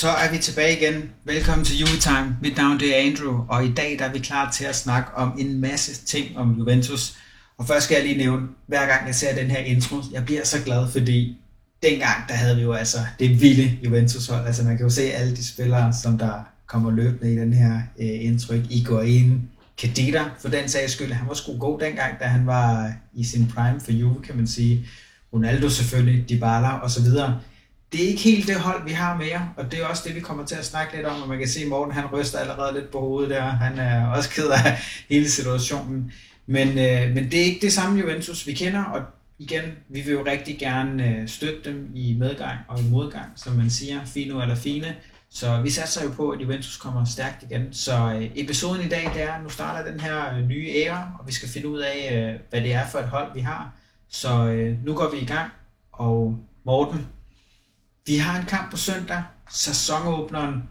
Så er vi tilbage igen. Velkommen til Juvetime. Mit navn er Andrew, og i dag der er vi klar til at snakke om en masse ting om Juventus. Og først skal jeg lige nævne, hver gang jeg ser den her intro, jeg bliver så glad, fordi dengang der havde vi jo altså det vilde Juventus-hold. Altså man kan jo se alle de spillere, som der kommer løbende i den her øh, indtryk. ind Kadita for den sags skyld. Han var sgu god dengang, da han var øh, i sin prime for Juve, kan man sige. Ronaldo selvfølgelig, Dybala og så videre det er ikke helt det hold, vi har mere, og det er også det, vi kommer til at snakke lidt om, og man kan se, at Morten han ryster allerede lidt på hovedet der. Han er også ked af hele situationen. Men, øh, men det er ikke det samme Juventus, vi kender, og igen, vi vil jo rigtig gerne øh, støtte dem i medgang og i modgang, som man siger, fino eller fine. Så vi satser jo på, at Juventus kommer stærkt igen. Så øh, episoden i dag, det er, nu starter den her øh, nye æra, og vi skal finde ud af, øh, hvad det er for et hold, vi har. Så øh, nu går vi i gang, og Morten, vi har en kamp på søndag, sæsonåbneren,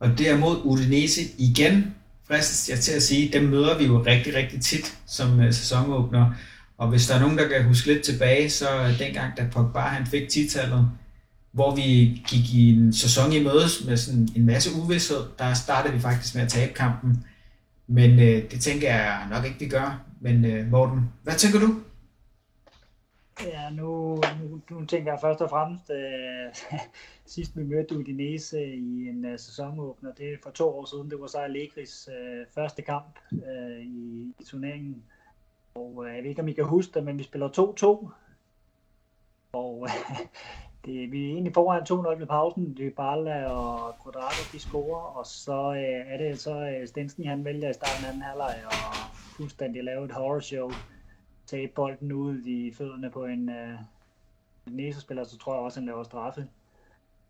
og derimod Udinese igen. Fristes jeg til at sige, dem møder vi jo rigtig, rigtig tit som uh, sæsonåbner. Og hvis der er nogen, der kan huske lidt tilbage, så øh, dengang, da Pogba han fik titallet, hvor vi gik i en sæson i mødes med sådan en masse uvidshed, der startede vi faktisk med at tabe kampen. Men øh, det tænker jeg nok ikke, vi gør. Men øh, Morten, hvad tænker du? Ja, nu, nu, nu tænker jeg først og fremmest, øh, sidst vi mødte Udinese i en uh, sæsonåbner, det er for to år siden, det var så Allegris øh, første kamp øh, i, i turneringen. Og øh, jeg ved ikke, om I kan huske det, men vi spiller 2-2. Og øh, det, vi er egentlig foran 2-0 ved pausen. Dybala og Quadrado, de scorer, og så øh, er det så øh, Stensen, han vælger i starten af anden halvleg og fuldstændig lave et horror show tabe bolden ud i fødderne på en øh, næsespiller, så tror jeg også, han laver straffe.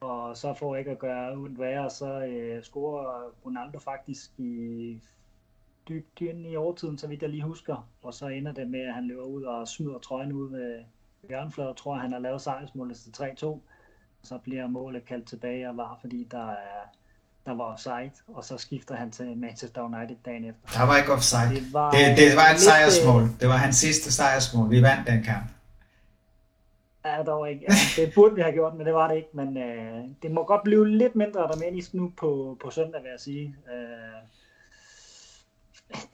Og så får ikke at gøre ondt værre, så øh, scorer Ronaldo faktisk i dybt ind i overtiden, så vidt jeg lige husker. Og så ender det med, at han løber ud og smider trøjen ud ved hjørnefladet. Jeg tror, han har lavet sejrsmålet til 3-2. Så bliver målet kaldt tilbage og var, fordi der er der var offside, og så skifter han til Manchester United dagen efter. Der var ikke offside. Det var, det, det var et sejrsmål. Øh, det var hans sidste sejrsmål. Vi vandt den kamp. Ja, dog ikke. Ja, det burde vi have gjort, men det var det ikke. Men øh, det må godt blive lidt mindre dramatisk nu på, på søndag, vil jeg sige. Øh,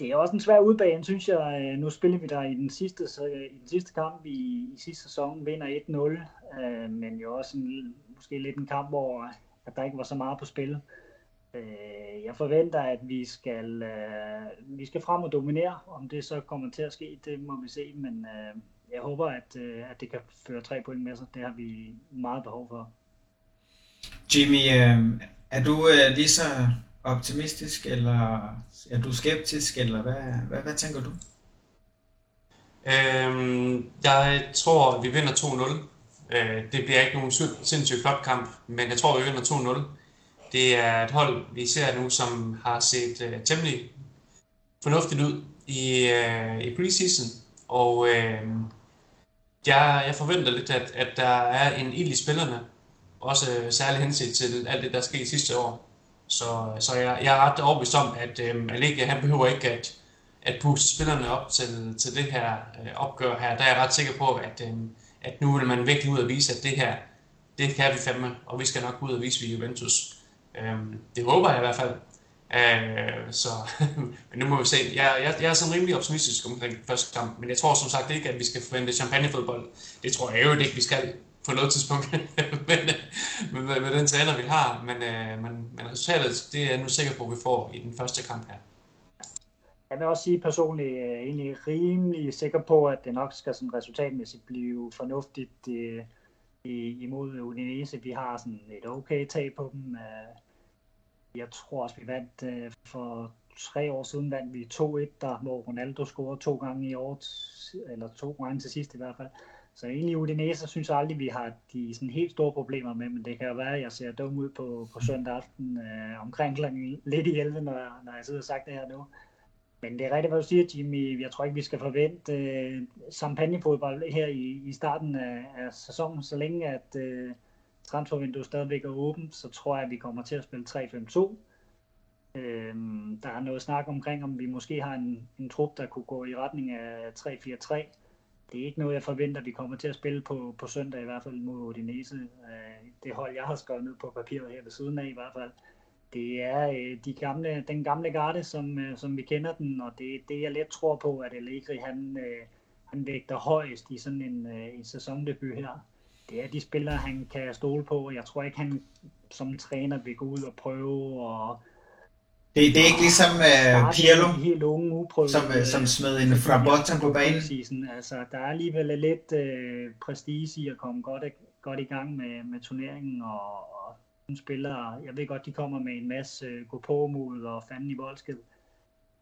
det er også en svær udbane, synes jeg. Øh, nu spiller vi der i den sidste, i den sidste kamp i, i sidste sæson, vinder 1-0, øh, men jo også en, måske lidt en kamp, hvor at der ikke var så meget på spil. Øh, jeg forventer, at vi skal, øh, vi skal frem og dominere. Om det så kommer til at ske, det må vi se. Men øh, jeg håber, at, øh, at det kan føre tre point med sig. Det har vi meget behov for. Jimmy, øh, er du øh, lige så optimistisk, eller er du skeptisk, eller hvad, hvad, hvad tænker du? Øhm, jeg tror, vi vinder 2-0. Øh, det bliver ikke nogen sindssygt flot kamp, men jeg tror, vi vinder 2-0. Det er et hold, vi ser nu, som har set øh, temmelig fornuftigt ud i, øh, i preseason. Og øh, jeg, jeg forventer lidt, at, at der er en ild i spillerne. Også øh, særlig henset til alt det, der skete sidste år. Så, så jeg, jeg er ret overbevist om, at øh, Allega, han behøver ikke at, at puste spillerne op til, til det her øh, opgør her. Der er jeg ret sikker på, at, øh, at nu vil man virkelig ud og vise, at det her, det kan vi fandme, og vi skal nok ud og vise vi Juventus. Øhm, det håber jeg i hvert fald. Øh, så, men nu må vi se. Jeg, jeg, jeg er sådan rimelig optimistisk omkring første kamp, men jeg tror som sagt ikke, at vi skal forvente champagnefodbold. Det tror jeg jo ikke, vi skal på noget tidspunkt med, med, med, med den træner, vi har. Men, øh, men, men resultatet, det er jeg nu sikker på, at vi får i den første kamp her. Jeg vil også sige personligt, er egentlig rimelig sikker på, at det nok skal sådan resultatmæssigt blive fornuftigt. Det, i, imod Udinese. Vi har sådan et okay tag på dem. Øh, jeg tror også, vi vandt øh, for tre år siden, vandt vi 2-1, der, hvor Ronaldo scorede to gange i år, eller to gange til sidst i hvert fald. Så egentlig Udinese synes jeg aldrig, vi har de sådan helt store problemer med, men det kan jo være, at jeg ser dum ud på, på søndag aften øh, omkring kl. lidt i 11, når, når jeg sidder og sagt det her nu. Men det er rigtigt, hvad du siger, Jimmy. Jeg tror ikke, vi skal forvente uh, champagnefodbold her i, i starten af, af sæsonen. Så længe at uh, transfervinduet stadigvæk er åbent, så tror jeg, at vi kommer til at spille 3-5-2. Uh, øh, der er noget snak omkring, om vi måske har en, en trup, der kunne gå i retning af 3-4-3. det er ikke noget, jeg forventer, vi kommer til at spille på, på søndag, i hvert fald mod Odinese. Øh, det hold, jeg har skrevet ned på papiret her ved siden af i hvert fald. Det er øh, de gamle, den gamle garde, som, øh, som vi kender den, og det er det, jeg let tror på, at Allegri han, han vægter højst i sådan en, en sæsondebut her. Det er de spillere, han kan stole på, og jeg tror ikke, han som træner vil gå ud og prøve og det, det er ikke ligesom uh, Pirlo, helt unge, uprøvede, som, uh, som smed en Frabotta på banen. Season. Altså, der er alligevel lidt uh, prestige i at komme godt, godt i gang med, med turneringen, og, og spillere, jeg ved godt, de kommer med en masse øh, gå på mod og fanden i voldsked,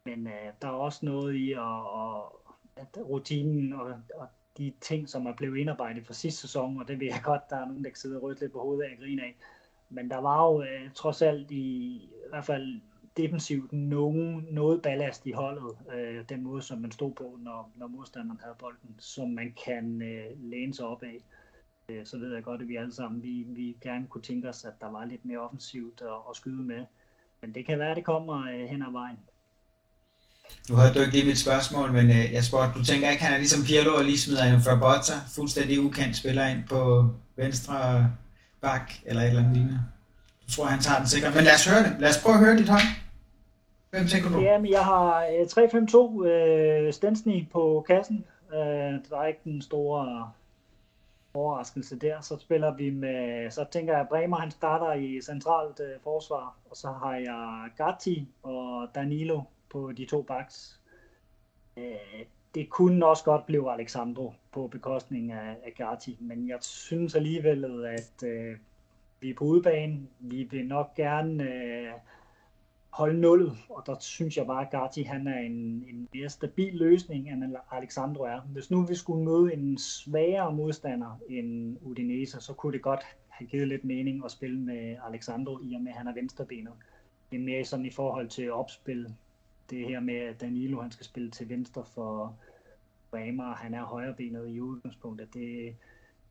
men øh, der er også noget i at, og, at rutinen og, og de ting, som er blevet indarbejdet fra sidste sæson, og det ved jeg godt, der er nogen, der kan sidde og lidt på hovedet af og grine af. Men der var jo øh, trods alt i, i hvert fald defensivt nogen, noget ballast i holdet, øh, den måde, som man stod på, når, når modstanderen havde bolden, som man kan øh, læne sig op af. Øh, så ved jeg godt, at vi alle sammen, vi, vi gerne kunne tænke os, at der var lidt mere offensivt at, at skyde med. Men det kan være, at det kommer øh, hen ad vejen. Nu hørte du ikke lige mit spørgsmål, men øh, jeg spurgte, du tænker ikke, han er ligesom Pirlo og lige smider en Frabotta, fuldstændig ukendt spiller ind på venstre bak eller et eller andet lignende? Du tror, han tager den sikkert. Men lad os høre det. Lad os prøve at høre dit hold. Hvem tænker du? Jamen, jeg har 3-5-2 øh, øh Stensny på kassen. Øh, der er ikke den store overraskelse der. Så spiller vi med, så tænker jeg, at Bremer han starter i centralt øh, forsvar, og så har jeg Gatti og Danilo på de to backs. Øh, det kunne også godt blive Alexandro på bekostning af, af Gatti, men jeg synes alligevel, at øh, vi er på udebane. Vi vil nok gerne øh, holde nullet, og der synes jeg bare, at Gatti han er en, en mere stabil løsning, end Alexandro er. Hvis nu vi skulle møde en svagere modstander end Udinese, så kunne det godt have givet lidt mening at spille med Alexandro, i og med at han er venstrebenet. Det er mere sådan i forhold til opspil. Det her med, at Danilo han skal spille til venstre for Bremer, han er højrebenet i udgangspunktet. Det,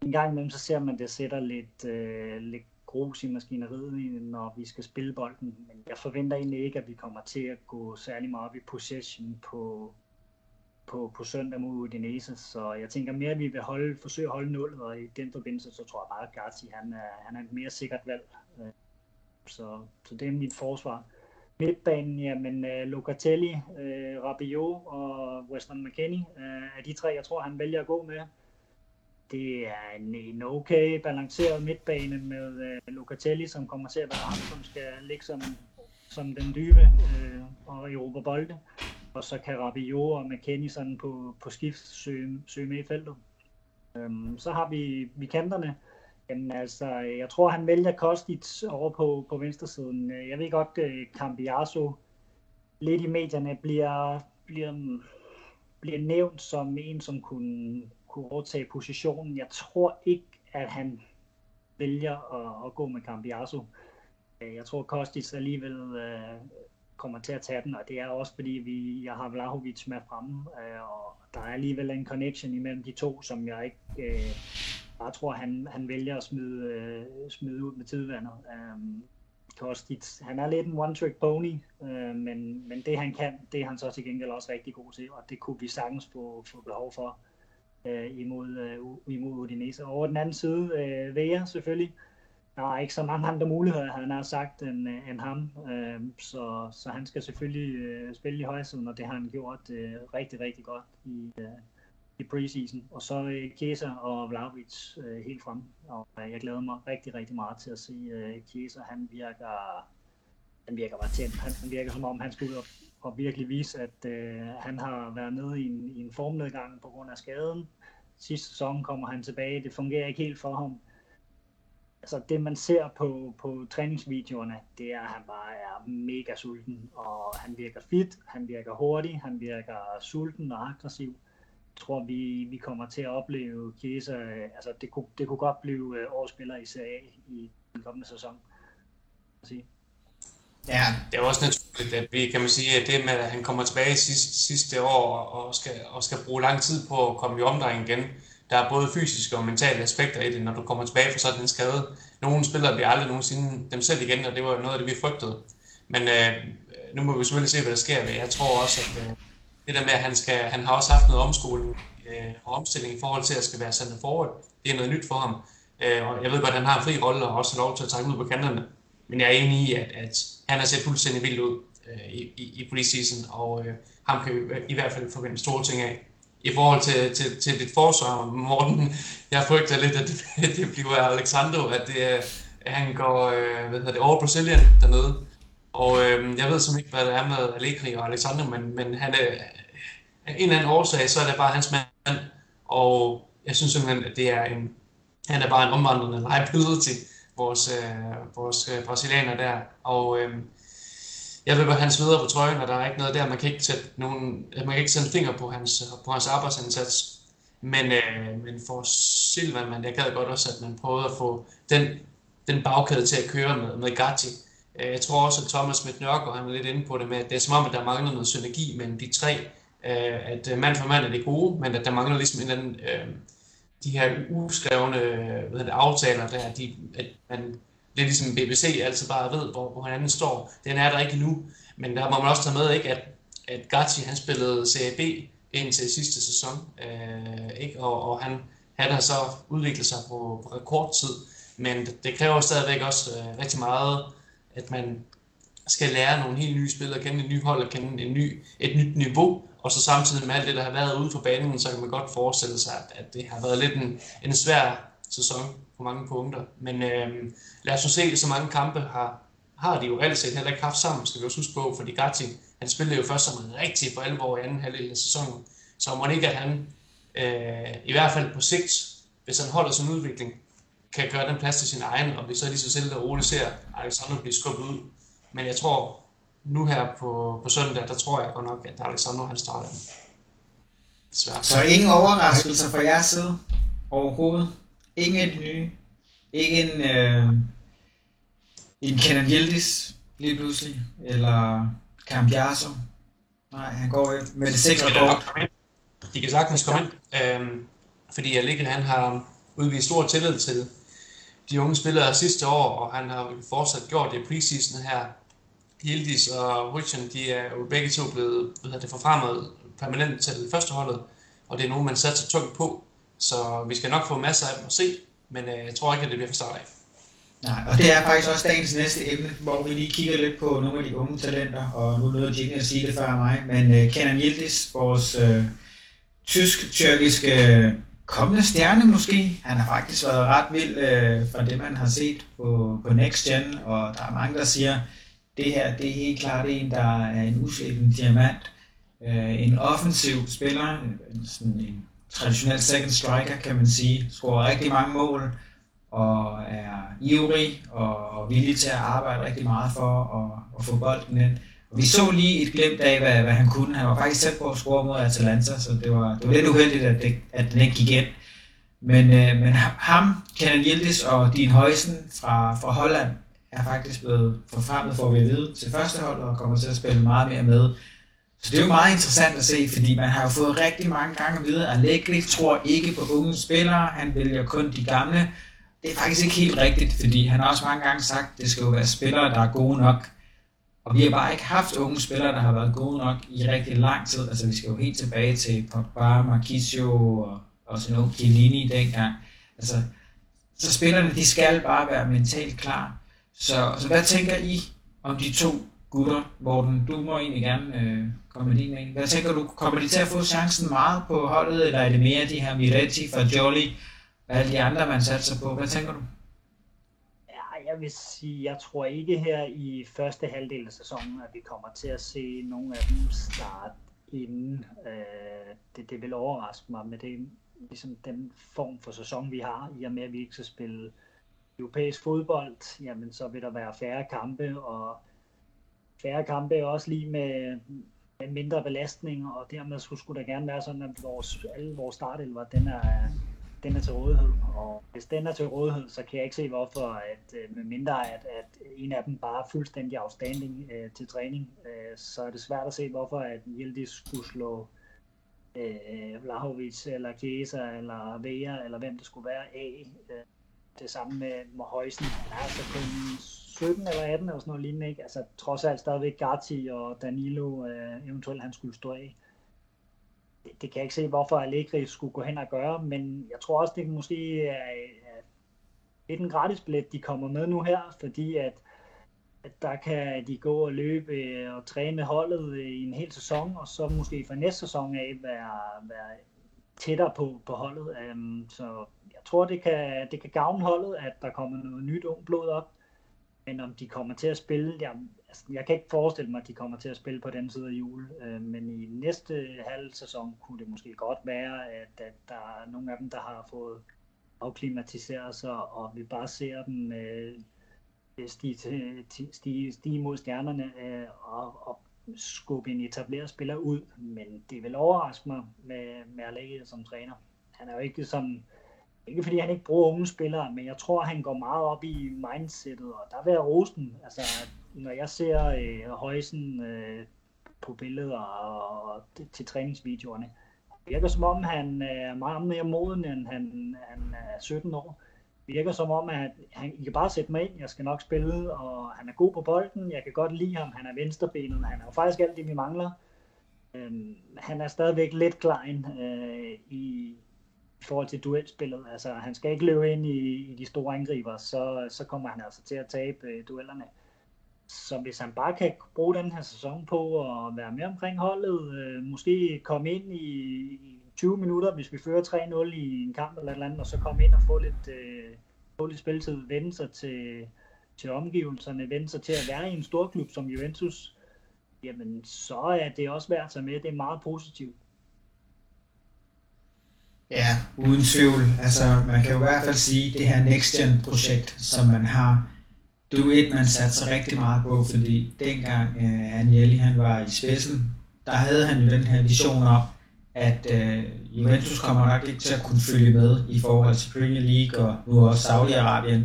en gang imellem så ser man, at det sætter lidt, øh, lidt grus i maskineriet, når vi skal spille bolden. Men jeg forventer egentlig ikke, at vi kommer til at gå særlig meget op i possession på, på, på søndag mod Udinese. Så jeg tænker mere, at vi vil holde, forsøge at holde nullet, og i den forbindelse, så tror jeg bare, at Garci, han er, han er et mere sikkert valg. Øh, så, så det er mit forsvar. Midtbanen, jamen uh, øh, Locatelli, uh, Rabiot og Weston McKennie uh, er de tre, jeg tror, han vælger at gå med det er en, en okay balanceret midtbane med uh, Locatelli, som kommer til at være ham, som skal ligge som, som den dybe uh, og Europa bolde. Og så kan Rabiot og McKenny sådan på, på skift søge, søge med i feltet. Um, så har vi, vi kanterne. Jamen altså, jeg tror, han vælger Kostic over på, på venstresiden. Jeg ved godt, øh, uh, Cambiaso lidt i medierne bliver, bliver, bliver nævnt som en, som kunne kunne overtage positionen. Jeg tror ikke, at han vælger at, at gå med Cambiasso. Øh, jeg tror, Kostic alligevel øh, kommer til at tage den, og det er også fordi, vi, jeg har Vlahovic med fremme, øh, og der er alligevel en connection imellem de to, som jeg ikke øh, bare tror, han, han vælger at smide, øh, smide ud med tidvandet. Øh, Kostic, han er lidt en one-trick pony, øh, men, men det han kan, det er han så til gengæld også rigtig god til, og det kunne vi sagtens få, få behov for øh, imod, øh, imod Udinese. Over den anden side, øh, Vea selvfølgelig. Der er ikke så mange andre muligheder, han har sagt, end, øh, end ham. Øh, så, så han skal selvfølgelig øh, spille i højsiden, og det har han gjort øh, rigtig, rigtig godt i, øh, i preseason. Og så øh, Chiesa og Vlaovic øh, helt frem. Og øh, jeg glæder mig rigtig, rigtig meget til at se øh, Chiesa. Han virker, han virker bare tændt. Han, han virker som om, han skal ud og og virkelig vise, at øh, han har været nede i en, i en formnedgang på grund af skaden. Sidste sæson kommer han tilbage, det fungerer ikke helt for ham. Altså det man ser på, på træningsvideoerne, det er, at han bare er mega sulten, og han virker fit, han virker hurtig, han virker sulten og aggressiv. Øh, tror, vi, vi kommer til at opleve Chiesa, øh, altså det kunne, det kunne godt blive øh, årsspiller i Serie A i den kommende sæson. Sige. Ja. Det er også naturligt, at vi kan man sige, at det med, at han kommer tilbage sidste, sidste år og skal, og skal bruge lang tid på at komme i omdrejning igen. Der er både fysiske og mentale aspekter i det, når du kommer tilbage fra sådan en skade. Nogle spillere bliver aldrig nogensinde dem selv igen, og det var noget af det, vi frygtede. Men øh, nu må vi selvfølgelig se, hvad der sker. Jeg tror også, at øh, det der med, at han, skal, han har også haft noget omskoling øh, og omstilling i forhold til at skal være sendt forward. Det er noget nyt for ham. Øh, og jeg ved godt, at han har en fri rolle og også lov til at trække ud på kanterne. Men jeg er enig i, at, at han har set fuldstændig vildt ud øh, i, i, i preseason, og øh, ham kan vi i hvert fald forvente store ting af. I forhold til, til, til dit forsvar, Morten, jeg frygter lidt, at det, det bliver Alexandro, at, det, at han går øh, hvad hedder det, over Brazilian dernede. Og øh, jeg ved simpelthen ikke, hvad det er med Allegri og Alexander, men, men han er, af en eller anden årsag, så er det bare hans mand. Og jeg synes simpelthen, at det er en, han er bare en omvandrende liability, vores, øh, vores øh, brasilianer der. Og øh, jeg ved bare hans videre på trøjen, og der er ikke noget der, man kan ikke sætte, nogen, man kan ikke sætte finger på hans, på hans arbejdsindsats. Men, øh, men for Silvan, man, jeg gad godt også, at man prøvede at få den, den bagkæde til at køre med, med Gatti. Øh, jeg tror også, at Thomas Schmidt Nørgaard, han er lidt inde på det med, at det er som om, at der mangler noget synergi mellem de tre. Øh, at øh, mand for mand er det gode, men at der mangler ligesom en eller anden, de her uskrevne hvad det, aftaler, der, de, at man, det er ligesom BBC altid bare ved, hvor, hvor hinanden står. Den er der ikke nu, men der må man også tage med, ikke, at, at Gatti, han spillede CAB indtil sidste sæson, øh, ikke? Og, og han, han har så udviklet sig på, på rekordtid, men det kræver stadigvæk også øh, rigtig meget, at man skal lære nogle helt nye spillere at kende, et nyt hold at kende, en ny, et nyt niveau, og så samtidig med alt det, der har været ude på banen, så kan man godt forestille sig, at, at det har været lidt en, en svær sæson på mange punkter. Men øh, lad os nu se, så mange kampe har, har de jo reelt set heller ikke haft sammen, skal vi også huske på, fordi Gatti, han spillede jo først som rigtig for alvor i anden halvdel af sæsonen, så må ikke, at han øh, i hvert fald på sigt, hvis han holder sin udvikling, kan gøre den plads til sin egen, og vi så lige så selv og roligt ser Alexander blive skubbet ud. Men jeg tror, nu her på, på søndag, der tror jeg godt nok, at Alexander han starter. Svært. Så ingen overraskelser fra jeres side overhovedet? Ingen nye? Ikke en, øh, en Kenan Yildiz lige pludselig? Eller Cambiaso? Nej, han går med det sikre kort. De kan sagtens komme ind, øh, fordi Allegri han har udvist stor tillid til de unge spillere sidste år, og han har fortsat gjort det i preseason her. Hildis og Richard, de er jo begge to blevet hvad det, forfremmet permanent til første holdet, og det er nogen, man satser tungt på. Så vi skal nok få masser af dem at se, men øh, jeg tror ikke, at det bliver for start af. Nej, og det er faktisk også dagens næste emne, hvor vi lige kigger lidt på nogle af de unge talenter, og nu nåede Jimmy at sige det før mig, men uh, Kenan Yildiz, vores uh, tysk-tyrkiske kommende stjerne måske. Han har faktisk været ret vild øh, fra det, man har set på, på Next Gen, og der er mange, der siger, det her det er helt klart en, der er en usleben diamant. Øh, en offensiv spiller, en, sådan en traditionel second striker, kan man sige, scorer rigtig mange mål, og er ivrig og, og villig til at arbejde rigtig meget for at, at få bolden ind. Vi så lige et glimt af, hvad, hvad han kunne. Han var faktisk tæt på at score mod Atalanta, så det var, det var lidt uheldigt, at, det, at den ikke gik ind. Men, øh, men ham, Kenan Yildiz og Din Højsen fra, fra Holland er faktisk blevet forfremmet for at vide til første hold og kommer til at spille meget mere med. Så det er jo meget interessant at se, fordi man har jo fået rigtig mange gange at vide, at Allegri tror ikke på unge spillere, han vælger kun de gamle. Det er faktisk ikke helt rigtigt, fordi han har også mange gange sagt, at det skal jo være spillere, der er gode nok. Og vi har bare ikke haft unge spillere, der har været gode nok i rigtig lang tid. Altså vi skal jo helt tilbage til Pogba, Marquisio og, og sådan noget Chiellini dengang. Altså, så spillerne, de skal bare være mentalt klar. Så, så hvad tænker I om de to gutter? Morten, du må egentlig gerne øh, komme med din mening. Hvad tænker du, kommer de til at få chancen meget på holdet, eller er det mere de her Miretti, Fagioli og alle de andre, man satser på? Hvad tænker du? Jeg vil sige, jeg tror ikke her i første halvdel af sæsonen, at vi kommer til at se nogle af dem starte inden. Øh, det, det vil overraske mig med det, ligesom den form for sæson, vi har, i og med, at vi ikke skal spille europæisk fodbold, jamen så vil der være færre kampe, og færre kampe er også lige med, med mindre belastning, og dermed skulle, skulle der gerne være sådan, at vores, alle vores startelver, den er, den er til rådighed. Og hvis den er til rådighed, så kan jeg ikke se hvorfor, at øh, med mindre at, at en af dem bare er fuldstændig afstanding øh, til træning, øh, så er det svært at se, hvorfor at Yildiz skulle slå øh, Vlahovic eller Chiesa eller Vea eller hvem det skulle være af. Øh, det samme med, med Højsen. Han er altså kun 17 eller 18 eller sådan noget lignende. Ikke? Altså trods alt stadigvæk Gatti og Danilo øh, eventuelt han skulle stå af det, det kan jeg ikke se, hvorfor Allegri skulle gå hen og gøre, men jeg tror også, det måske er, er lidt en gratis billet, de kommer med nu her, fordi at, at der kan de gå og løbe øh, og træne holdet øh, i en hel sæson, og så måske for næste sæson af være, være tættere på, på holdet. Um, så jeg tror, det kan, det kan gavne holdet, at der kommer noget nyt ung blod op. Men om de kommer til at spille, jeg, altså, jeg kan ikke forestille mig, at de kommer til at spille på den side af jul. øh, men i næste halv sæson kunne det måske godt være, at, at der er nogle af dem, der har fået afklimatiseret sig, og vi bare ser dem øh, stige, til, stige, stige mod stjernerne øh, og, og skubbe en etableret spiller ud, men det vil overraske mig med, med Allegri som træner. Han er jo ikke som, ikke fordi han ikke bruger unge spillere, men jeg tror, han går meget op i mindsetet, og der vil jeg rose den. Altså, når jeg ser øh, Højsen øh, på billeder og, til træningsvideoerne, virker som om, han er meget mere moden, end han, han er 17 år virker som om, at han, I kan bare sætte mig ind, jeg skal nok spille, og han er god på bolden, jeg kan godt lide ham, han er venstrebenet, han er jo faktisk alt det, vi mangler. Øhm, han er stadigvæk lidt klein øh, i, i forhold til duelspillet. Altså, han skal ikke løbe ind i, i de store angriber, så, så kommer han altså til at tabe øh, duellerne. Så hvis han bare kan bruge den her sæson på at være med omkring holdet, øh, måske komme ind i, i 20 minutter, hvis vi fører 3-0 i en kamp eller et eller andet, og så komme ind og få lidt, øh, få lidt spilletid, vende sig til, til omgivelserne, vende sig til at være i en stor klub som Juventus, jamen så er det også værd at tage med. Det er meget positivt. Ja, uden tvivl. Altså, man kan jo i hvert fald sige, at det her Next Gen projekt, som man har, du er et, man satte sig rigtig meget på, fordi dengang øh, uh, Agnelli han var i spidsen, der havde han jo den her vision om, at øh, Juventus kommer nok ikke til at kunne følge med i forhold til Premier League og nu også Saudi-Arabien.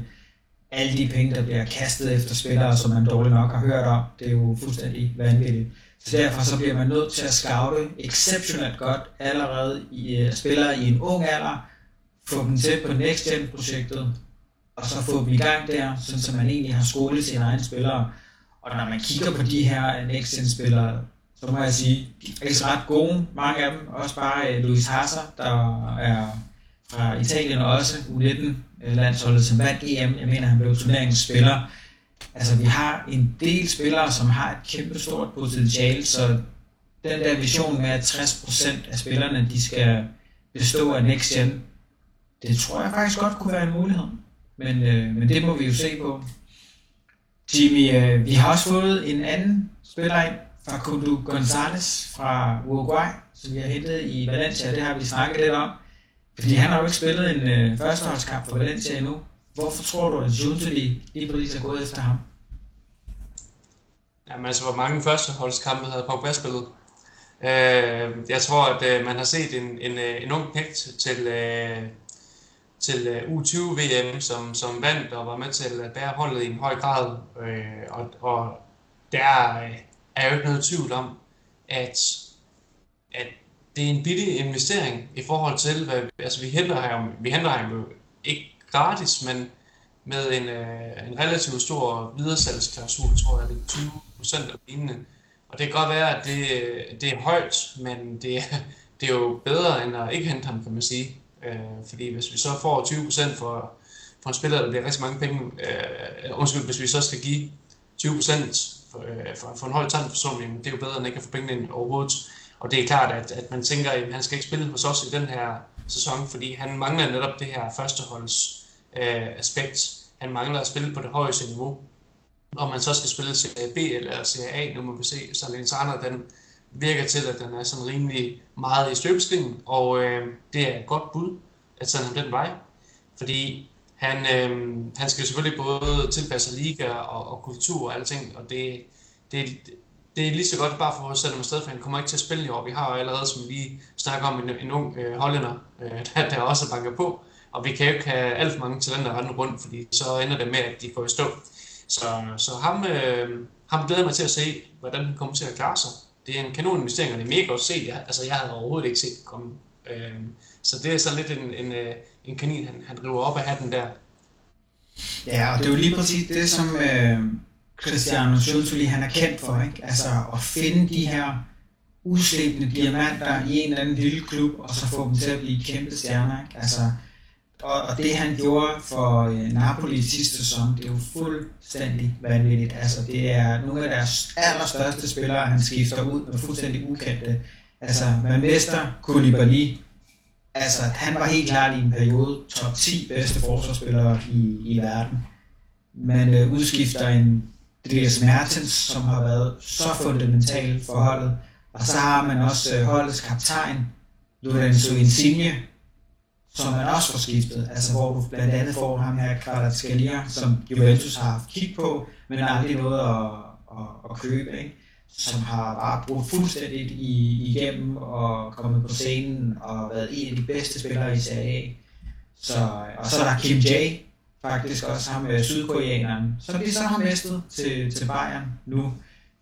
Alle de penge, der bliver kastet efter spillere, som man dårligt nok har hørt om, det er jo fuldstændig vanvittigt. Så derfor så bliver man nødt til at scoute exceptionelt godt allerede i uh, spillere i en ung alder, få dem til på Next Gen projektet, og så få dem i gang der, så man egentlig har skolet sine egne spillere. Og når man kigger på de her Next Gen spillere, så må jeg sige, de er faktisk ret gode, mange af dem. Også bare øh, Luis Hazard, der er fra Italien også, U19-landsholdet, øh, som vandt EM. Jeg mener, han blev turneringsspiller. Altså, vi har en del spillere, som har et kæmpe stort potentiale, så den der vision med, at 60% af spillerne, de skal bestå af Next Gen, det tror jeg faktisk godt kunne være en mulighed. Men, øh, men det må vi jo se på. Jimmy, øh, vi har også fået en anden spiller ind, fra Kundu Gonzalez fra Uruguay, som vi har hentet i Valencia. Det har vi snakket lidt om. Fordi han har jo ikke spillet en øh, førsteholdskamp for Valencia endnu. Hvorfor tror du, at Junteli lige præcis er gået efter ham? Jamen altså, hvor mange førsteholdskampe havde Pogba spillet? Øh, jeg tror, at øh, man har set en, en, øh, en ung pægt til, øh, til øh, U20-VM, som, som vandt og var med til at bære holdet i en høj grad. Øh, og, og der øh, er jo ikke noget tvivl om, at, at det er en billig investering i forhold til, hvad, altså vi henter ham, vi henter ham jo ikke gratis, men med en, øh, en relativt stor videresalgsklausul, tror jeg, det er 20 procent af lignende. Og det kan godt være, at det, øh, det er højt, men det, det er jo bedre end at ikke hente ham, kan man sige. Øh, fordi hvis vi så får 20% for, for en spiller, der bliver rigtig mange penge, øh, undskyld, hvis vi så skal give 20% for, øh, for, for en høj tandsforsum, det er jo bedre end ikke at få pengene ind overhovedet. Og det er klart, at, at man tænker, at han skal ikke spille hos os i den her sæson, fordi han mangler netop det her førsteholds øh, aspekt. Han mangler at spille på det højeste niveau. Om man så skal spille Serie B eller Serie A, nu må vi se, så Lenzana, den virker til, at den er sådan rimelig meget i støbeskringen, og øh, det er et godt bud at sende ham den vej. Fordi han, øh, han skal selvfølgelig både tilpasse liga og, og kultur og alting, og det, det, det er lige så godt bare for at sætte ham afsted, for han kommer ikke til at spille i år. Vi har jo allerede, som vi lige snakker om, en, en ung øh, hollænder, øh, der, der også banker på, og vi kan jo ikke have alt for mange talenter rende rundt, fordi så ender det med, at de går i stå. Så, så ham, øh, ham glæder mig til at se, hvordan han kommer til at klare sig. Det er en kanon investering, og det er mega godt set. Jeg, altså, jeg havde overhovedet ikke set det komme. Øh, så det er så lidt en, en, øh, en kanin, han, han driver op af hatten der. Ja, og det er jo lige præcis det, som øh, Cristiano Schuntuli han er kendt for, ikke? Altså at finde de her udslæbende diamanter i en eller anden lille klub, og så få dem til at blive kæmpe stjerner. Ikke? Altså, og, og det han gjorde for øh, Napoli sidste sæson, det er jo fuldstændig vanvittigt. Altså, det er nogle af deres allerstørste spillere, han skifter ud med fuldstændig ukendte. Altså, man mister Koulibaly. Altså, han var helt klart i en periode top 10 bedste forsvarsspillere i, i verden. Man øh, udskifter en Dries Mertens, som har været så fundamental for holdet. Og så har man også øh, holdets kaptajn, Lorenzo Insigne, som man også får skiftet. Altså hvor du blandt andet får ham her Kvaratskhelia, som Juventus har haft kig på, men aldrig noget at, at, at købe. Ikke? Som har bare brugt fuldstændigt i, igennem og kommet på scenen og været en af de bedste spillere i Serie A. Så, og så er der Kim Jae, faktisk også ham med sydkoreaneren, som de så har mistet til, til Bayern nu,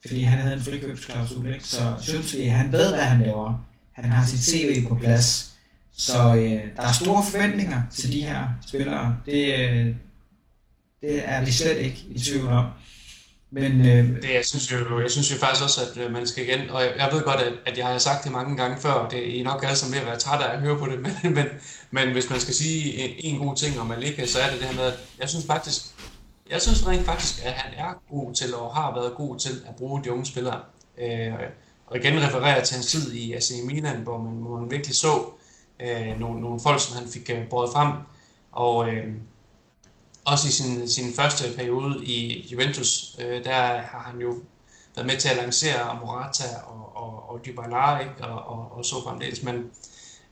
fordi han havde en frikøbsklausul, ikke? så synes vi, han ved, hvad han laver. Han har sit CV på plads. Så øh, der er store forventninger til de her spillere. Det, øh, det er vi slet ikke i tvivl om. Men, øh, det, jeg, synes jo, jeg synes jo faktisk også, at øh, man skal igen, og jeg, jeg ved godt, at, at jeg har sagt det mange gange før, og det er I nok alle sammen ved at være trætte af at høre på det, men, men, men hvis man skal sige en, en god ting om Alika, så er det det her med, at jeg synes faktisk, jeg synes rent faktisk, at han er god til, og har været god til at bruge de unge spillere. Øh, og igen refererer til hans tid i AC Milan, hvor man, hvor man virkelig så øh, nogle, nogle folk, som han fik øh, båret frem, og øh, også i sin, sin første periode i Juventus, øh, der har han jo været med til at lancere Morata og, og, og Dybala, ikke? Og, og, og så fremdeles. Men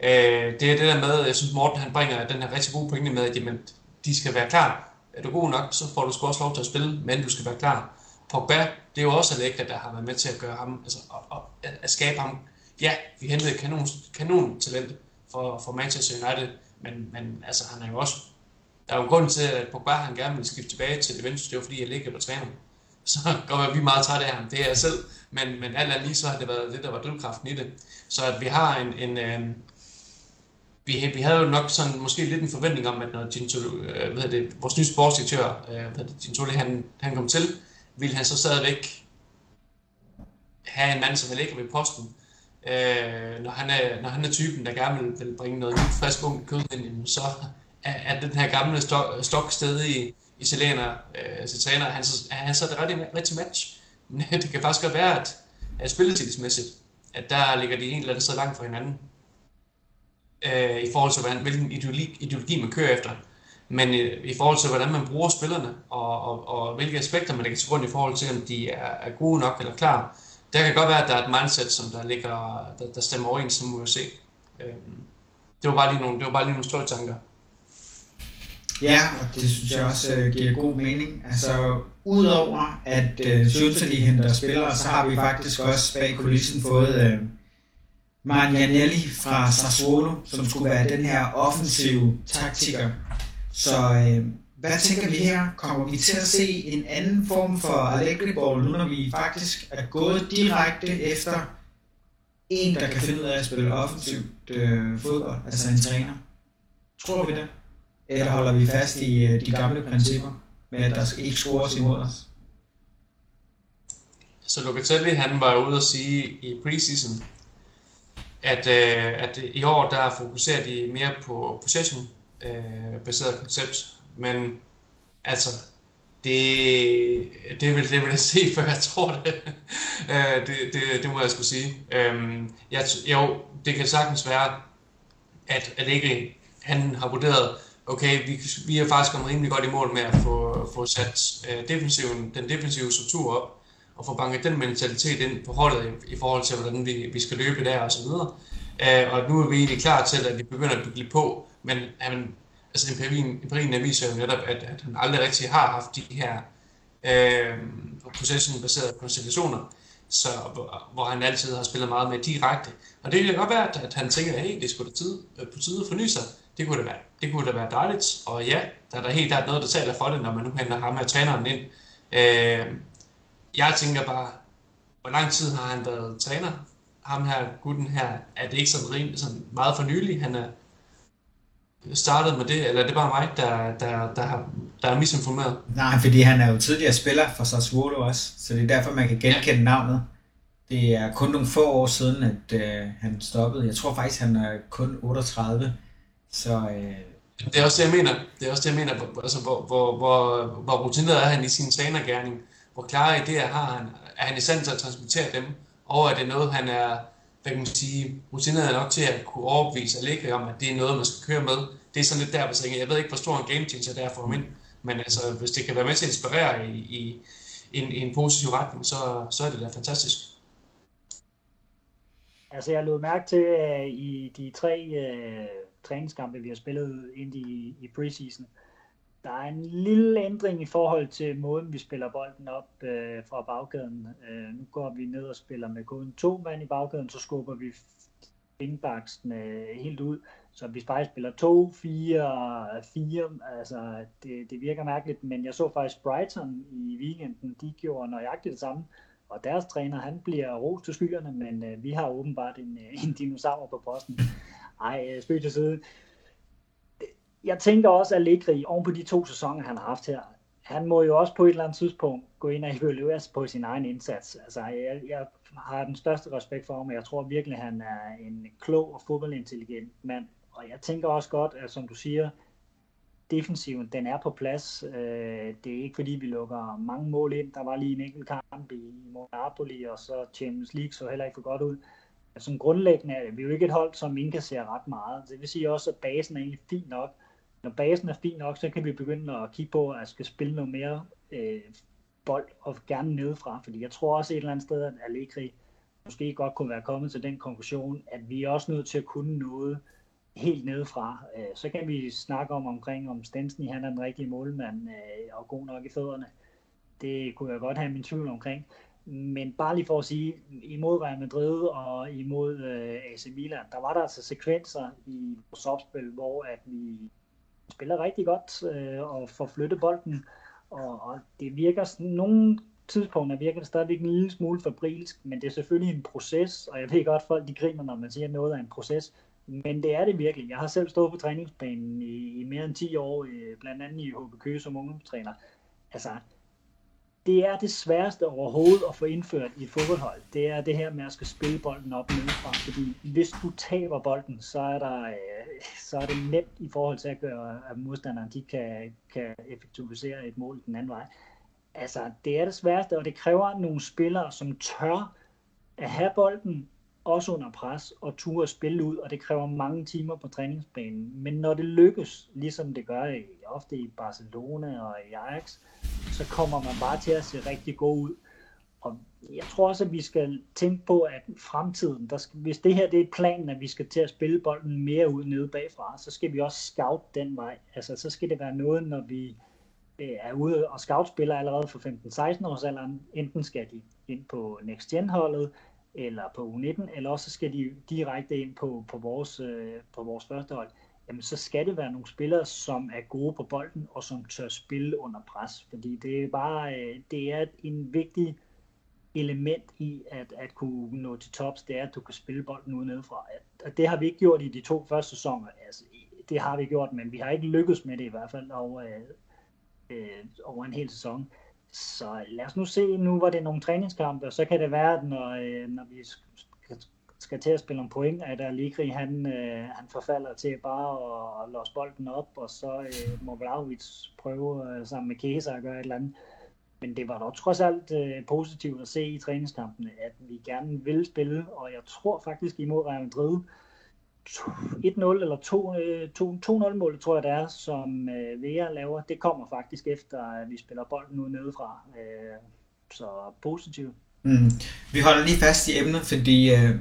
øh, det er det der med, jeg synes Morten han bringer den her rigtig gode pointe med, at jamen, de skal være klar. Er du god nok, så får du sgu også lov til at spille, men du skal være klar. Pogba, det er jo også Alekta, der har været med til at gøre ham, altså at, at, at skabe ham. Ja, vi hentede kanon, kanon talent for, for Manchester United, men, men altså, han er jo også der er jo grund til, at Pogba han gerne vil skifte tilbage til Juventus, det var fordi, jeg ligger på træner. Så går vi meget træt af ham, det er jeg selv, men, men alt andet lige så har det været det, der var drivkraften i det. Så at vi har en, en en vi, vi havde jo nok sådan måske lidt en forventning om, at når Ginto, øh, hvad det, vores nye sportsdirektør, øh, hvad det, Gintoli, han, han kom til, ville han så stadigvæk have en mand, som vil ligger ved posten. Øh, når, han er, når han er typen, der gerne vil, vil bringe noget nyt, frisk ung kød ind, så, er, den her gamle stok, stok stadig i Selena øh, til træner, han, han så det rigtig, rigtig match. Men det kan faktisk godt være, at, at spilletidsmæssigt, at der ligger de en eller anden sted langt fra hinanden. Øh, I forhold til, hvordan, hvilken ideologi, ideologi man kører efter. Men øh, i forhold til, hvordan man bruger spillerne, og, og, og hvilke aspekter man lægger til grund i forhold til, om de er, er gode nok eller klar, der kan godt være, at der er et mindset, som der, ligger, der, der stemmer overens, som må se. Øh, det var bare lige nogle, det var bare lige nogle store tanker. Ja, og det synes jeg også uh, giver god mening. Altså, udover at uh, Schulte henter spillere, så har vi faktisk også bag kulissen fået uh, Marianelli fra Sassuolo, som skulle være den her offensive taktiker. Så uh, hvad tænker vi her? Kommer vi til at se en anden form for Allegri Ball, nu når vi faktisk er gået direkte efter en, der kan finde ud af at spille offensivt øh, fodbold, altså en træner? Tror vi det? Eller holder vi fast i øh, de gamle principper med, at der skal ikke scores imod os? Så Locatelli, han var ude og sige i preseason, at, øh, at i år der fokuserer de mere på possession øh, baseret koncept, men altså det, det, vil, det vil jeg se, før jeg tror det. Øh, det, det, det må jeg skulle sige. Øhm, jeg, jo, det kan sagtens være, at at ikke han har vurderet, okay, vi, vi er faktisk kommet rimelig godt i mål med at få, få sat øh, defensiven, den defensive struktur op, og få banket den mentalitet ind på holdet i, i forhold til, hvordan vi, vi skal løbe der og så videre. Øh, og nu er vi egentlig klar til, at vi begynder at bygge på, men han, altså empirien, empirien viser jo netop, at, at han aldrig rigtig har haft de her øh, possession-baserede konstellationer, så, hvor, hvor han altid har spillet meget mere direkte. Og det kan godt være, at, at han tænker, at hey, det skulle da tid, øh, på tide at forny sig, det kunne da være, det kunne da være dejligt. Og ja, der er der helt klart noget, der taler for det, når man nu henter ham her træneren ind. Øh, jeg tænker bare, hvor lang tid har han været træner? Ham her, gutten her, er det ikke sådan, rimelig, sådan meget for nylig, han er startet med det, eller er det bare mig, der, der, der, har, der er misinformeret? Nej, fordi han er jo tidligere spiller for Sassuolo også, så det er derfor, man kan genkende ja. navnet. det er kun nogle få år siden, at øh, han stoppede. Jeg tror faktisk, han er kun 38. Så, øh... Det er også det, jeg mener. Det er også det, jeg mener. Altså, hvor, hvor, hvor, hvor rutineret er han i sin trænergærning? Hvor klare idéer har han? Er han i stand til at transportere dem? Og er det noget, han er hvad kan man sige, rutineret nok til at kunne overbevise Allegri om, at det er noget, man skal køre med? Det er sådan lidt der, hvis jeg, jeg ved ikke, hvor stor en game changer det er for ham ind. Men altså, hvis det kan være med til at inspirere i, i, en, en positiv retning, så, så er det da fantastisk. Altså jeg lod mærke til at i de tre uh, træningskampe, vi har spillet ind i, i preseason, der er en lille ændring i forhold til måden, vi spiller bolden op øh, fra bagkæden. Øh, nu går vi ned og spiller med kun to mand i bagkæden, så skubber vi wingbacks helt ud. Så vi faktisk spiller 2, 4, 4, altså det, det virker mærkeligt, men jeg så faktisk Brighton i weekenden, de gjorde nøjagtigt det samme, og deres træner, han bliver ros til skyerne, men øh, vi har åbenbart en, øh, en dinosaur på posten. Ej, øh, spøg til side. Jeg tænker også, at Allegri, oven på de to sæsoner, han har haft her, han må jo også på et eller andet tidspunkt gå ind og evaluere på sin egen indsats. Altså, jeg, jeg har den største respekt for ham, og jeg tror virkelig, at han er en klog og fodboldintelligent mand, og jeg tænker også godt, at som du siger, defensiven, den er på plads. Øh, det er ikke fordi, vi lukker mange mål ind. Der var lige en enkelt kamp i Napoli, og så Champions League så heller ikke for godt ud. Som grundlæggende er vi jo ikke et hold, som indkasserer ret meget. Det vil sige også, at basen er egentlig fin nok. Når basen er fin nok, så kan vi begynde at kigge på, at skal spille noget mere øh, bold, og gerne nedefra. Fordi jeg tror også et eller andet sted, at Allegri måske godt kunne være kommet til den konklusion, at vi er også nødt til at kunne noget, helt nedefra. Øh, så kan vi snakke om omkring, om Stensny han er den rigtige målmand øh, og god nok i fødderne. Det kunne jeg godt have min tvivl omkring. Men bare lige for at sige, imod Real Madrid og imod øh, AC Milan, der var der altså sekvenser i vores opspil, hvor at vi spiller rigtig godt øh, og får flyttet bolden. Og, det virker sådan, nogle tidspunkter virker det stadigvæk en lille smule fabrilsk, men det er selvfølgelig en proces, og jeg ved godt, folk de griner, når man siger, at noget er en proces. Men det er det virkelig. Jeg har selv stået på træningsbanen i, i mere end 10 år, øh, blandt andet i HB Køge som ungdomstræner. Altså, det er det sværeste overhovedet at få indført i et fodboldhold. Det er det her med at skal spille bolden op nedefra, fordi hvis du taber bolden, så er, der, øh, så er det nemt i forhold til at gøre, at modstanderen de kan, kan effektivisere et mål den anden vej. Altså, det er det sværeste, og det kræver nogle spillere, som tør at have bolden, også under pres og turde at spille ud, og det kræver mange timer på træningsbanen. Men når det lykkes, ligesom det gør i, ofte i Barcelona og i Ajax, så kommer man bare til at se rigtig god ud. Jeg tror også, at vi skal tænke på, at fremtiden, der skal, hvis det her det er planen, at vi skal til at spille bolden mere ud nede bagfra, så skal vi også scout den vej. Altså, så skal det være noget, når vi øh, er ude og scout spiller allerede for 15-16 års alderen. Enten skal de ind på Next Gen holdet, eller på U19, eller også skal de direkte ind på, på, vores, øh, på vores første hold, jamen så skal det være nogle spillere, som er gode på bolden, og som tør spille under pres. Fordi det er bare, øh, det er en vigtig element i at, at kunne nå til tops, det er, at du kan spille bolden ud nedefra. Og det har vi ikke gjort i de to første sæsoner. Altså, det har vi gjort, men vi har ikke lykkedes med det i hvert fald over, øh, øh, over en hel sæson. Så lad os nu se, nu var det nogle træningskampe, og så kan det være, at når, øh, når vi skal til at spille om point, at Allegri han, øh, han forfalder til bare at, at låse bolden op, og så øh, må Vlaovic prøve øh, sammen med Kesa at gøre et eller andet. Men det var dog trods alt øh, positivt at se i træningskampene, at vi gerne vil spille, og jeg tror faktisk imod Real Madrid, 1-0 eller 2-0 øh, mål, tror jeg det er, som øh, Vea laver, det kommer faktisk efter, at vi spiller bolden ud nedefra. Øh, så positivt. Mm. Vi holder lige fast i emnet, fordi øh,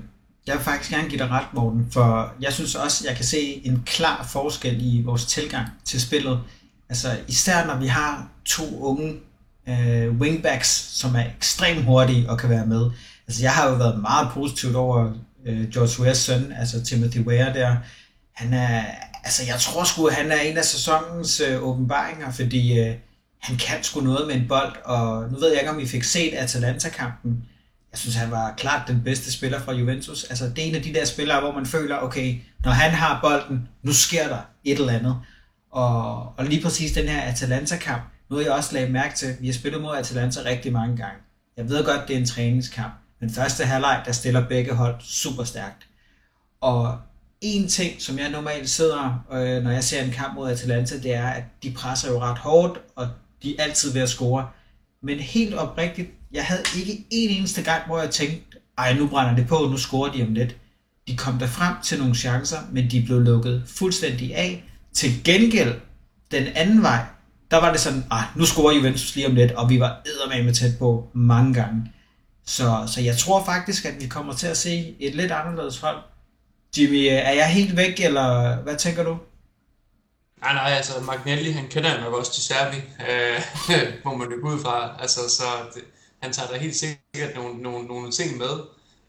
jeg vil faktisk gerne give dig ret, Morten, for jeg synes også, jeg kan se en klar forskel i vores tilgang til spillet. Altså især når vi har to unge øh, wingbacks, som er ekstremt hurtige og kan være med. Altså jeg har jo været meget positivt over øh, George Wares søn, altså Timothy Ware der, han er, altså jeg tror sgu, han er en af sæsonens øh, åbenbaringer, fordi øh, han kan sgu noget med en bold, og nu ved jeg ikke, om vi fik set Atalanta-kampen. Jeg synes, han var klart den bedste spiller fra Juventus. Altså, det er en af de der spillere, hvor man føler, okay, når han har bolden, nu sker der et eller andet. Og, og lige præcis den her Atalanta-kamp, nu har jeg også lagde mærke til, vi har spillet mod Atalanta rigtig mange gange. Jeg ved godt, det er en træningskamp, Men første halvleg, der stiller begge hold super stærkt. Og en ting, som jeg normalt sidder, øh, når jeg ser en kamp mod Atalanta, det er, at de presser jo ret hårdt, og de er altid ved at score. Men helt oprigtigt, jeg havde ikke en eneste gang, hvor jeg tænkte, ej, nu brænder det på, nu scorer de om lidt. De kom der frem til nogle chancer, men de blev lukket fuldstændig af. Til gengæld, den anden vej, der var det sådan, ah, nu scorer Juventus lige om lidt, og vi var med tæt på mange gange. Så, så jeg tror faktisk, at vi kommer til at se et lidt anderledes hold. Jimmy, er jeg helt væk, eller hvad tænker du? Nej, nej, altså Magnelli, han kender nok også til Serbi, øh, må man løbe ud fra. Altså, så det, han tager da helt sikkert nogle, nogle, nogle ting med.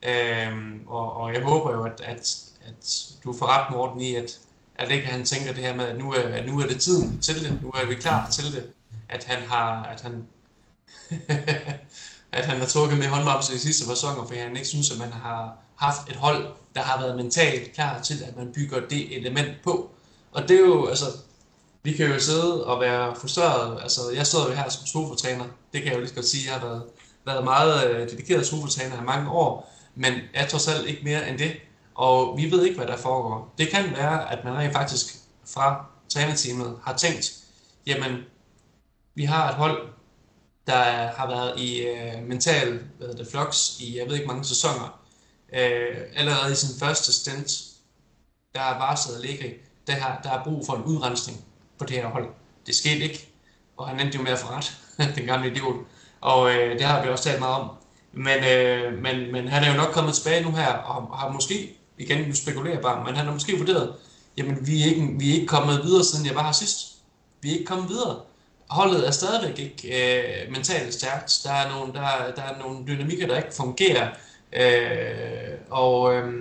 Øh, og, og jeg håber jo, at, at, at du får ret, Morten, i, at, at ikke han tænker det her med, at nu er, at nu er det tiden til det, nu er vi klar til det. At han har, at han, at han har trukket med håndbremsen i sidste sæsoner, fordi han ikke synes, at man har haft et hold, der har været mentalt klar til, at man bygger det element på. Og det er jo, altså, vi kan jo sidde og være frustreret. Altså, jeg sidder jo her som sofatræner. Det kan jeg jo lige så godt sige. Jeg har været, været meget øh, dedikeret sofatræner i mange år, men er trods alt ikke mere end det. Og vi ved ikke, hvad der foregår. Det kan være, at man rent faktisk fra trænerteamet har tænkt, jamen, vi har et hold, der har været i øh, mental hvad det, flux i, jeg ved ikke, mange sæsoner. Øh, allerede i sin første stint, der er varslet Allegri, der, har, der er brug for en udrensning på det her hold. Det skete ikke, og han endte jo med at få ret, den gamle idiot. Og øh, det har vi også talt meget om. Men, øh, men, men han er jo nok kommet tilbage nu her, og har måske, igen, nu spekulerer bare, men han har måske vurderet, jamen vi er, ikke, vi er ikke kommet videre, siden jeg var her sidst. Vi er ikke kommet videre. Holdet er stadigvæk ikke øh, mentalt stærkt. Der er, nogle, der, der er nogle dynamikker, der ikke fungerer. Øh, og øh,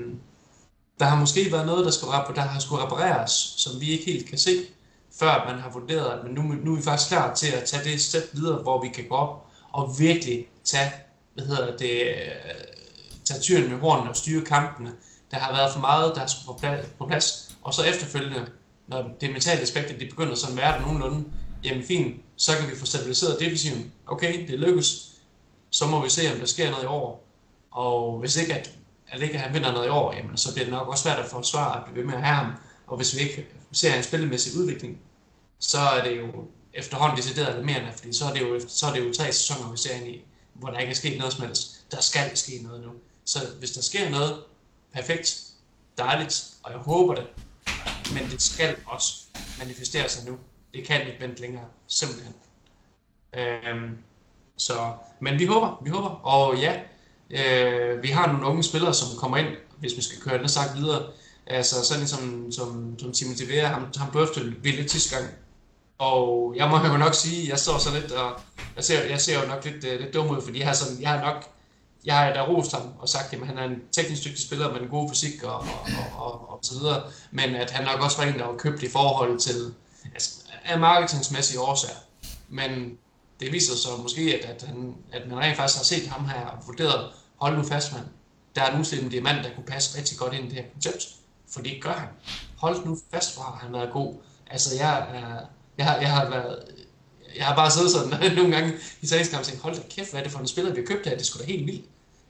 der har måske været noget, der, skal, der har skulle repareres, som vi ikke helt kan se, før man har vurderet, at nu, nu er vi faktisk klar til at tage det step videre, hvor vi kan gå op og virkelig tage, hvad hedder det, øh, tage tyren med hornene og styre kampene. Der har været for meget, der skulle på plads. Og så efterfølgende, når det mentale aspekt, det begynder sådan at være der nogenlunde, jamen fint, så kan vi få stabiliseret defensiven. Okay, det lykkes. Så må vi se, om der sker noget i år. Og hvis ikke, at, at ikke han vinder noget i år, jamen, så bliver det nok også svært at forsvare at blive ved med at have ham. Og hvis vi ikke ser en spillemæssig udvikling, så er det jo efterhånden decideret alarmerende, fordi så er det jo, så er det jo tre sæsoner, vi ser ind i, hvor der ikke er sket noget som helst. Der skal ske noget nu. Så hvis der sker noget, perfekt, dejligt, og jeg håber det, men det skal også manifestere sig nu. Det kan ikke vente længere, simpelthen. Øhm, så, men vi håber, vi håber, og ja, øh, vi har nogle unge spillere, som kommer ind, hvis vi skal køre den sagt videre. Altså sådan ligesom, som, som, som Timothy Vera, ham, ham drøftede vi lidt sidste gang. Og jeg må jo nok sige, jeg står så lidt, og jeg ser, jeg ser jo nok lidt, uh, lidt dum ud, fordi jeg har, sådan, jeg har nok, jeg har da rost ham og sagt, at han er en teknisk dygtig spiller med en god fysik og, og, og, og, og så videre, men at han nok også var en, der var købt i forhold til, altså, af marketingsmæssige årsager. Men det viser sig måske, at, at, han, at man rent faktisk har set ham her og vurderet, hold nu fast, mand. Der er en uslimmelig diamant, der kunne passe rigtig godt ind i det her koncept. For det gør han. Hold nu fast, hvor har han været god. Altså, jeg, er, jeg, har, jeg har været... Jeg har bare siddet sådan nogle gange i træningskamp og tænkt, hold da kæft, hvad er det for en spiller, vi har købt her? Det skulle da helt vildt.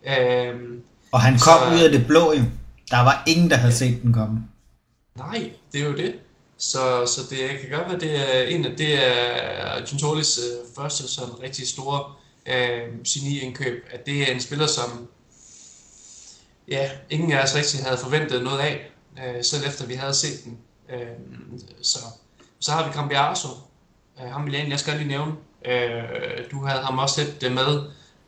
Øhm, og han kom så, ud af det blå jo. Der var ingen, der havde set den komme. Nej, det er jo det. Så, så det kan godt være, det er en af det er Gintolis øh, første sådan rigtig store øh, geni-indkøb, at det er en spiller, som ja, ingen af os rigtig havde forventet noget af, øh, selv efter vi havde set den. Øh, så, så har vi Cambiaso, Øh, ham vil jeg egentlig skal lige nævne. Øh, du havde ham også lidt øh, med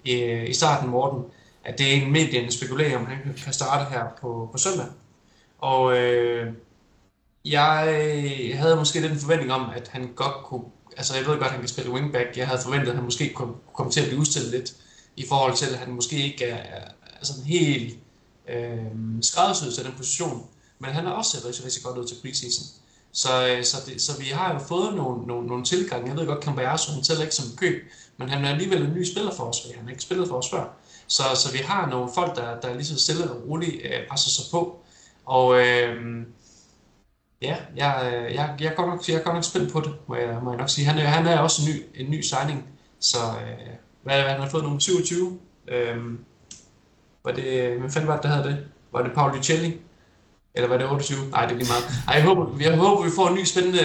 i, i starten, Morten, at det er en medierne spekulerer, om han kan starte her på, på søndag. Og øh, jeg havde måske den forventning om, at han godt kunne, altså jeg ved godt, at han kan spille wingback, jeg havde forventet, at han måske kunne komme til at blive udstillet lidt, i forhold til, at han måske ikke er, er sådan helt øh, skræddersyet til den position, men han har også set rigtig, rigtig godt ud til preseason. Så, øh, så, det, så vi har jo fået nogle, nogle, nogle tilgange. Jeg ved godt, Cambiaso, han tæller ikke som køb, men han er alligevel en ny spiller for os, fordi han har ikke spillet for os før. Så, så vi har nogle folk, der, der lige så stille og roligt øh, presser sig på. Og øh, ja, jeg, øh, jeg, jeg, er godt nok, jeg er godt nok spændt på det, må jeg, må jeg nok sige. Han er, han er også en ny, en ny signing, så øh, hvad, hvad han har fået nummer 27. Øh, Var det, hvem fanden var det, der havde det? Var det Paul Celli? Eller var det 28? Nej, det er lige meget. Ej, jeg håber, jeg håber, vi får en ny spændende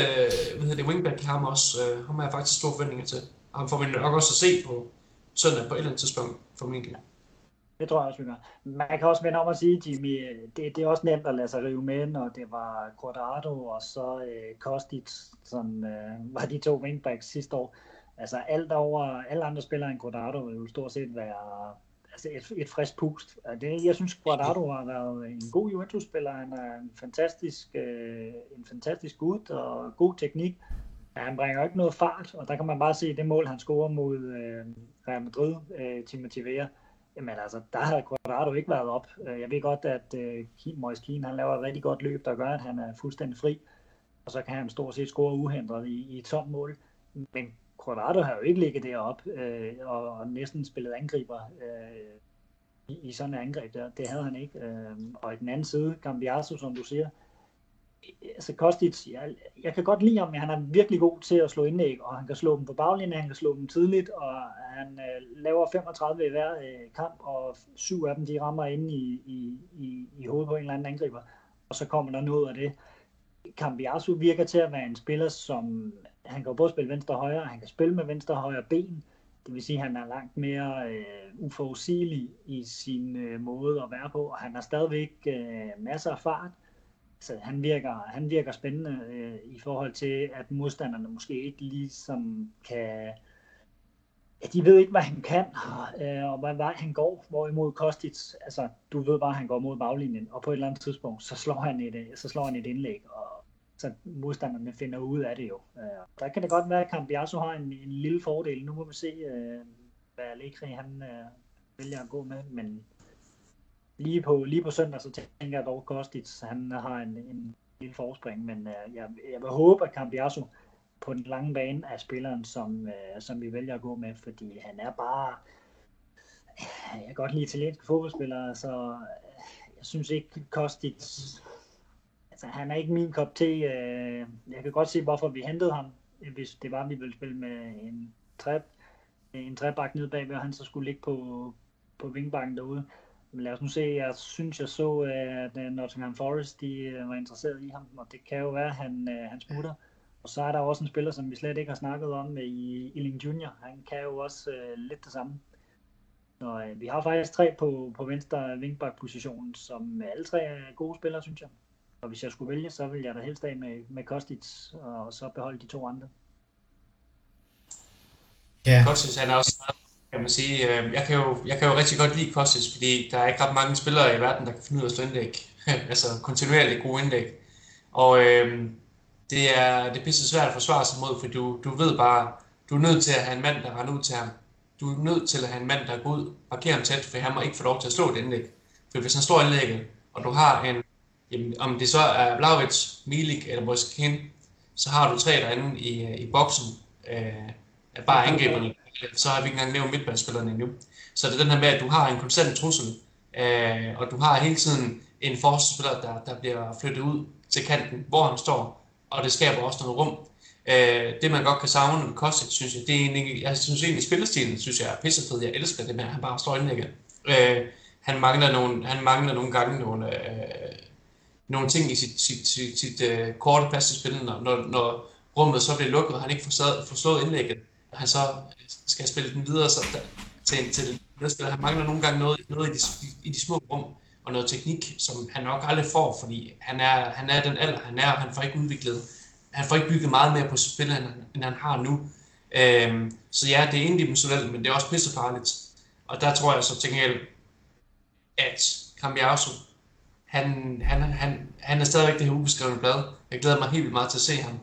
hvad hedder det, wingback i ham også. Øh, ham har jeg faktisk store forventninger til. Ham får vi nok også at se på søndag på et eller andet tidspunkt, formentlig. Det tror jeg også, vi gør. Man kan også vende om at sige, Jimmy, det, det er også nemt at lade sig rive med, når det var Quadrado og så øh, Kostic, som øh, var de to wingbacks sidste år. Altså alt over, alle andre spillere end Quadrado vil jo stort set være altså et, et frisk pust. Det, jeg synes, Guardado har været en god Juventus-spiller. Han er en fantastisk, øh, en fantastisk gut og god teknik. Ja, han bringer ikke noget fart, og der kan man bare se det mål, han scorer mod øh, Real Madrid, øh, Timothy Weah Jamen altså, der har Quadrado ikke været op. Øh, jeg ved godt, at øh, Moise Keane, han laver et rigtig godt løb, der gør, at han er fuldstændig fri. Og så kan han stort set score uhindret i, i et tomt mål. Men Quadrado har jo ikke ligget deroppe øh, og, og næsten spillet angriber øh, i, i sådan et angreb der. Det havde han ikke. Øh, og i den anden side, Gambiaso, som du siger, altså Kostic, jeg, jeg kan godt lide ham, men han er virkelig god til at slå indlæg, og han kan slå dem på baglinjen, han kan slå dem tidligt, og han øh, laver 35 i hver øh, kamp, og syv af dem, de rammer ind i, i, i, i hovedet på en eller anden angriber, og så kommer der noget af det. Cambiasu virker til at være en spiller, som han kan både spille venstre og højre, han kan spille med venstre og højre ben, det vil sige, at han er langt mere øh, uforudsigelig i sin øh, måde at være på, og han har stadigvæk øh, masser af fart, så han virker, han virker spændende øh, i forhold til, at modstanderne måske ikke ligesom kan... Ja, de ved ikke, hvad han kan, øh, og hvad vej han går. Hvorimod Kostic, altså, du ved bare, at han går mod baglinjen, og på et eller andet tidspunkt, så slår han et, øh, så slår han et indlæg, og så modstanderne finder ud af det jo. Øh, der kan det godt være, at Cambiasso har en, en lille fordel. Nu må vi se, øh, hvad Allegri han øh, vælger at gå med, men lige på, lige på søndag, så tænker jeg dog, Kostic, han har en, en lille forspring, men øh, jeg, jeg vil håbe, at Cambiasso på den lange bane er spilleren, som, øh, som vi vælger at gå med, fordi han er bare, jeg kan godt lide italienske fodboldspillere, så øh, jeg synes ikke, Kostic, altså han er ikke min kop te. Øh, jeg kan godt se, hvorfor vi hentede ham, øh, hvis det var, at vi ville spille med en træ, en træbak nede bagved, og han så skulle ligge på, på vingbakken derude. Men lad os nu se, jeg synes, jeg så, at øh, Nottingham Forest de øh, var interesseret i ham, og det kan jo være, at han, han smutter. Og så er der også en spiller, som vi slet ikke har snakket om i Illing Junior. Han kan jo også uh, lidt det samme. Så uh, vi har faktisk tre på, på venstre vingbak-positionen, som alle tre er gode spillere, synes jeg. Og hvis jeg skulle vælge, så vil jeg da helst af med, med Kostic, og så beholde de to andre. Ja. Kostic, han er også kan man sige. Øh, jeg kan, jo, jeg kan jo rigtig godt lide Kostic, fordi der er ikke ret mange spillere i verden, der kan finde ud af at slå indlæg. altså kontinuerligt gode indlæg. Og øh, det er, det er pisse svært at forsvare sig mod, for du, du ved bare, du er nødt til at have en mand, der render ud til ham. Du er nødt til at have en mand, der går ud, parkerer ham tæt, for han må ikke få lov til at slå et indlæg. For hvis han står indlægget, og du har en, jamen, om det så er Blauwitz, Milik eller Moiskin, så har du tre derinde i, øh, i boksen, øh, bare angriberne så har vi ikke engang nævnt midtbanespillerne endnu. Så det er den her med, at du har en konstant trussel, øh, og du har hele tiden en forsvarsspiller, der, der bliver flyttet ud til kanten, hvor han står, og det skaber også noget rum. Øh, det man godt kan savne med Kostic, synes jeg, det er egentlig, jeg synes egentlig, spillestilen synes jeg er pissefed. Jeg elsker det med, at han bare står indlægget. Øh, han mangler nogle, han mangler nogle gange nogle, øh, nogle ting i sit, sit, sit, sit øh, korte plads til spillet, når, når, når rummet så bliver lukket, og han ikke får, får slået indlægget han så øh, skal spille den videre så der, til, til medspiller. Han mangler nogle gange noget, noget i, de, i de små rum, og noget teknik, som han nok aldrig får, fordi han er, han er den alder, han er, og han får ikke udviklet, han får ikke bygget meget mere på sit spil, end, end han har nu. Øhm, så ja, det er indimensionelt, men det er også pissefarligt. Og der tror jeg så til gengæld, at Cambiaso, han, han, han, han er stadigvæk det her ubeskrevne blad. Jeg glæder mig helt vildt meget til at se ham.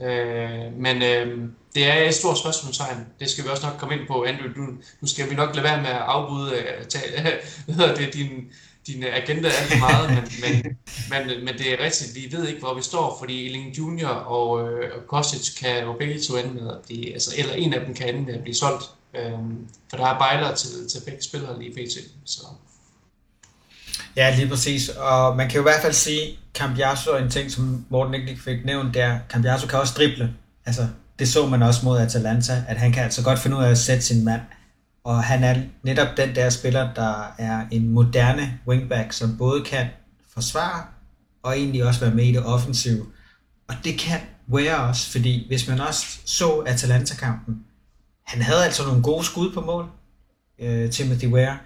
Øh, men øh, det er et stort spørgsmålstegn. Det skal vi også nok komme ind på, Andrew. Du, nu skal vi nok lade være med at afbryde øh, uh, tage, hvad det, din, din agenda alt for meget, men, men, men, men det er rigtigt, vi ved ikke, hvor vi står, fordi Elling Junior og, øh, Kostic kan jo begge to ende med at blive, altså, eller en af dem kan ende med at blive solgt, øh, for der er bejler til, til begge spillere lige pt. Så. Ja, lige præcis. Og man kan jo i hvert fald sige, Cambiaso en ting, som Morten ikke fik nævnt, der Cambiasso kan også drible. Altså, det så man også mod Atalanta, at han kan altså godt finde ud af at sætte sin mand Og han er netop den der spiller, der er en moderne wingback, som både kan forsvare og egentlig også være med i det offensive. Og det kan Ware også, fordi hvis man også så Atalanta-kampen, han havde altså nogle gode skud på mål, øh, Timothy Ware,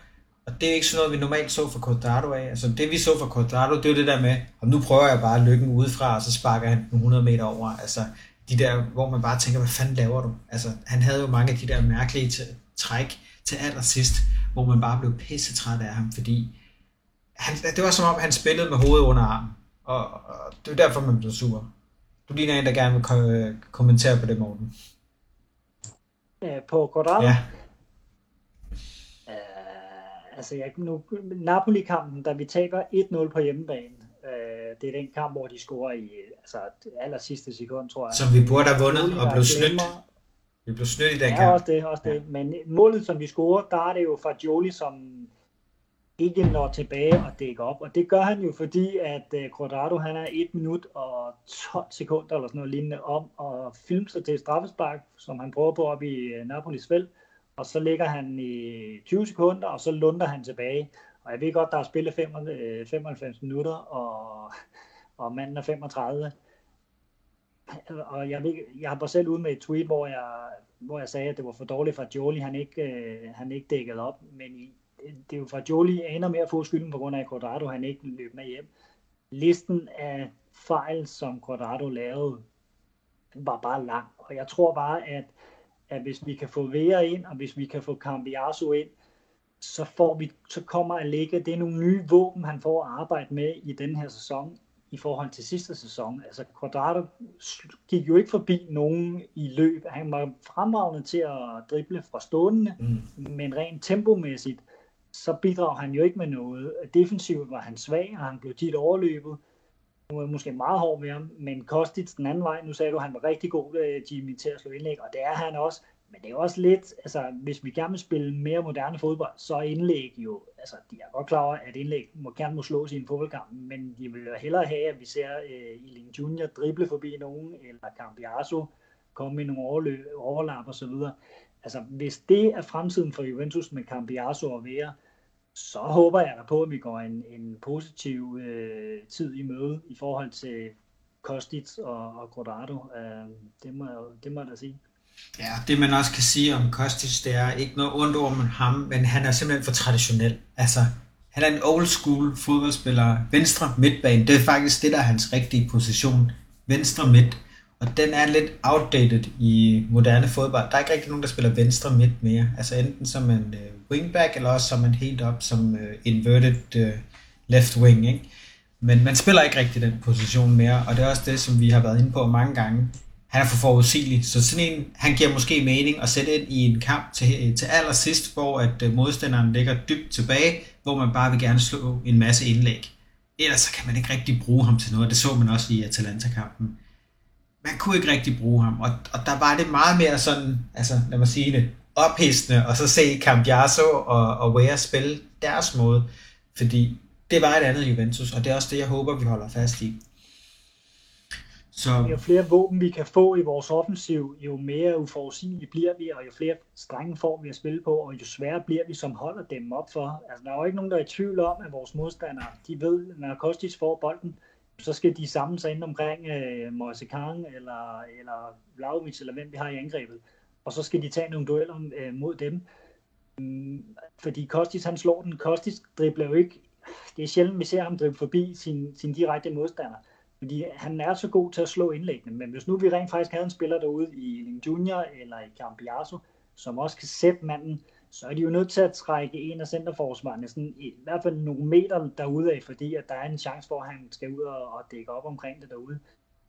og det er ikke sådan noget, vi normalt så for Quadrado af. Altså det vi så for Quadrado, det er jo det der med, og nu prøver jeg bare lykken udefra, og så sparker han 100 meter over. Altså de der, hvor man bare tænker, hvad fanden laver du? Altså han havde jo mange af de der mærkelige træk til allersidst, hvor man bare blev pisse træt af ham, fordi han, det var som om, han spillede med hovedet under armen. Og, og det er derfor, man blev sur. Du ligner en, der gerne vil ko- kommentere på det, Morten. På Quadrado? Ja. Altså, jeg, nu, Napoli-kampen, da vi taber 1-0 på hjemmebane, uh, det er den kamp, hvor de scorer i altså, aller sidste sekund, tror jeg. Som vi burde have vundet og blev snydt. Vi blev snydt i den ja, kamp. også det, også det. Ja. Men målet, som vi scorer, der er det jo fra Jolie, som ikke når tilbage og dækker op. Og det gør han jo, fordi at uh, Quadrado, han er 1 minut og 12 sekunder eller sådan noget lignende om at filme sig til straffespark, som han prøver på op i uh, Napolis felt. Og så ligger han i 20 sekunder, og så lunder han tilbage. Og jeg ved godt, der er spillet 95 øh, minutter, og, og manden er 35 og jeg, ved, jeg var selv ude med et tweet, hvor jeg, hvor jeg sagde, at det var for dårligt for Jolie, han ikke, øh, han ikke dækkede op, men i, det er jo fra Jolie ender med at få skylden på grund af, at Quadrado han ikke løb med hjem. Listen af fejl, som Quadrado lavede, var bare lang, og jeg tror bare, at, at hvis vi kan få Vera ind, og hvis vi kan få Cambiaso ind, så, får vi, så kommer Allega, det er nogle nye våben, han får at arbejde med i den her sæson, i forhold til sidste sæson. Altså Quadrado gik jo ikke forbi nogen i løb. Han var fremragende til at drible fra stående, mm. men rent tempomæssigt, så bidrager han jo ikke med noget. Defensivt var han svag, og han blev tit overløbet. Nu er måske meget hård ved ham, men Kostic den anden vej, nu sagde du, at han var rigtig god, øh, Jimmy, til at slå indlæg, og det er han også. Men det er også lidt, altså hvis vi gerne vil spille mere moderne fodbold, så er indlæg jo, altså de er godt klar over, at indlæg må, gerne må slås i en fodboldkamp, men de vil jo hellere have, at vi ser øh, Iling Junior drible forbi nogen, eller Cambiaso komme i nogle overløb, overlap og så videre. Altså hvis det er fremtiden for Juventus med Cambiaso og Vera, så håber jeg da på, at vi går en, en positiv øh, tid i møde i forhold til Kostic og, og Grodado. Øh, det, må det må jeg da sige. Ja, det man også kan sige om Kostic, det er ikke noget ondt om ham, men han er simpelthen for traditionel. Altså, han er en old school fodboldspiller. Venstre midtbane, det er faktisk det, der er hans rigtige position. Venstre midt. Og den er lidt outdated i moderne fodbold. Der er ikke rigtig nogen, der spiller venstre midt mere. Altså enten som en øh, wingback, eller også som en helt op som uh, inverted uh, left wing. Ikke? Men man spiller ikke rigtig den position mere, og det er også det, som vi har været inde på mange gange han er for forudsigelig, så sådan en, han giver måske mening at sætte ind i en kamp til, øh, til allersidst, hvor at øh, modstanderen ligger dybt tilbage, hvor man bare vil gerne slå en masse indlæg. Ellers så kan man ikke rigtig bruge ham til noget, det så man også i Atalanta-kampen. Man kunne ikke rigtig bruge ham, og, og der var det meget mere sådan, altså lad mig sige det, ophidsende, og så se Cambiaso og, og Wea spille deres måde, fordi det var et andet Juventus, og det er også det, jeg håber, vi holder fast i. Så... Jo flere våben vi kan få i vores offensiv, jo mere uforudsigelige bliver vi, og jo flere strenge får vi at spille på, og jo sværere bliver vi som hold at dæmme op for. Altså, der er jo ikke nogen, der er i tvivl om, at vores modstandere, de ved, når Kostis får bolden, så skal de samle sig ind omkring øh, Moise Kang, eller, eller Vlaovic, eller hvem vi har i angrebet, og så skal de tage nogle dueller øh, mod dem. Mm, fordi Kostis, han slår den. Kostis dribler jo ikke, det er sjældent, vi ser ham drible forbi sin, sin direkte modstander. Fordi han er så god til at slå indlæggene, men hvis nu vi rent faktisk havde en spiller derude i Ling Junior eller i Campiaso, som også kan sætte manden, så er de jo nødt til at trække en af centerforsvarerne sådan i, i hvert fald nogle meter derude af, fordi at der er en chance for, at han skal ud og, og dække op omkring det derude.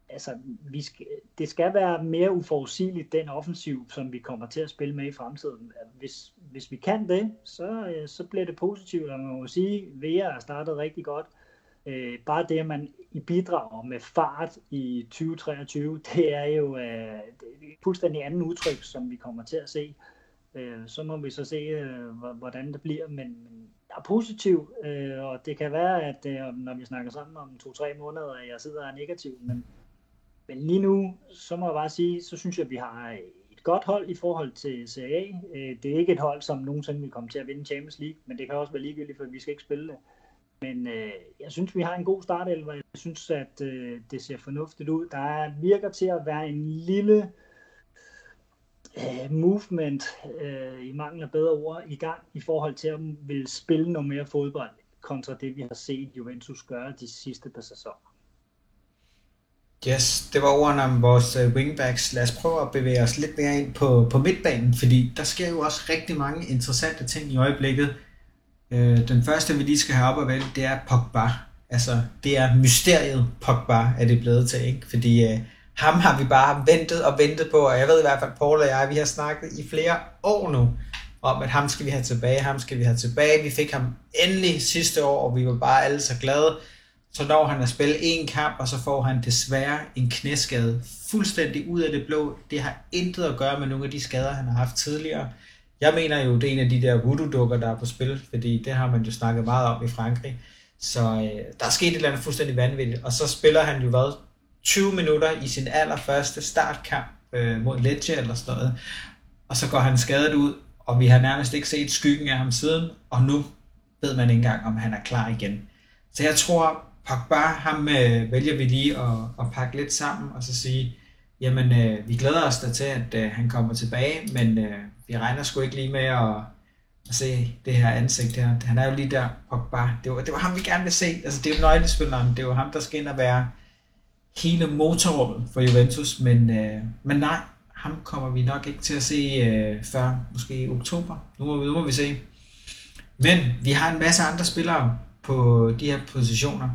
Altså, vi skal, det skal være mere uforudsigeligt, den offensiv, som vi kommer til at spille med i fremtiden. Altså, hvis, hvis vi kan det, så, øh, så bliver det positivt, og man må sige, at Vea har startet rigtig godt. Øh, bare det, at man i bidrager med fart i 2023, det er jo øh, det er et fuldstændig anden udtryk, som vi kommer til at se. Øh, så må vi så se, øh, hvordan det bliver, men, men jeg er positiv, øh, og det kan være, at øh, når vi snakker sammen om to-tre måneder, at jeg sidder og er negativ, men, men lige nu, så må jeg bare sige, så synes jeg, at vi har et godt hold i forhold til Serie A. Øh, det er ikke et hold, som nogensinde vil komme til at vinde Champions League, men det kan også være ligegyldigt, for vi skal ikke spille det. Men øh, jeg synes, vi har en god startelver. Jeg synes, at øh, det ser fornuftigt ud. Der er, virker til at være en lille øh, movement, øh, i mangel af bedre ord, i gang i forhold til at vil spille noget mere fodbold, kontra det, vi har set Juventus gøre de sidste par sæsoner. Yes, det var ordene om vores øh, wingbacks. Lad os prøve at bevæge os lidt mere ind på, på midtbanen, fordi der sker jo også rigtig mange interessante ting i øjeblikket. Øh, den første, vi lige skal have op og vælge, det er Pogba. Altså, det er mysteriet Pogba, er det blevet til, ikke? Fordi øh, ham har vi bare ventet og ventet på, og jeg ved i hvert fald, Paul og jeg, vi har snakket i flere år nu, om at ham skal vi have tilbage, ham skal vi have tilbage. Vi fik ham endelig sidste år, og vi var bare alle så glade. Så når han at spille en kamp, og så får han desværre en knæskade fuldstændig ud af det blå. Det har intet at gøre med nogle af de skader, han har haft tidligere. Jeg mener jo, det er en af de der voodoo-dukker, der er på spil, fordi det har man jo snakket meget om i Frankrig. Så øh, der er sket et eller andet fuldstændig vanvittigt, og så spiller han jo hvad, 20 minutter i sin allerførste startkamp øh, mod Lecce eller sådan noget, og så går han skadet ud, og vi har nærmest ikke set skyggen af ham siden, og nu ved man ikke engang, om han er klar igen. Så jeg tror, Pogba, ham øh, vælger vi lige at, at pakke lidt sammen, og så sige, jamen øh, vi glæder os da til, at øh, han kommer tilbage, men øh, vi regner sgu ikke lige med at, at se det her ansigt her. Han er jo lige der, Pogba. Det var, det var ham, vi gerne vil se. Altså, det er jo nøglespilleren. Det er jo ham, der skal ind og være hele motorrummet for Juventus, men, øh, men nej, ham kommer vi nok ikke til at se øh, før måske i oktober. Nu må, nu må vi se. Men vi har en masse andre spillere på de her positioner.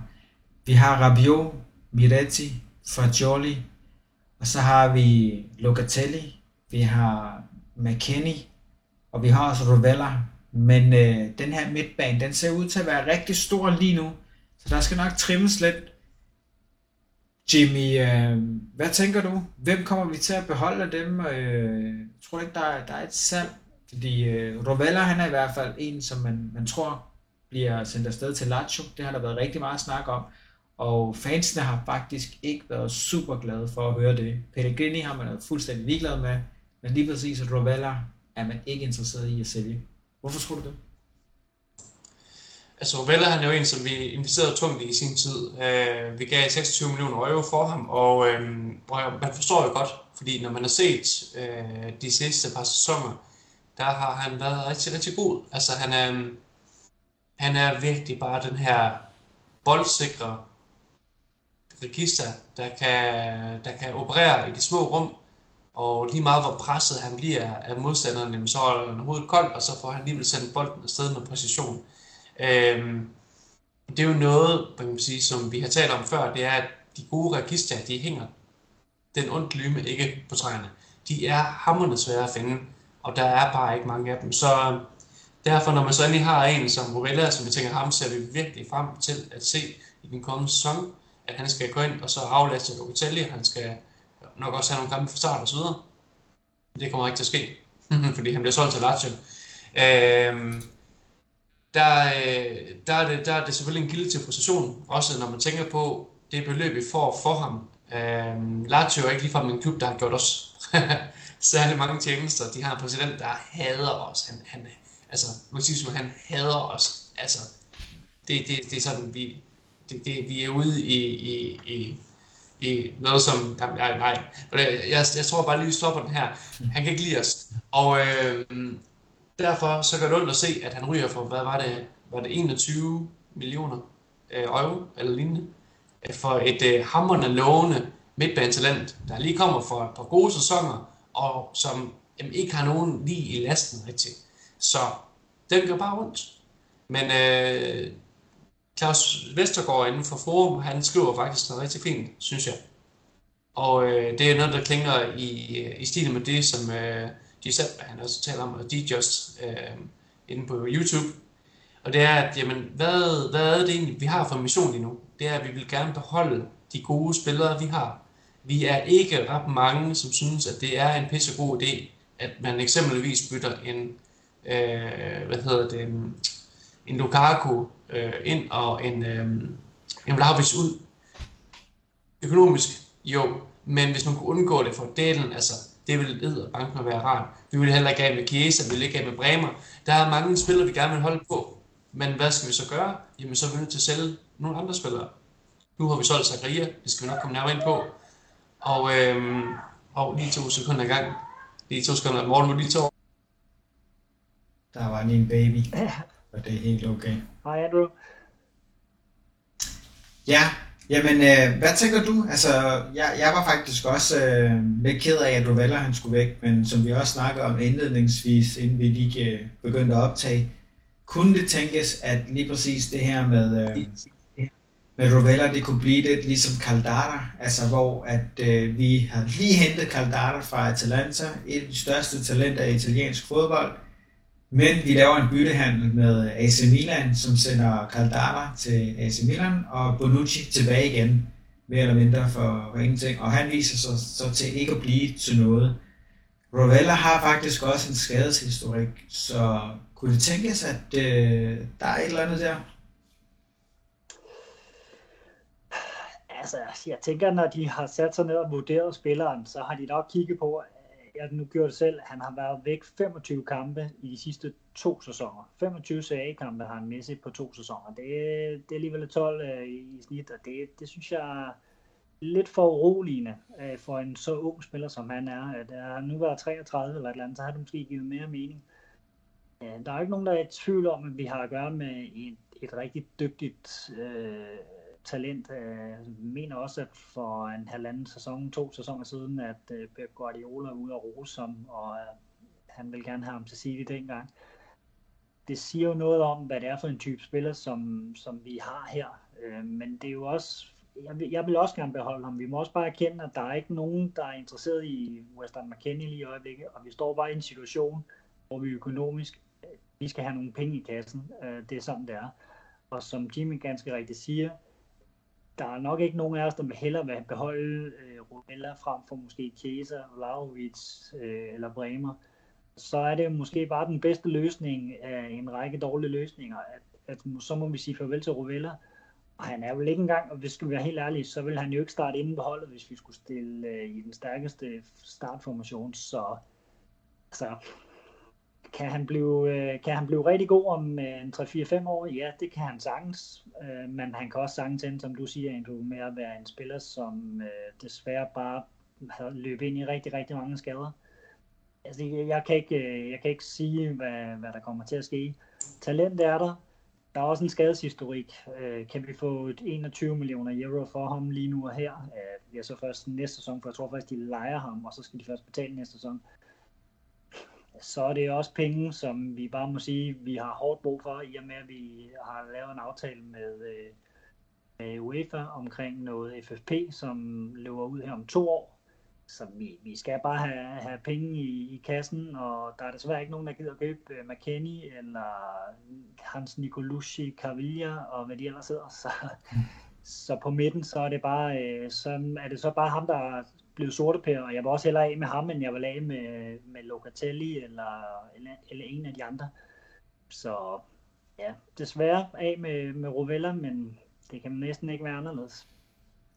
Vi har Rabiot, Miretti, Fagioli, og så har vi Locatelli, vi har McKenny, og vi har også Rovella. Men øh, den her midtbane, den ser ud til at være rigtig stor lige nu, så der skal nok trimmes lidt. Jimmy, øh, hvad tænker du? Hvem kommer vi til at beholde af dem? Øh, tror ikke, der er, der er et salg? Fordi øh, Rovella, han er i hvert fald en, som man, man tror bliver sendt afsted til Lazio. Det har der været rigtig meget snak om. Og fansene har faktisk ikke været super glade for at høre det. Pellegrini har man været fuldstændig ligeglad med, men lige præcis at Rovella er man ikke interesseret i at sælge. Hvorfor tror du det? Altså Rovella han er jo en, som vi investerede tungt i i sin tid. Uh, vi gav 26 millioner euro for ham, og uh, man forstår jo godt, fordi når man har set uh, de sidste par sæsoner, der har han været rigtig, rigtig god. Altså han er, han er virkelig bare den her boldsikre register, der kan, der kan operere i de små rum, og lige meget hvor presset han bliver af modstanderen, så er han hovedet koldt, og så får han alligevel sendt bolden afsted med præcision. Øhm, det er jo noget, man kan sige, som vi har talt om før, det er, at de gode register, de hænger den ondt lyme ikke på træerne. De er hammerne svære at finde, og der er bare ikke mange af dem. Så øhm, derfor, når man så endelig har en som Rovella, som vi tænker, ham ser vi virkelig frem til at se i den kommende sæson, at han skal gå ind og så aflaste Locatelli, han skal nok også have nogle kampe for start og så videre. Det kommer ikke til at ske, fordi han bliver solgt til Lazio. Øhm, øh, der, der, er det, der er det selvfølgelig en kilde til frustration, også når man tænker på det beløb, vi får for ham. Øh, Lazio er ikke ligefrem en klub, der har gjort os særlig mange tjenester. De har en præsident, der hader os. Han, han, altså, man siger, som han hader os. Altså, det, det, det er sådan, vi, det, det, vi er ude i, i, i, i noget som, nej, nej, jeg, jeg, tror bare lige, vi stopper den her. Han kan ikke lide os. Og øh, derfor så gør det ondt at se, at han ryger for, hvad var det, var det 21 millioner øh, euro eller lignende, øh, for et øh, hammerne lovende midtbanetalent, der lige kommer for et par gode sæsoner, og som jamen, ikke har nogen lige i lasten rigtig. Så den gør bare ondt. Men øh, Claus Vestergaard inden for Forum, han skriver faktisk noget rigtig fint, synes jeg. Og øh, det er noget, der klinger i, øh, i stil med det, som øh, Giuseppe, han også taler om, og DJust øh, inde på YouTube. Og det er, at jamen, hvad, hvad er det egentlig, vi har for mission lige nu? Det er, at vi vil gerne beholde de gode spillere, vi har. Vi er ikke ret mange, som synes, at det er en pissegod idé, at man eksempelvis bytter en, øh, hvad hedder det, en Lukaku øh, ind og en, øh, en Vlahovic ud. Økonomisk, jo, men hvis man kunne undgå det for delen, altså Det vil banken være rart. Vi vil heller ikke have med Chiesa, vi vil ikke have med Bremer. Der er mange spillere, vi gerne vil holde på. Men hvad skal vi så gøre? Jamen, så er vi nødt til at sælge nogle andre spillere. Nu har vi solgt Zakaria, det skal vi nok komme nærmere ind på. Og, øhm, og lige to sekunder i gang. Lige to sekunder. Morgen lige to. Der var lige en baby, og det er helt okay. Hej Andrew. Ja, jamen øh, hvad tænker du? Altså, jeg, jeg var faktisk også øh, lidt ked af, at Rovella han skulle væk, men som vi også snakkede om indledningsvis, inden vi lige øh, begyndte at optage, kunne det tænkes, at lige præcis det her med, øh, med Rovella, det kunne blive lidt ligesom Caldara, altså hvor at øh, vi har lige hentet Caldara fra Atalanta, et af de største talenter i italiensk fodbold, men vi laver en byttehandel med AC Milan, som sender Caldara til AC Milan, og Bonucci tilbage igen, mere eller mindre for, for ingenting. Og han viser sig så til ikke at blive til noget. Rovella har faktisk også en skadeshistorik, så kunne det tænkes, at øh, der er et eller andet der? Altså, jeg tænker, når de har sat sig ned og vurderet spilleren, så har de nok kigget på, jeg nu gjorde det selv, han har været væk 25 kampe i de sidste to sæsoner. 25 CA-kampe har han misset på to sæsoner. Det, det er alligevel 12 øh, i snit, og det, det synes jeg er lidt for uroligende øh, for en så ung spiller, som han er. At øh, er nu været 33 eller et eller andet, så har det måske givet mere mening. Øh, der er ikke nogen, der er i tvivl om, at vi har at gøre med et, et rigtig dygtigt øh, talent. Jeg mener også, at for en halvanden sæson, to sæsoner siden, at øh, Pep Guardiola er ude og rose ham, og øh, han vil gerne have ham til City dengang. Det siger jo noget om, hvad det er for en type spiller, som, som vi har her. Men det er jo også, jeg vil, jeg vil også gerne beholde ham. Vi må også bare erkende, at der er ikke nogen, der er interesseret i Western McKinney lige i øjeblikket, og vi står bare i en situation, hvor vi økonomisk, vi skal have nogle penge i kassen. Det er sådan, det er. Og som Jimmy ganske rigtigt siger, der er nok ikke nogen af os, der vil hellere vil beholde øh, Ronella frem for måske Chiesa, Vlaovic øh, eller Bremer. Så er det måske bare den bedste løsning af en række dårlige løsninger, at, at så må vi sige farvel til Rovella. Og han er vel ikke engang, og hvis vi skal være helt ærlige, så vil han jo ikke starte inden på holdet, hvis vi skulle stille øh, i den stærkeste startformation. Så altså, kan han blive, øh, kan han blive rigtig god om øh, en 3-4-5 år? Ja, det kan han sagtens. Øh, men han kan også sagtens ende, som du siger, Andrew, med at være en spiller, som øh, desværre bare har løbet ind i rigtig, rigtig mange skader. Altså, jeg kan ikke, øh, jeg kan ikke sige, hvad, hvad der kommer til at ske. Talent er der. Der er også en skadeshistorik. Øh, kan vi få et 21 millioner euro for ham lige nu og her? Det er så først næste sæson, for jeg tror faktisk, de leger ham, og så skal de først betale næste sæson så er det også penge, som vi bare må sige, vi har hårdt brug for, i og med at vi har lavet en aftale med, øh, med UEFA omkring noget FFP, som løber ud her om to år. Så vi, vi skal bare have, have penge i, i kassen, og der er desværre ikke nogen, der gider købe uh, McKenny eller Hans Nicolucci, Cavilla og hvad de ellers hedder. Så, så på midten, så er det bare, øh, så er det så bare ham, der blevet sortepære, og jeg var også hellere af med ham, end jeg var af med, med Locatelli eller, eller, eller en af de andre. Så ja, desværre af med, med Rovella, men det kan næsten ikke være anderledes.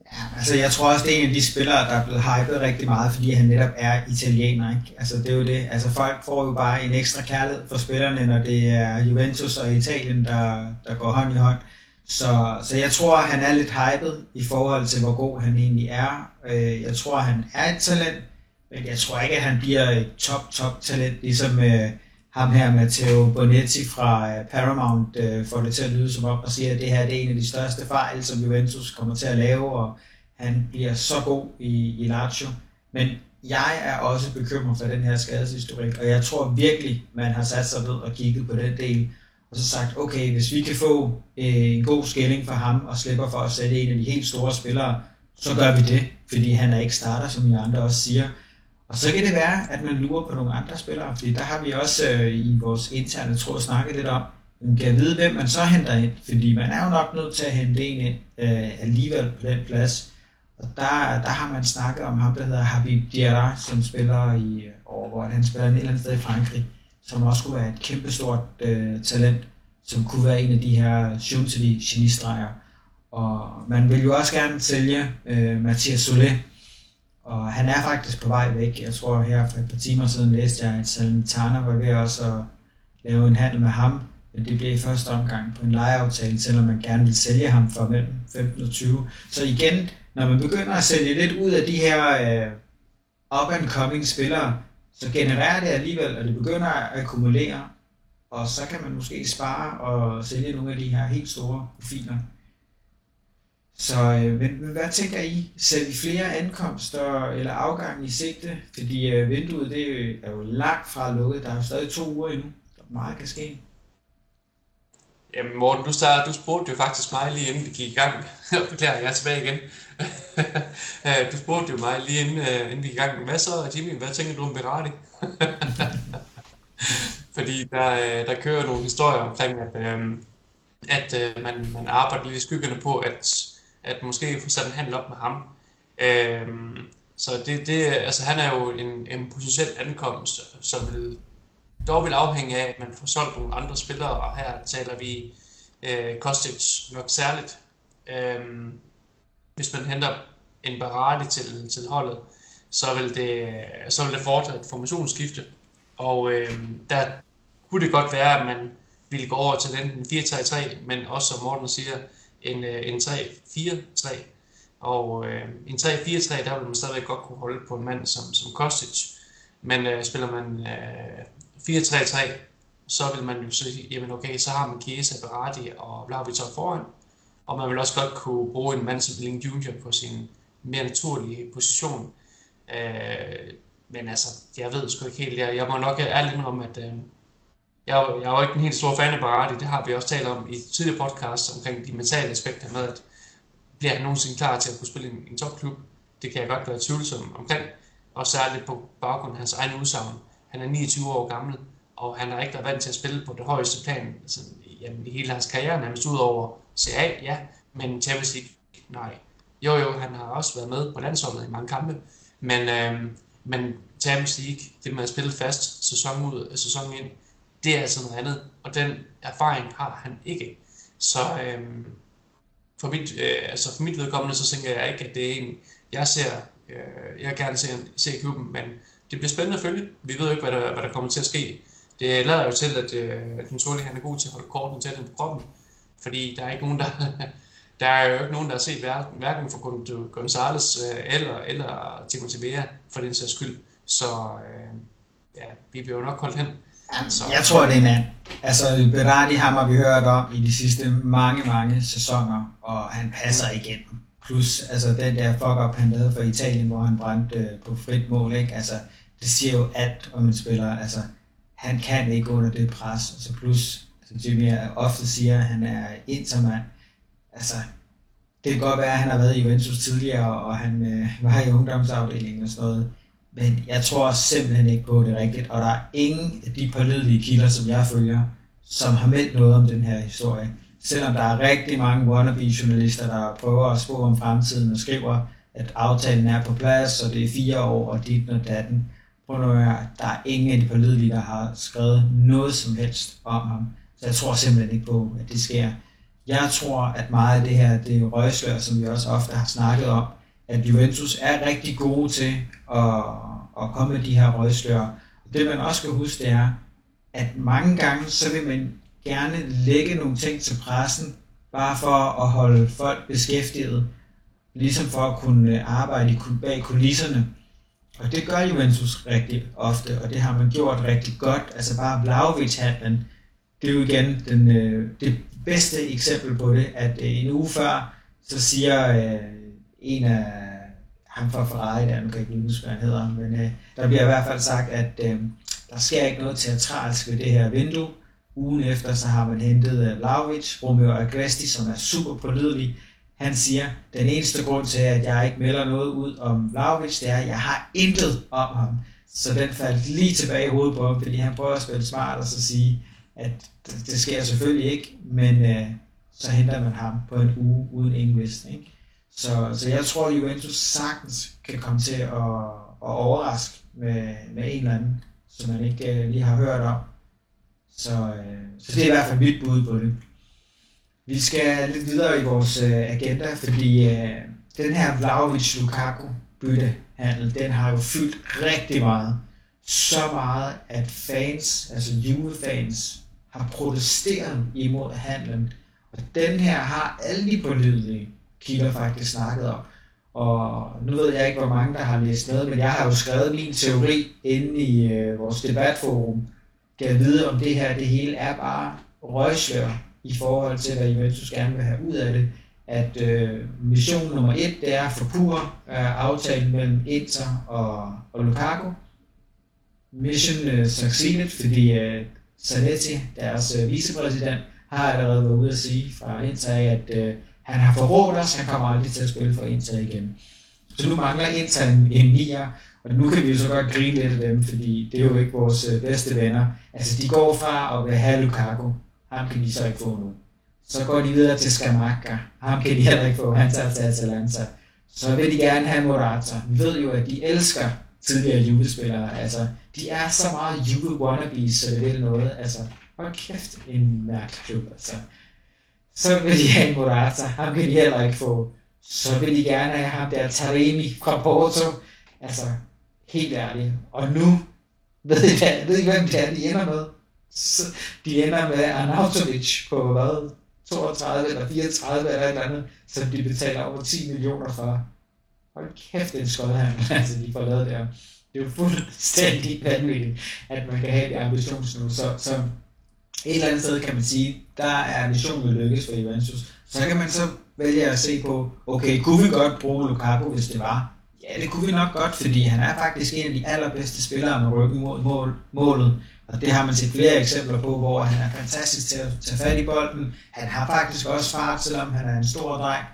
Ja, altså jeg tror også, det er en af de spillere, der er blevet hypet rigtig meget, fordi han netop er italiener. Ikke? Altså det er jo det. Altså folk får jo bare en ekstra kærlighed for spillerne, når det er Juventus og Italien, der, der går hånd i hånd. Så, så jeg tror, han er lidt hyped i forhold til, hvor god han egentlig er. Øh, jeg tror, han er et talent, men jeg tror ikke, at han bliver et top, top talent, ligesom øh, ham her, Matteo Bonetti fra øh, Paramount, øh, får det til at lyde som om, og siger, at det her det er en af de største fejl, som Juventus kommer til at lave, og han bliver så god i, i Lazio. Men jeg er også bekymret for den her skadeshistorik, og jeg tror virkelig, man har sat sig ned og kigget på den del, og så sagt, okay, hvis vi kan få øh, en god skilling for ham, og slipper for at sætte en af de helt store spillere, så gør vi det, fordi han er ikke starter, som I andre også siger. Og så kan det være, at man lurer på nogle andre spillere, fordi der har vi også øh, i vores interne tråd snakket lidt om, man kan vide, hvem man så henter ind, fordi man er jo nok nødt til at hente en ind øh, alligevel på den plads. Og der, der har man snakket om ham, der hedder Habib Diarra, som spiller i, øh, over, hvor han spiller et eller andet sted i Frankrig som også kunne være et kæmpestort øh, talent, som kunne være en af de her Schunteli genistreger. Og man vil jo også gerne sælge øh, Mathias Solé, Og han er faktisk på vej væk. Jeg tror her for et par timer siden læste jeg, at Salernitana var ved også at lave en handel med ham. Men det blev i første omgang på en lejeaftale, selvom man gerne vil sælge ham for mellem 15 og 20. Så igen, når man begynder at sælge lidt ud af de her øh, up-and-coming spillere, så genererer det alligevel, og det begynder at akkumulere, og så kan man måske spare og sælge nogle af de her helt store profiler. Så øh, men, men hvad tænker I? Ser vi flere ankomster eller afgange i sigte? Fordi øh, vinduet det er jo langt fra lukket. Der er jo stadig to uger endnu. Der meget kan ske. Jamen Morten, du, startede, du spurgte jo faktisk mig lige inden vi gik i gang. Beklager, jeg er tilbage igen. Øh, du spurgte jo mig lige inden, uh, inden vi gik i gang. med Hvad så, Jimmy? Hvad tænker du om Berardi? Fordi der, øh, der kører nogle historier omkring, at, øh, at uh, man, man arbejder lidt i skyggerne på, at, at måske få sat en handel op med ham. Øh, så det, det, altså han er jo en, en potentiel ankomst, som vil dog vil afhænge af, at man får solgt nogle andre spillere, og her taler vi øh, Kostic nok særligt. Øh, hvis man henter en Berardi til, til holdet, så vil det, så vil det foretage et formationsskifte. Og øh, der kunne det godt være, at man ville gå over til enten 4-3-3, men også som Morten siger, en, øh, en 3-4-3. Og øh, en 3-4-3, der vil man stadigvæk godt kunne holde på en mand som, som Kostic. Men øh, spiller man øh, 4-3-3, så vil man jo sige, jamen okay, så har man Chiesa, Berardi og Vlahovic foran. Og man vil også godt kunne bruge en mand som Billing Junior på sin mere naturlige position. Øh, men altså, jeg ved sgu ikke helt. Jeg, jeg må nok ærligt om, at øh, jeg, jeg er jo ikke en helt stor fan af Barati, det har vi også talt om i tidligere podcast omkring de mentale aspekter med, at bliver han nogensinde klar til at kunne spille i en, en topklub? Det kan jeg godt være tvivlsom omkring, og særligt på baggrund af hans egen udsagn. Han er 29 år gammel, og han har ikke været vant til at spille på det højeste plan altså, jamen, i hele hans karriere, nærmest ud over CA, ja, men Champions League, nej. Jo, jo, han har også været med på landsholdet i mange kampe, men, øh, men Champions League, det med at spille fast sæson ud og sæson ind, det er altså noget andet, og den erfaring har han ikke. Så øh, for, mit, øh, altså for mit vedkommende, så tænker jeg ikke, at det er en, jeg ser, øh, jeg gerne ser, ser klubben, men det bliver spændende at følge. Vi ved jo ikke, hvad der, hvad der kommer til at ske. Det lader jo til, at, øh, at Nutoli, han er god til at holde korten til den på kroppen, fordi der er ikke nogen, der, der er jo ikke nogen, der har set hverken, hverken for Gonzales øh, eller, eller Timothy Vea for den sags skyld. Så øh, ja, vi bliver jo nok holdt hen så. Jeg tror, det er en mand. Altså, Berardi ham har vi hørt om i de sidste mange, mange sæsoner, og han passer igennem. Plus, altså den der fuck-up, han lavede for Italien, hvor han brændte øh, på frit mål, ikke? Altså, det siger jo alt om en spiller. Altså, han kan ikke under det pres. så plus, altså Jimmy ofte siger, at han er intermand. Altså, det kan godt være, at han har været i Juventus tidligere, og han øh, var i ungdomsafdelingen og sådan noget. Men jeg tror simpelthen ikke på, det er rigtigt. Og der er ingen af de pålidelige kilder, som jeg følger, som har meldt noget om den her historie. Selvom der er rigtig mange wannabe-journalister, der prøver at spå om fremtiden og skriver, at aftalen er på plads, og det er fire år, og dit og datten. Prøv nu at høre, der er ingen af de pålidelige, der har skrevet noget som helst om ham. Så jeg tror simpelthen ikke på, at det sker. Jeg tror, at meget af det her, det er røgslør, som vi også ofte har snakket om, at Juventus er rigtig gode til at, at komme med de her røgslør. Det man også skal huske, det er, at mange gange, så vil man gerne lægge nogle ting til pressen, bare for at holde folk beskæftiget, ligesom for at kunne arbejde bag kulisserne. Og det gør Juventus rigtig ofte, og det har man gjort rigtig godt. Altså bare Vlaovic-handlen, det er jo igen den, øh, det bedste eksempel på det, at øh, en uge før, så siger øh, en af ham fra Ferrari, der nu kan ikke huske, hvad han hedder, men øh, der bliver i hvert fald sagt, at øh, der sker ikke noget teatralsk ved det her vindue. Ugen efter, så har man hentet øh, Vlaovic, Romeo Agresti, som er super pålidelig. Han siger, den eneste grund til, at jeg ikke melder noget ud om Vlaovic, det er, at jeg har intet om ham. Så den faldt lige tilbage i hovedet på ham, fordi han prøver at spille smart og så sige, at det, det sker selvfølgelig ikke, men øh, så henter man ham på en uge uden ingen. Ikke? Så, så jeg tror, at Juventus sagtens kan komme til at, at overraske med, med en eller anden, som man ikke øh, lige har hørt om. Så, øh, så det er i hvert fald mit bud på det. Vi skal lidt videre i vores øh, agenda, fordi øh, den her Vlaovic-Lukaku-byttehandel, den har jo fyldt rigtig meget. Så meget, at fans, altså Juve-fans, har protesteret imod handlen. Og den her har alle de pålidelige kilder faktisk snakket om. Og nu ved jeg ikke, hvor mange der har læst noget, men jeg har jo skrevet min teori inde i øh, vores debatforum. Kan vide, om det her det hele er bare røgslør i forhold til, hvad Juventus gerne vil have ud af det. At øh, mission nummer et, det er for pur øh, aftalen mellem Inter og, og Lukaku. Mission øh, succeeded, fordi øh, Zanetti, deres øh, vicepræsident, har allerede været ude at sige fra Inter, at øh, han har forrådt os, han kommer aldrig til at spille for Inter igen. Så nu mangler Inter en, en nier, og nu kan vi jo så godt grine lidt af dem, fordi det er jo ikke vores øh, bedste venner. Altså, de går fra at have Lukaku, ham kan de så ikke få nu. Så går de videre til Skamaka, ham kan de heller ikke få, han tager til Atalanta. Så vil de gerne have Morata. Vi ved jo, at de elsker tidligere Juve-spillere. Altså, de er så meget Juve-wannabes, så det vil noget. Altså, hold kæft, en mærkelig klub. Altså. Så vil de have en Morata, ham kan de heller ikke få. Så vil de gerne have ham der Taremi fra Porto. Altså, helt ærligt. Og nu, ved I, hvad, ved I hvem det er, de ender med? Så de ender med Arnautovic på hvad? 32 eller 34 eller et eller andet, som de betaler over 10 millioner for. Hold kæft, den skodhandel, altså de får lavet der. Det er jo fuldstændig vanvittigt, at man kan have det ambitionsniveau. Så, så et eller andet sted kan man sige, der er missionen lykkes for Juventus. Så kan man så vælge at se på, okay, kunne vi godt bruge Lukaku, hvis det var? Ja, det kunne vi nok godt, fordi han er faktisk en af de allerbedste spillere med ryggen mod mål, målet. Og det har man set flere eksempler på, hvor han er fantastisk til at tage fat i bolden. Han har faktisk også fart, selvom han er en stor dreng.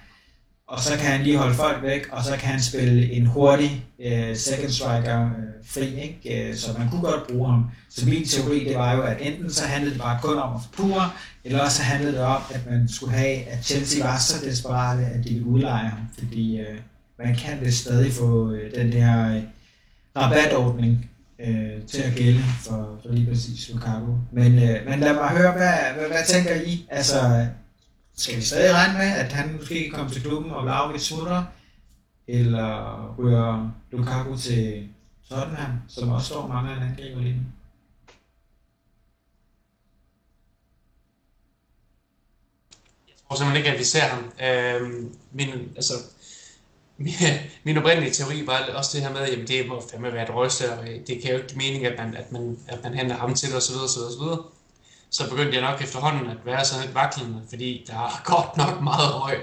Og så kan han lige holde folk væk, og så kan han spille en hurtig uh, second striker uh, fri, ikke? Uh, så man kunne godt bruge ham. Så min teori, det var jo, at enten så handlede det bare kun om at pure, eller også så handlede det om, at man skulle have, at Chelsea var så desperate, at de ville udleje ham, fordi uh, man kan det stadig få uh, den der uh, rabatordning øh, til at gælde for, for lige præcis Lukaku. Men, øh, men lad mig høre, hvad, hvad, hvad tænker I? Altså, skal vi stadig regne med, at han måske kommer til klubben og Vlaovic smutter? Eller ryger Lukaku til Tottenham, som også står mange af angriber lige nu? Jeg tror simpelthen ikke, at vi ser ham. Øhm, min, altså, min, min oprindelige teori var også det her med, at det må fandme være et røgstør. Det kan jo ikke mening, at man, at man, at man henter ham til osv. osv., osv så begyndte jeg nok efterhånden at være sådan lidt vaklende, fordi der er godt nok meget røg.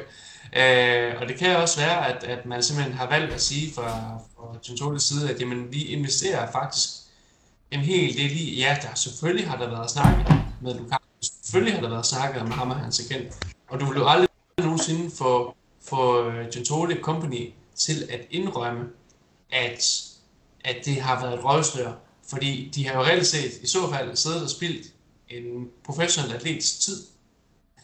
Øh, og det kan også være, at, at man simpelthen har valgt at sige fra, fra Tuntolis side, at jamen, vi investerer faktisk en hel del i, ja, der selvfølgelig har der været snakket med Lukaku, selvfølgelig har der været snakket om ham og hans agent, og du vil jo aldrig nogensinde få, få Gentole øh, Company til at indrømme, at, at det har været et røvstør, fordi de har jo reelt set i så fald siddet og spildt en professionel atlets tid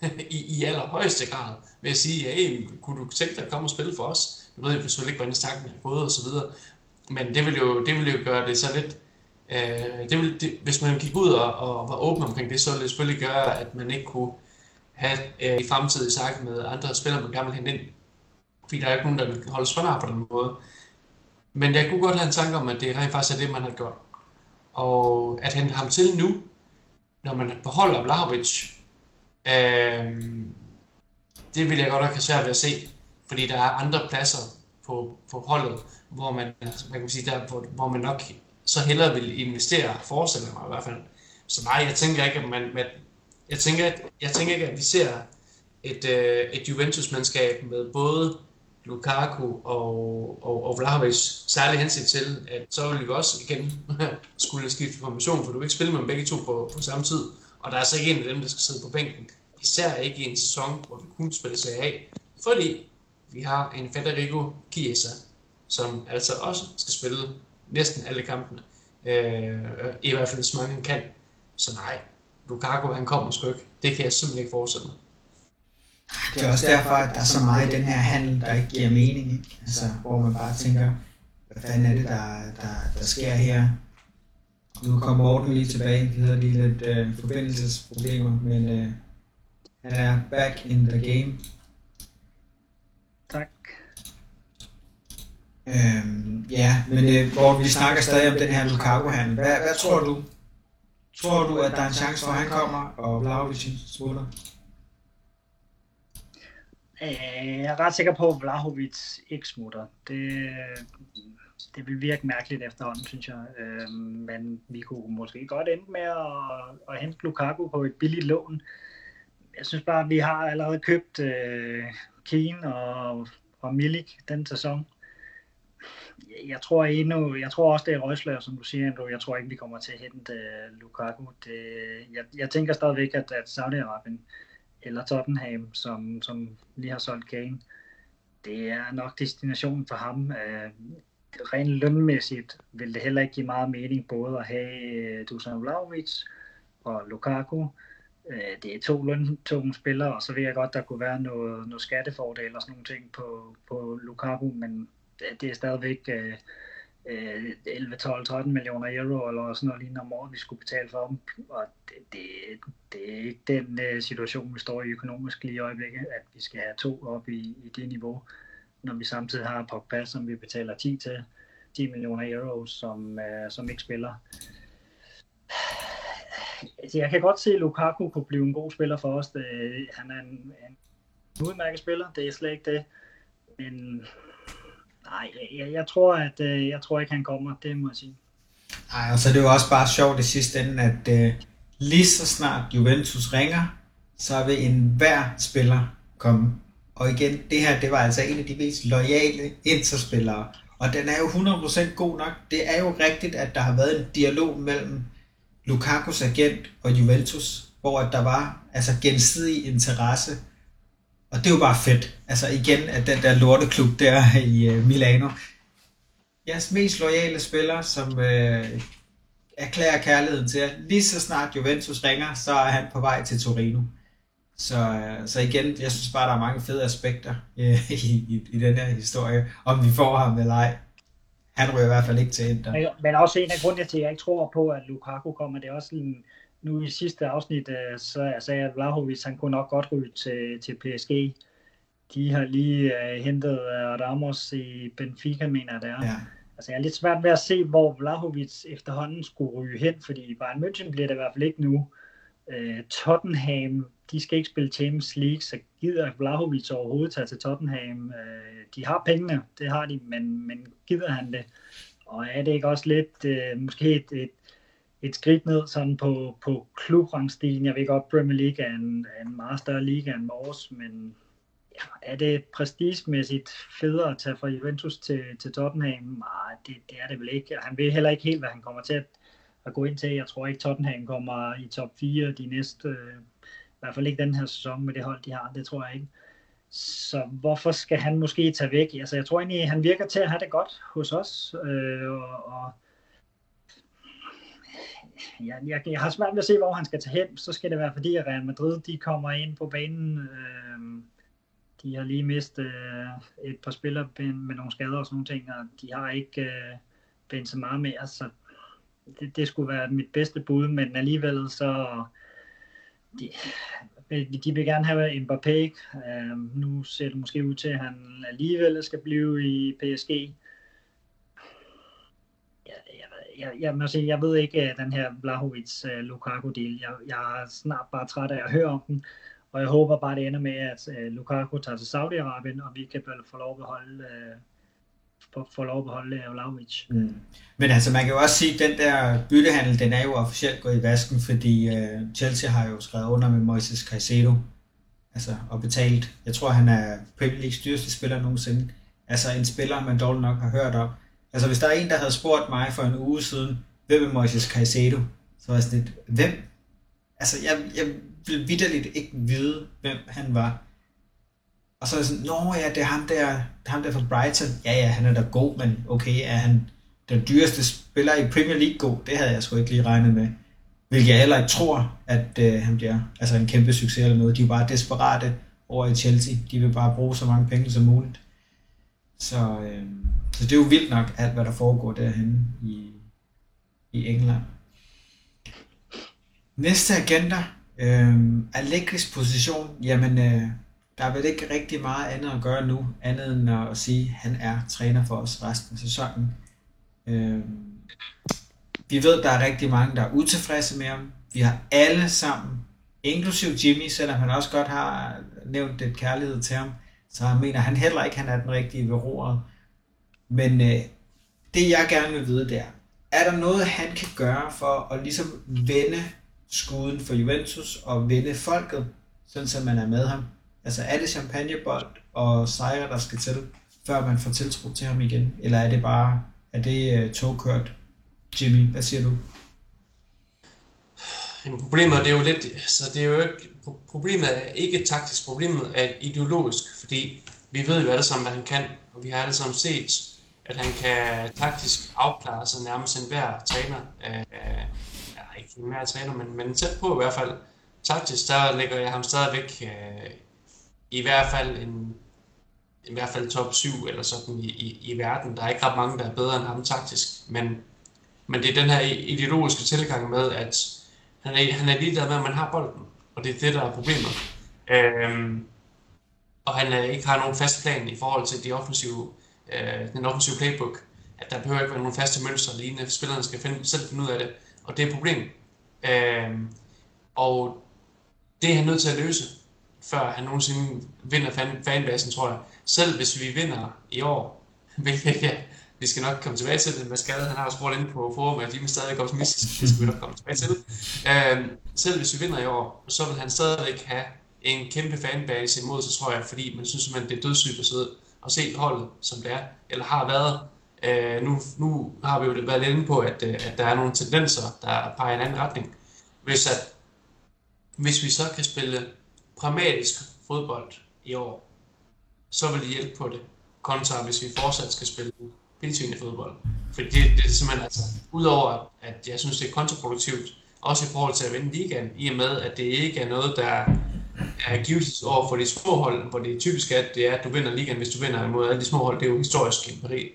i, i allerhøjeste grad ved at sige, ja, hey, kunne du tænke dig at komme og spille for os? Jeg ved jeg selvfølgelig ikke, hvordan snakken er gået og så videre. Men det vil jo, det vil jo gøre det så lidt, øh, det vil, det, hvis man gik ud og, og var åben omkring det, så ville det selvfølgelig gøre, at man ikke kunne have øh, i fremtiden sagt med andre spillere, man gerne vil hente ind. Fordi der er ikke nogen, der vil holde for på den måde. Men jeg kunne godt have en tanke om, at det rent faktisk er det, man har gjort. Og at hente ham til nu, når man beholder Vlahovic, øh, det vil jeg godt have svært ved at se, fordi der er andre pladser på, på holdet, hvor man, man kan sige, der, hvor, hvor man nok så hellere vil investere, forestiller mig i hvert fald. Så nej, jeg tænker ikke, at man, med, jeg tænker, at, jeg tænker ikke, at vi ser et, øh, et Juventus-mandskab med både Lukaku og, og, og Vlahovic særlig hensigt til, at så vil vi også igen skulle skifte formation, for du vil ikke spille med dem begge to på, på samme tid. Og der er så ikke en af dem, der skal sidde på bænken. Især ikke i en sæson, hvor vi kun spiller sig af. Fordi vi har en Federico Chiesa, som altså også skal spille næsten alle kampene. Øh, I hvert fald så mange han kan. Så nej, Lukaku han kommer sgu ikke. Det kan jeg simpelthen ikke forestille mig. Det er også derfor, at der er så meget i den her handel, der ikke giver mening. Ikke? Altså, hvor man bare tænker, hvad fanden er det, der, der, der sker her? Nu kommer Morten lige tilbage. Vi havde lige lidt øh, forbindelsesproblemer, men øh, han er back in the game. Tak. Øhm, ja, men øh, hvor vi snakker stadig om den her Lukaku-handel. Hvad, hvad tror du? Tror du, at der er en chance for, at han kommer, og Vlahovic smutter? Øh, jeg er ret sikker på, at Vlahovic ikke smutter. Det, det vil virke mærkeligt efterhånden, synes jeg. Øh, men vi kunne måske godt ende med at, at hente Lukaku på et billigt lån. Jeg synes bare, at vi har allerede købt øh, Keane og, og Milik den sæson. Jeg tror endnu, jeg tror også, det er røgslør, som du siger, Andrew. Jeg tror ikke, vi kommer til at hente uh, Lukaku. Det, jeg, jeg tænker stadigvæk, at, at Saudi-Arabien eller Tottenham, som, som lige har solgt Kane, det er nok destinationen for ham. Uh, rent lønmæssigt vil det heller ikke give meget mening både at have uh, Dusan Vlaovic og Lukaku. Uh, det er to løntunge spillere, og så ved jeg godt, der kunne være noget, noget skattefordel og sådan nogle ting på, på Lukaku, men det er stadigvæk øh, 11, 12, 13 millioner euro eller sådan noget lignende om året, vi skulle betale for dem. Og det, det, det er ikke den øh, situation, vi står i økonomisk lige i øjeblikket, at vi skal have to op i, i det niveau, når vi samtidig har Pogba, som vi betaler 10 til, 10 millioner euro, som, øh, som ikke spiller. Altså, jeg kan godt se, at Lukaku kunne blive en god spiller for os. Det, han er en, en udmærket spiller, det er slet ikke det. Men Nej, jeg, jeg, tror, at øh, jeg tror ikke, han kommer, det må jeg sige. Nej, og så er det jo også bare sjovt i sidste ende, at øh, lige så snart Juventus ringer, så vil enhver spiller komme. Og igen, det her, det var altså en af de mest loyale interspillere. Og den er jo 100% god nok. Det er jo rigtigt, at der har været en dialog mellem Lukakus agent og Juventus, hvor der var altså gensidig interesse og det er jo bare fedt. Altså igen, at den der lorteklub der i øh, Milano. Jeres mest loyale spiller, som øh, erklærer kærligheden til jer. Lige så snart Juventus ringer, så er han på vej til Torino. Så, øh, så igen, jeg synes bare, der er mange fede aspekter øh, i, i, i den her historie, om vi får ham eller ej. Han ryger i hvert fald ikke til Inter. Men også en af grundene til, at jeg ikke tror på, at Lukaku kommer, det er også en, nu i sidste afsnit, øh, så sagde jeg, at Vlahovic, han kunne nok godt ryge til, til PSG. De har lige uh, hentet uh, Ramos i Benfica, mener det er. Ja. Altså, jeg er lidt svært ved at se, hvor Vlahovic efterhånden skulle ryge hen, fordi i Bayern München bliver det i hvert fald ikke nu. Uh, Tottenham, de skal ikke spille Champions League, så gider Vlahovic overhovedet tage til Tottenham. Uh, de har pengene, det har de, men, men gider han det? Og er det ikke også lidt, uh, måske et, et et skridt ned sådan på, på klubrangstigen. Jeg ved godt, Premier League er en, er en meget større liga end vores, men ja, er det prestigemæssigt federe at tage fra Juventus til, til Tottenham? Nej, det, det er det vel ikke. Han ved heller ikke helt, hvad han kommer til at, at gå ind til. Jeg tror ikke, Tottenham kommer i top 4 de næste, øh, i hvert fald ikke den her sæson med det hold, de har. Det tror jeg ikke. Så hvorfor skal han måske tage væk? Altså, jeg tror egentlig, han virker til at have det godt hos os, øh, og, og jeg, jeg, jeg har svært ved at se, hvor han skal tage hen. Så skal det være, fordi Real Madrid de kommer ind på banen. Øh, de har lige mistet øh, et par spillere med nogle skader og sådan nogle ting, og de har ikke øh, Benzema mere, så det, det skulle være mit bedste bud, men alligevel så de, de vil gerne have Mbappé. Øh, nu ser det måske ud til, at han alligevel skal blive i PSG jeg, jeg, må sige, jeg ved ikke øh, den her Vlahovic uh, øh, Lukaku deal. Jeg, jeg er snart bare træt af at høre om den, og jeg håber bare, det ender med, at uh, Lukaku tager til Saudi-Arabien, og vi kan få lov at beholde uh, få, få lov at beholde Vlahovic. Mm. Men altså, man kan jo også sige, at den der byttehandel, den er jo officielt gået i vasken, fordi uh, Chelsea har jo skrevet under med Moises Caicedo, altså, og betalt. Jeg tror, han er Premier Leagues dyreste spiller nogensinde. Altså en spiller, man dårligt nok har hørt om. Altså hvis der er en, der havde spurgt mig for en uge siden, hvem er Moises Caicedo? Så var jeg sådan lidt, hvem? Altså jeg, jeg ville vidderligt ikke vide, hvem han var. Og så er jeg sådan, nå ja, det er ham der, det er ham der fra Brighton. Ja, ja, han er da god, men okay, er han den dyreste spiller i Premier League god? Det havde jeg sgu ikke lige regnet med. Hvilket jeg heller ikke tror, at øh, han bliver altså en kæmpe succes eller noget. De er jo bare desperate over i Chelsea. De vil bare bruge så mange penge som muligt. Så, øh, så det er jo vildt nok, alt hvad der foregår derhen i, i England. Næste agenda. Øh, Allegris position. Jamen, øh, der er vel ikke rigtig meget andet at gøre nu, andet end at sige, at han er træner for os resten af sæsonen. Øh, vi ved, der er rigtig mange, der er utilfredse med ham. Vi har alle sammen, inklusiv Jimmy, selvom han også godt har nævnt det kærlighed til ham, så han mener han heller ikke, han er den rigtige ved roret. Men øh, det jeg gerne vil vide, det er, er der noget, han kan gøre for at ligesom vende skuden for Juventus og vende folket, sådan som man er med ham? Altså er det champagnebold og sejre, der skal til, før man får tiltro til ham igen? Eller er det bare, er det øh, togkørt? Jimmy, hvad siger du? Jamen, problemet det er jo lidt, så det er jo ikke, problemet er ikke taktisk, problemet er ideologisk, fordi vi ved jo alle sammen, hvad han kan, og vi har alle sammen set, at han kan taktisk afklare sig nærmest enhver træner. Øh, øh ja, ikke mere træner, men, men tæt på i hvert fald. Taktisk, der lægger jeg ham stadigvæk øh, i hvert fald en, i hvert fald top 7 eller sådan i, i, i verden. Der er ikke ret mange, der er bedre end ham taktisk, men, men det er den her ideologiske tilgang med, at han er, han er ligeglad med, at man har bolden, og det er det, der er problemet. Øhm, og han er, ikke har nogen fast plan i forhold til de offensive, øh, den offensive playbook, at der behøver ikke være nogen faste mønstre lignende. Spillerne skal finde, selv finde ud af det, og det er et problem. Øh, og det er han nødt til at løse før han nogensinde vinder fan, fanbasen, tror jeg. Selv hvis vi vinder i år, hvilket ja, vi skal nok komme tilbage til det med skade. Han har også spurgt ind på forum, at de er stadig optimistiske. Det skal vi nok komme tilbage til. Uh, selv hvis vi vinder i år, så vil han stadigvæk have en kæmpe fanbase imod sig, tror jeg, fordi man synes simpelthen, det er dødssygt at sidde og se holdet, som det er, eller har været. Øh, nu, nu har vi jo været lidt inde på, at, øh, at der er nogle tendenser, der peger i en anden retning. Hvis, at, hvis vi så kan spille pragmatisk fodbold i år, så vil det hjælpe på det, kontra hvis vi fortsat skal spille pindsvinende fodbold. For det, det er simpelthen altså, udover at jeg synes, det er kontraproduktivt, også i forhold til at vinde ligaen, i og med, at det ikke er noget, der er givetvis over for de små hold, hvor det er typisk at det er, at du vinder ligaen, hvis du vinder imod alle de små hold. Det er jo historisk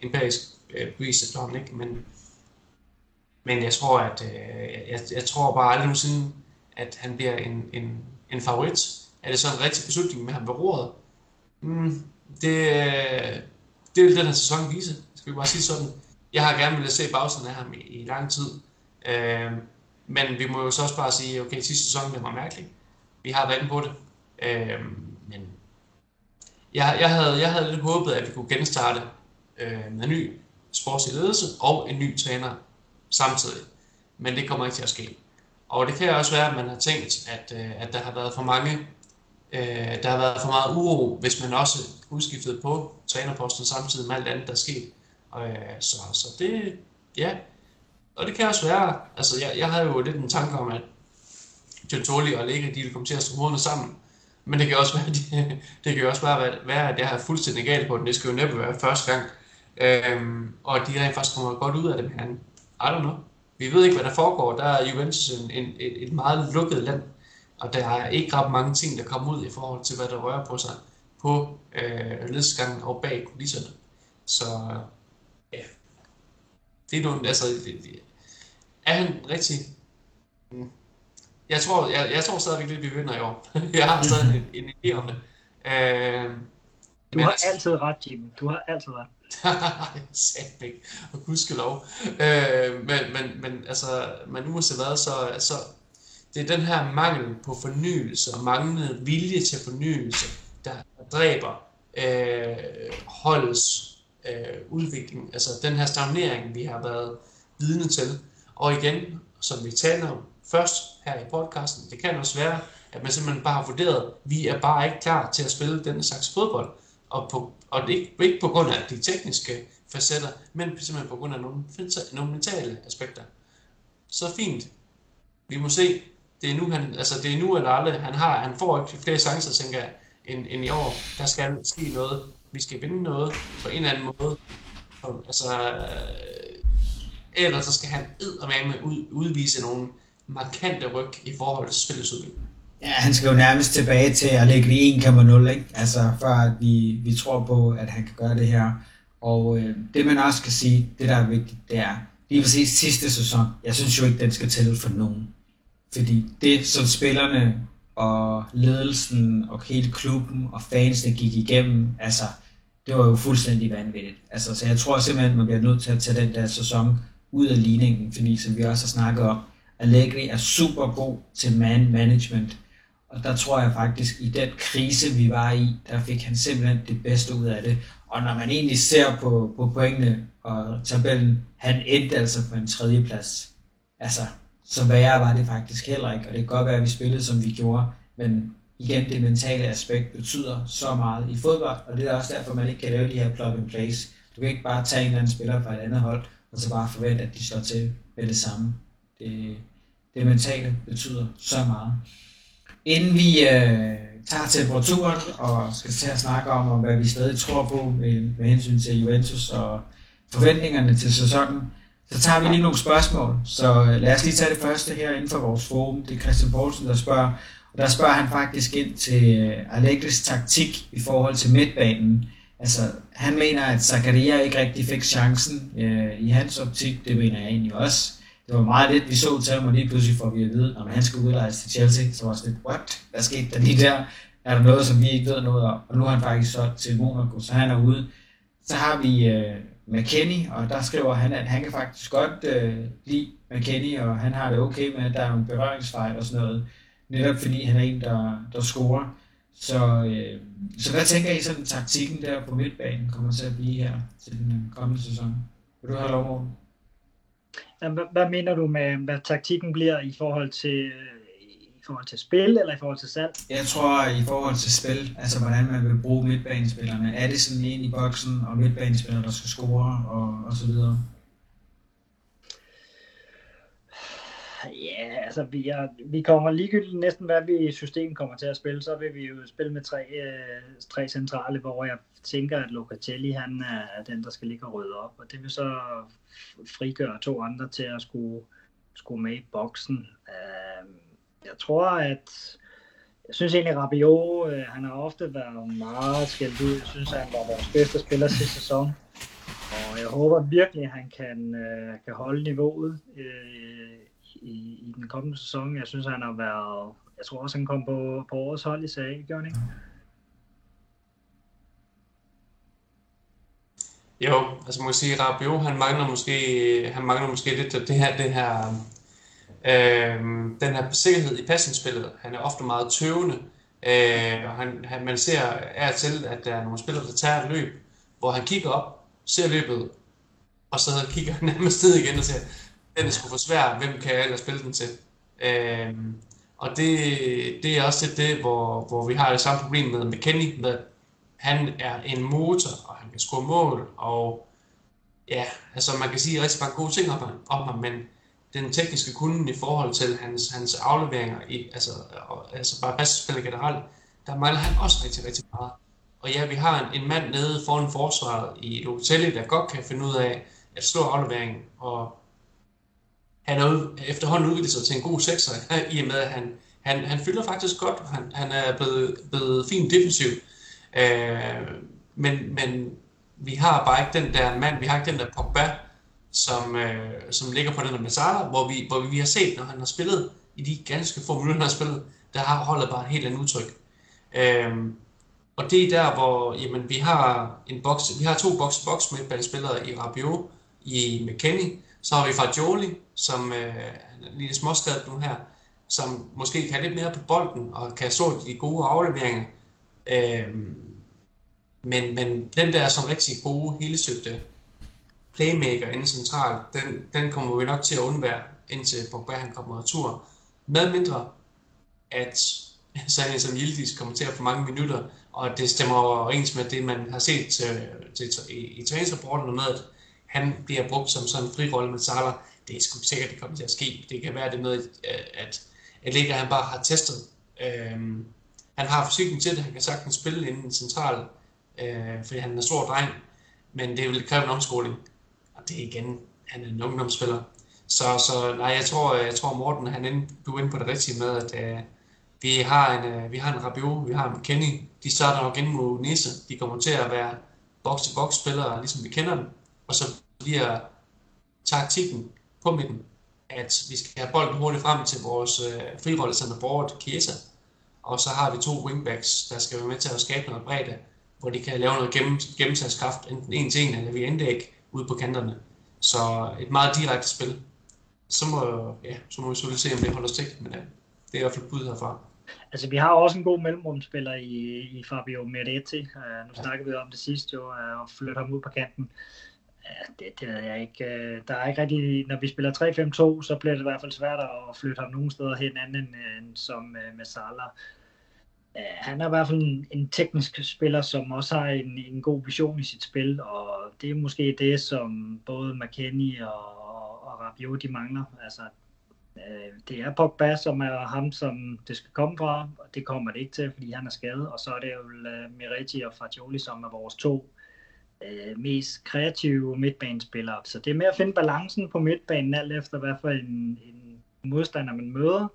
empirisk øh, bevis efterhånden, ikke? Men, men jeg tror, at øh, jeg, jeg tror bare aldrig nogensinde, at han bliver en, en, en favorit er det så en rigtig beslutning med ham ved roret? Mm, det, øh, det vil den her sæson vise, skal vi bare sige sådan. Jeg har gerne ville se bagsiden af ham i, i lang tid. Øh, men vi må jo så også bare sige, okay, sidste sæson det var mærkeligt. Vi har været på det. Øh, men jeg, jeg, havde, jeg havde lidt håbet, at vi kunne genstarte øh, med en ny sportslig ledelse og en ny træner samtidig. Men det kommer ikke til at ske. Og det kan også være, at man har tænkt, at, øh, at der har været for mange Øh, der har været for meget uro, hvis man også udskiftede på trænerposten samtidig med alt andet, der er sket. Øh, så, så det, ja. Og det kan også være, altså jeg, jeg havde jo lidt en tanke om, at Gentoli og Allegri, de vil komme til at skrue sammen. Men det kan også være, de, det kan også bare være, at jeg har fuldstændig galt på den. Det skal jo næppe være første gang. Øhm, og de rent faktisk kommer godt ud af det, men I don't know. Vi ved ikke, hvad der foregår. Der er Juventus en, en, et, et meget lukket land. Og der er ikke ret mange ting, der kommer ud i forhold til, hvad der rører på sig på øh, ledelsesgangen og bag kulisserne. Så ja, det er nogle, altså, det, det, er han rigtig... Mm. Jeg tror, jeg, jeg tror stadigvæk at vi vinder i år. jeg har stadig en, en idé om det. Øh, du har altså, altid ret, Jimmy. Du har altid ret. Sandt ikke. Og gudskelov. Øh, men, men, men altså, man uanset hvad, så, så det er den her mangel på fornyelse og manglende vilje til fornyelse, der dræber øh, holdets øh, udvikling. Altså den her stagnering, vi har været vidne til. Og igen, som vi taler om først her i podcasten, det kan også være, at man simpelthen bare har vurderet, at vi er bare ikke klar til at spille den slags fodbold. Og, på, og det er ikke, ikke på grund af de tekniske facetter, men simpelthen på grund af nogle, nogle mentale aspekter. Så fint. Vi må se, det er nu, han, altså det er nu eller aldrig. Han, har, han får ikke flere chancer, tænker jeg, end, end i år. Der skal ske noget. Vi skal vinde noget på en eller anden måde. Og, altså, øh, ellers så skal han med ud, udvise nogle markante ryg i forhold til spillets udvikling. Ja, han skal jo nærmest tilbage til at ligge i 1,0, ikke? Altså, før at vi, vi tror på, at han kan gøre det her. Og øh, det man også kan sige, det der er vigtigt, det er lige præcis sidste sæson. Jeg synes jo ikke, den skal tælle for nogen. Fordi det, som spillerne og ledelsen og hele klubben og fansene gik igennem, altså, det var jo fuldstændig vanvittigt. Altså, så jeg tror simpelthen, man bliver nødt til at tage den der sæson ud af ligningen, fordi som vi også har snakket om, Allegri er super god til man management, og der tror jeg faktisk, i den krise, vi var i, der fik han simpelthen det bedste ud af det. Og når man egentlig ser på, på pointene og tabellen, han endte altså på en tredje plads. Altså, så værre var det faktisk heller ikke, og det kan godt være, at vi spillede, som vi gjorde, men igen, det mentale aspekt betyder så meget i fodbold, og det er også derfor, man ikke kan lave de her plug and plays. Du kan ikke bare tage en eller anden spiller fra et andet hold, og så bare forvente, at de slår til med det samme. Det, det mentale betyder så meget. Inden vi øh, tager temperaturen og skal til at snakke om, om hvad vi stadig tror på med, med hensyn til Juventus og forventningerne til sæsonen, så tager vi lige nogle spørgsmål. Så øh, lad os lige tage det første her inden for vores forum. Det er Christian Poulsen, der spørger. Og der spørger han faktisk ind til øh, Allegris taktik i forhold til midtbanen. Altså, han mener, at Zakaria ikke rigtig fik chancen øh, i hans optik. Det mener jeg egentlig også det var meget lidt, vi så til ham, og lige pludselig får vi at vide, at han skal udlejes til Chelsea, så var det lidt, what? Hvad skete der lige der? Er der noget, som vi ikke ved noget om? Og nu har han faktisk så til Monaco, så han er ude. Så har vi øh, McKenny, og der skriver han, at han kan faktisk godt øh, lide McKenny, og han har det okay med, at der er nogle berøringsfejl og sådan noget. Netop fordi han er en, der, der scorer. Så, øh, så hvad tænker I sådan taktikken der på midtbanen kommer til at blive her til den øh, kommende sæson? Vil du have lov, Morten? Hvad, hvad mener du med, hvad taktikken bliver i forhold til øh, i forhold til spil eller i forhold til salg? Jeg tror i forhold til spil, altså hvordan man vil bruge midtbanespillerne. Er det sådan en i boksen og midtbanespillere, der skal score og, og så videre? Ja, altså vi, er, vi kommer ligegyldigt næsten hvad vi i systemet kommer til at spille, så vil vi jo spille med tre, øh, tre centrale, hvor jeg tænker, at Locatelli han er den, der skal ligge og rydde op, og det vil så frigøre to andre til at skulle, skulle med i boksen. Øh, jeg tror, at jeg synes egentlig, Rabiot, øh, han har ofte været meget skældt ud. Jeg synes, han var vores bedste spiller sidste sæson. Og jeg håber virkelig, at han kan, øh, kan holde niveauet øh, i, i den kommende sæson. Jeg synes, han har været... Jeg tror også, han kom på, på årets hold i sag, gjorde han ikke? Jo, altså man kan sige, Rabiot, han mangler måske, han mangler måske lidt det her, det her øh, den her sikkerhed i passingsspillet. Han er ofte meget tøvende, øh, og han, han, man ser er til, at der er nogle spillere, der tager et løb, hvor han kigger op, ser løbet, og så kigger han nærmest ned igen og siger, den er sgu for svær, hvem kan jeg ellers spille den til? Øh, og det, det er også det, hvor, hvor vi har det samme problem med McKinney, med han er en motor, og han kan score mål, og ja, altså man kan sige rigtig mange gode ting om, om ham, men den tekniske kunden i forhold til hans, hans afleveringer, i, altså, og, altså bare passespillet generelt, der mangler han også rigtig, rigtig meget. Og ja, vi har en, en mand nede foran forsvaret i Locatelli, der godt kan finde ud af at slå afleveringen, og han er efterhånden udviklet sig til en god sekser, i og med at han, han, han fylder faktisk godt, han, han er blevet, blevet fint defensiv, Øh, men, men vi har bare ikke den der mand, vi har ikke den der Pogba, som, øh, som ligger på den der Mazzara, hvor vi, hvor vi har set, når han har spillet, i de ganske få minutter, han har spillet, der har holdet bare et helt andet udtryk. Øh, og det er der, hvor jamen, vi har en box, vi har to box-box spillere i Rabiot, i McKenny, så har vi Fagioli, som øh, lige småskadet nu her, som måske kan lidt mere på bolden og kan så de gode afleveringer, Øh, men, men den der som rigtig gode, helesøgte playmaker inden centralt, den, den kommer vi nok til at undvære, indtil Pogba han kommer tur. Med mindre, at sådan som Yildiz kommer til at få mange minutter, og det stemmer overens med det, man har set til, til, i, i træningsrapporten med, at han bliver brugt som sådan en frirolle med Salah. Det er sgu sikkert, det kommer til at ske. Det kan være, det med, øh, at, at Liga han bare har testet. Øhm, han har fysikken til det, han kan sagtens spille inden central, øh, fordi han er en stor dreng, men det vil kræve en omskoling. Og det er igen, han er en ungdomsspiller. Så, så nej, jeg tror, øh, jeg tror Morten, han ind, du er inde på det rigtige med, at øh, vi har en, øh, vi har en Rabiot, vi har en Kenny, de starter nok ind mod Nisse, de kommer til at være box-to-box spillere, ligesom vi kender dem, og så bliver taktikken på midten, at vi skal have bolden hurtigt frem til vores øh, frirolle center forward, Chiesa, og så har vi to wingbacks, der skal være med til at skabe noget bredde, hvor de kan lave noget gennem, gennemsagskraft, enten en til en eller via indlæg ude på kanterne. Så et meget direkte spil. Så må, ja, så må vi selvfølgelig se, om det holder stik, men ja, det er i hvert fald bud herfra. Altså, vi har også en god mellemrumspiller i, i Fabio Meretti. Uh, nu snakker vi om det sidste jo, uh, og flytter ham ud på kanten. Ja, det, det ved jeg ikke. Øh, der er ikke rigtig, når vi spiller 3-5-2, så bliver det i hvert fald svært at flytte ham nogen steder hen anden end, som øh, med Salah. Han er i hvert fald en, en teknisk spiller, som også har en, en god vision i sit spil, og det er måske det, som både McKennie og, og, og Rabiot de mangler. Altså, øh, det er Pogba, som er ham, som det skal komme fra, og det kommer det ikke til, fordi han er skadet. Og så er det jo Miretti og Fagioli, som er vores to øh, mest kreative midtbanespillere. Så det er med at finde balancen på midtbanen, alt efter hvad for en, en modstander man møder.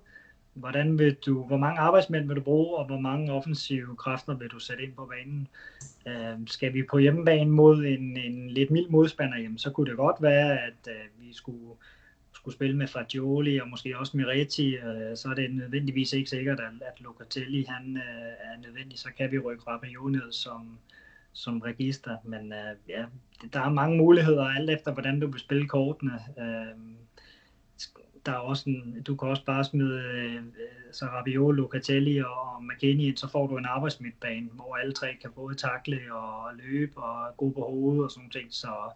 Hvordan vil du, hvor mange arbejdsmænd vil du bruge, og hvor mange offensive kræfter vil du sætte ind på banen? Øh, skal vi på hjemmebane mod en, en lidt mild modstander, jamen, så kunne det godt være, at øh, vi skulle skulle spille med Fagioli og måske også Miretti, øh, så er det nødvendigvis ikke sikkert, at, at Locatelli han, øh, er nødvendig. Så kan vi rykke Rabiot ned som, som register. Men øh, ja, der er mange muligheder, alt efter hvordan du vil spille kortene. Øh, der er også en, du kan også bare smide øh, så Rabiot, Locatelli og McKinney, så får du en arbejdsmidtbane, hvor alle tre kan både takle og løbe og gå på hovedet og sådan ting. Så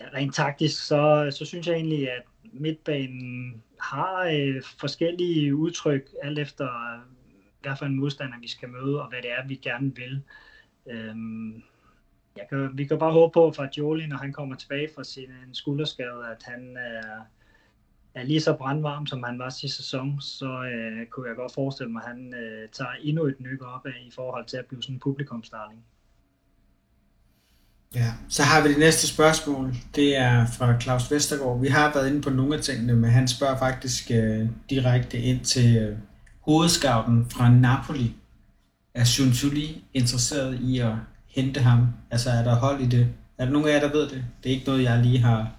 rent taktisk, så, så synes jeg egentlig, at midtbanen har øh, forskellige udtryk, alt efter øh, hvad for en modstander vi skal møde, og hvad det er, vi gerne vil. Øhm, jeg kan, vi kan bare håbe på, at Jolie, når han kommer tilbage fra sin øh, skulderskade, at han er, er lige så brandvarm, som han var sidste sæson, så øh, kunne jeg godt forestille mig, at han øh, tager endnu et nyk op af i forhold til at blive sådan en publikumsdarling. Ja, så har vi det næste spørgsmål. Det er fra Claus Vestergaard. Vi har været inde på nogle af tingene, men han spørger faktisk øh, direkte ind til øh, hovedskavten fra Napoli. Er Shuntuli interesseret i at hente ham? Altså er der hold i det? Er der nogen af jer, der ved det? Det er ikke noget, jeg lige har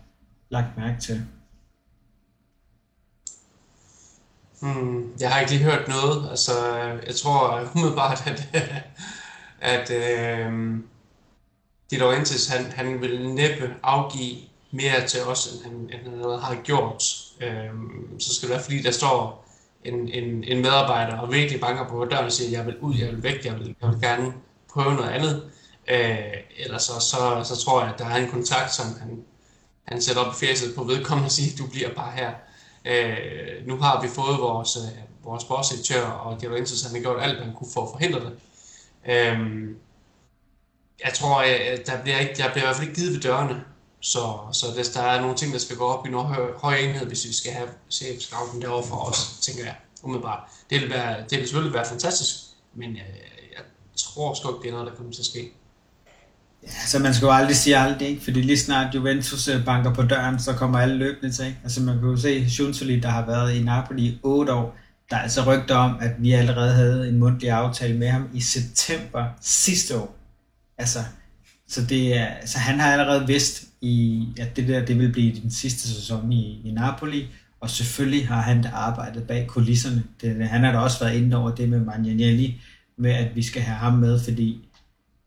lagt mærke til. Hmm, jeg har ikke lige hørt noget. Altså, jeg tror umiddelbart, at, at øh, De Laurentiis, han, han vil næppe afgive mere til os, end han, end han allerede har gjort. Øh, så skal det være, fordi der står en, en, en medarbejder og virkelig banker på døren og siger, jeg vil ud, jeg vil væk, jeg vil, jeg vil gerne prøve noget andet. Øh, ellers så, så, så tror jeg, at der er en kontakt, som han, han sætter op i fjeset på vedkommende og siger, du bliver bare her. Øh, nu har vi fået vores, øh, vores sportsdirektør, og De Laurentiis, han har gjort alt, hvad han kunne for at forhindre det. Øh, jeg tror, at der bliver, ikke, der bliver i hvert fald ikke givet ved dørene. Så, så hvis der er nogle ting, der skal gå op i noget høj, høj enhed, hvis vi skal have CF-scouten derovre for os, tænker jeg umiddelbart. Det vil, være, det vil selvfølgelig være fantastisk, men jeg, jeg tror sgu ikke, det er noget, der kommer til at ske. Ja, så man skal jo aldrig sige aldrig, ikke? fordi lige snart Juventus øh, banker på døren, så kommer alle løbende til. Ikke? Altså man kan jo se Schunsoli, der har været i Napoli i 8 år, der er altså rygter om, at vi allerede havde en mundtlig aftale med ham i september sidste år. Altså, så, det er, så han har allerede vidst, i, at det der det vil blive den sidste sæson i, i Napoli, og selvfølgelig har han arbejdet bag kulisserne. Det, han har da også været inde over det med Magnanelli, med at vi skal have ham med, fordi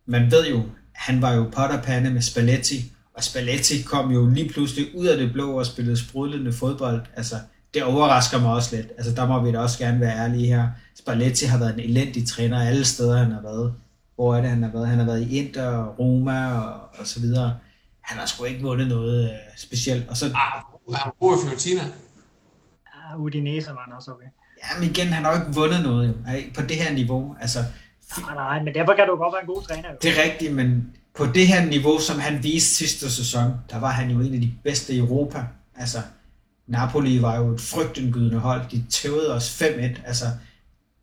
man ved jo, han var jo potterpande med Spalletti, og Spalletti kom jo lige pludselig ud af det blå og spillede sprudlende fodbold. Altså, det overrasker mig også lidt. Altså, der må vi da også gerne være ærlige her. Spalletti har været en elendig træner alle steder, han har været hvor er det, han har været? Han har været i Inter, Roma og, og så videre. Han har sgu ikke vundet noget uh, specielt. Og så, ah, han var god i Fiorentina. Ja, Udinese var han også okay. Ja, men igen, han har jo ikke vundet noget jo, på det her niveau. Altså, nej, nej, men derfor kan du godt være en god træner. Jo. Det er rigtigt, men på det her niveau, som han viste sidste sæson, der var han jo en af de bedste i Europa. Altså, Napoli var jo et frygtindgydende hold. De tævede os 5-1. Altså,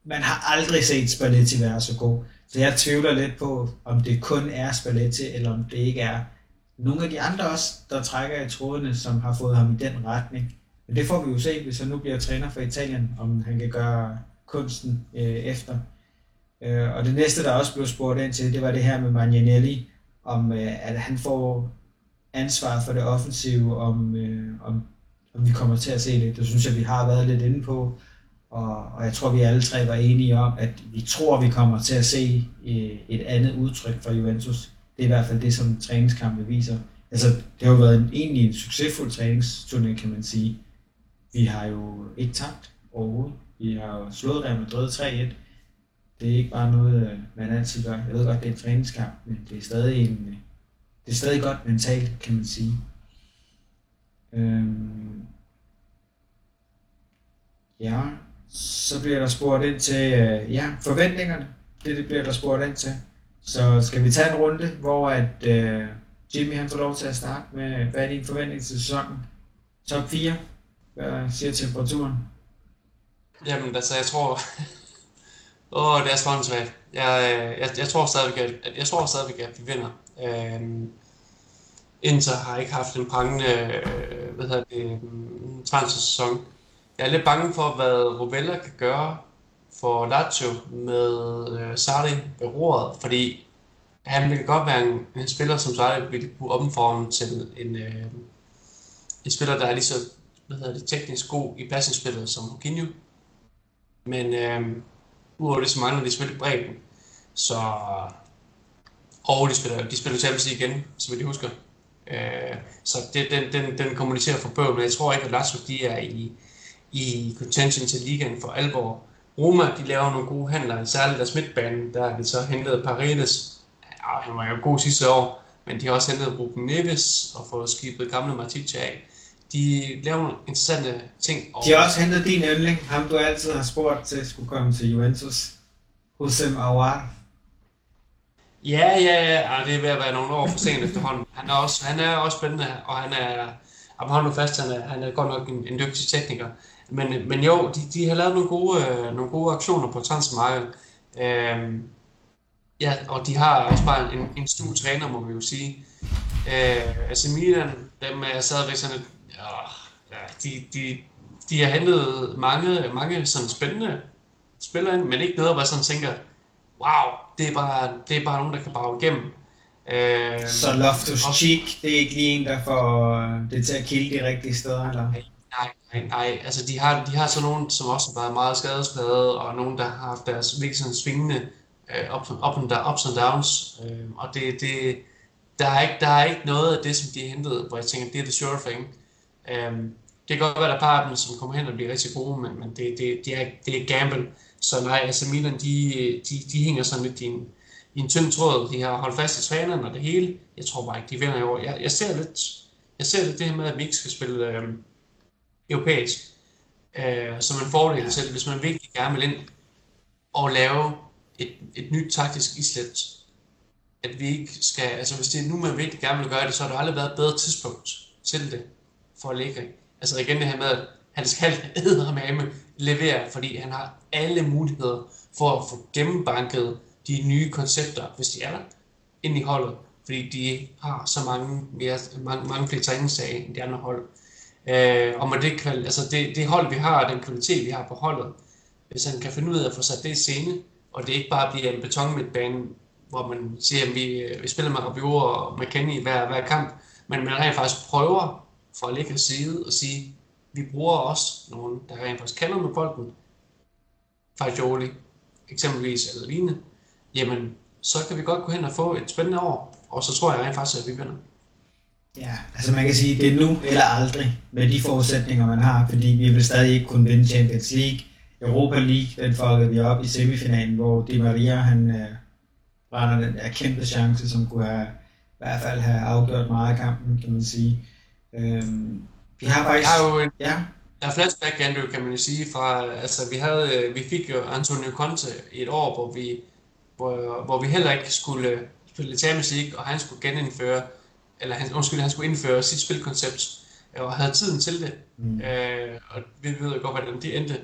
man har aldrig set Spalletti være så god. Så jeg tvivler lidt på, om det kun er Spalletti, eller om det ikke er nogle af de andre også, der trækker i trådene, som har fået ham i den retning. Men det får vi jo se, hvis han nu bliver træner for Italien, om han kan gøre kunsten øh, efter. Øh, og det næste, der også blev spurgt ind til, det var det her med Magnanelli, om øh, at han får ansvar for det offensive, om, øh, om, om vi kommer til at se det. Det synes jeg, vi har været lidt inde på. Og, og jeg tror, vi alle tre var enige om, at vi tror, vi kommer til at se øh, et andet udtryk fra Juventus. Det er i hvert fald det, som træningskampe viser. Altså, det har jo været en, egentlig en succesfuld træningsturné, kan man sige. Vi har jo ikke tabt overhovedet. Vi har jo slået Real Madrid 3-1. Det er ikke bare noget, øh, man altid gør. Jeg ved godt, det er en træningskamp, men det er stadig, en, øh, det er stadig godt mentalt, kan man sige. Øhm, ja, så bliver der spurgt ind til øh, ja, forventningerne. Det, det bliver der spurgt ind til. Så skal vi tage en runde, hvor at, øh, Jimmy han får lov til at starte med, hvad er din forventning til sæsonen? Top 4? Hvad siger temperaturen? Jamen, altså, jeg tror... Åh, oh, det er svært. Jeg, øh, jeg, jeg tror stadigvæk, at, jeg tror stadigvæk, at vi vinder. Øhm, Inter har ikke haft en prangende øh, hvad hedder det, øhm, transfersæson. Jeg er lidt bange for, hvad Rovella kan gøre for Lazio med øh, Sarri ved roret, fordi han ville godt være en, en spiller, som Sarri ville kunne omforme til en, øh, en spiller, der er lige så hvad hedder det, teknisk god i passingsspillet som Coutinho. Men øh, udover det, så mangler de selvfølgelig bredden. Så, og de spiller, de spiller Champions League igen, så vil de husker. Øh, så det, den, den, den kommunicerer for bøvl, men jeg tror ikke, at Lazio de er i, i contention til ligaen for alvor. Roma, de laver nogle gode handler, særligt deres midtbane, der er de så hentet Paredes. Ja, han var jo god sidste år, men de har også hentet Ruben Neves og fået skibet gamle Matic af. De laver nogle interessante ting. Og... De har også hentet din yndling, ham du altid har spurgt til, skulle komme til Juventus. Hosem Awar. Ja, ja, ja, det er ved at være nogle år for sent efterhånden. Han er også, han er også spændende, og han er, om hold nu fast, han er, han er godt nok en, en dygtig tekniker. Men, men jo, de, de har lavet nogle gode, øh, nogle gode aktioner på transfermarkedet. Øhm, ja, og de har også bare en, en stor træner, må vi jo sige. Øh, altså Milan, dem er stadigvæk sådan et, ja, de, de, de har hentet mange, mange sådan spændende spillere ind, men ikke noget, hvor jeg sådan tænker, wow, det er bare, det er bare nogen, der kan brage igennem. Øh, så Loftus Cheek, det er ikke lige en, der får øh, det til at kilde de rigtige steder, eller? Nej, nej. Altså, de har, de har så nogen, som også har været meget skadesplade, og nogen, der har haft deres virkelig sådan svingende øh, up, up and, ups and downs. Øh, og det, det, der, er ikke, der er ikke noget af det, som de har hentet, hvor jeg tænker, det er the sure thing. Øh, det kan godt være, der er par af dem, som kommer hen og bliver rigtig gode, men, men det, det, det, er, det er gamble. Så nej, altså Milan, de, de, de hænger sådan lidt i en, i en tynd tråd. De har holdt fast i træneren og det hele. Jeg tror bare ikke, de vinder i år. Jeg, jeg ser lidt, jeg ser lidt det her med, at vi ikke skal spille øh, europæisk øh, som en fordel selv, hvis man virkelig gerne vil ind og lave et, et nyt taktisk islet. At vi ikke skal, altså hvis det er nu, man virkelig gerne vil gøre det, så har der aldrig været et bedre tidspunkt til det for at ligge. Altså igen det her med, at han skal med levere, fordi han har alle muligheder for at få gennembanket de nye koncepter, hvis de er der, ind i holdet, fordi de har så mange, mere, mange, mange flere træningssage end de andre hold. Øh, og med det, altså det, det hold, vi har, den kvalitet, vi har på holdet, hvis han kan finde ud af at få sat det i scene, og det ikke bare bliver en betonmidtbane, hvor man siger, at vi, øh, vi spiller med Rabiot og McKennie hver, hver kamp, men man rent faktisk prøver for at side og sige, vi bruger også nogen, der rent faktisk kender med bolden, Fajoli eksempelvis, eller lignende, jamen, så kan vi godt gå hen og få et spændende år, og så tror jeg rent faktisk, at vi vinder. Ja, altså man kan sige, det er nu eller aldrig med de forudsætninger, man har, fordi vi vil stadig ikke kunne vinde Champions League. Europa League, den fuckede vi op i semifinalen, hvor Di Maria, han øh, brænder den der kæmpe chance, som kunne have, i hvert fald have afgjort meget af kampen, kan man sige. Øhm, vi har faktisk... Jeg har jo en, ja. Der er flashback, Andrew, kan man sige, fra, altså vi havde, øh, vi fik jo Antonio Conte i et år, hvor vi, hvor, hvor vi heller ikke skulle spille Champions League, og han skulle genindføre, eller han, undskyld, han skulle indføre sit spilkoncept, og havde tiden til det. Mm. Øh, og vi ved jo godt, hvordan det endte.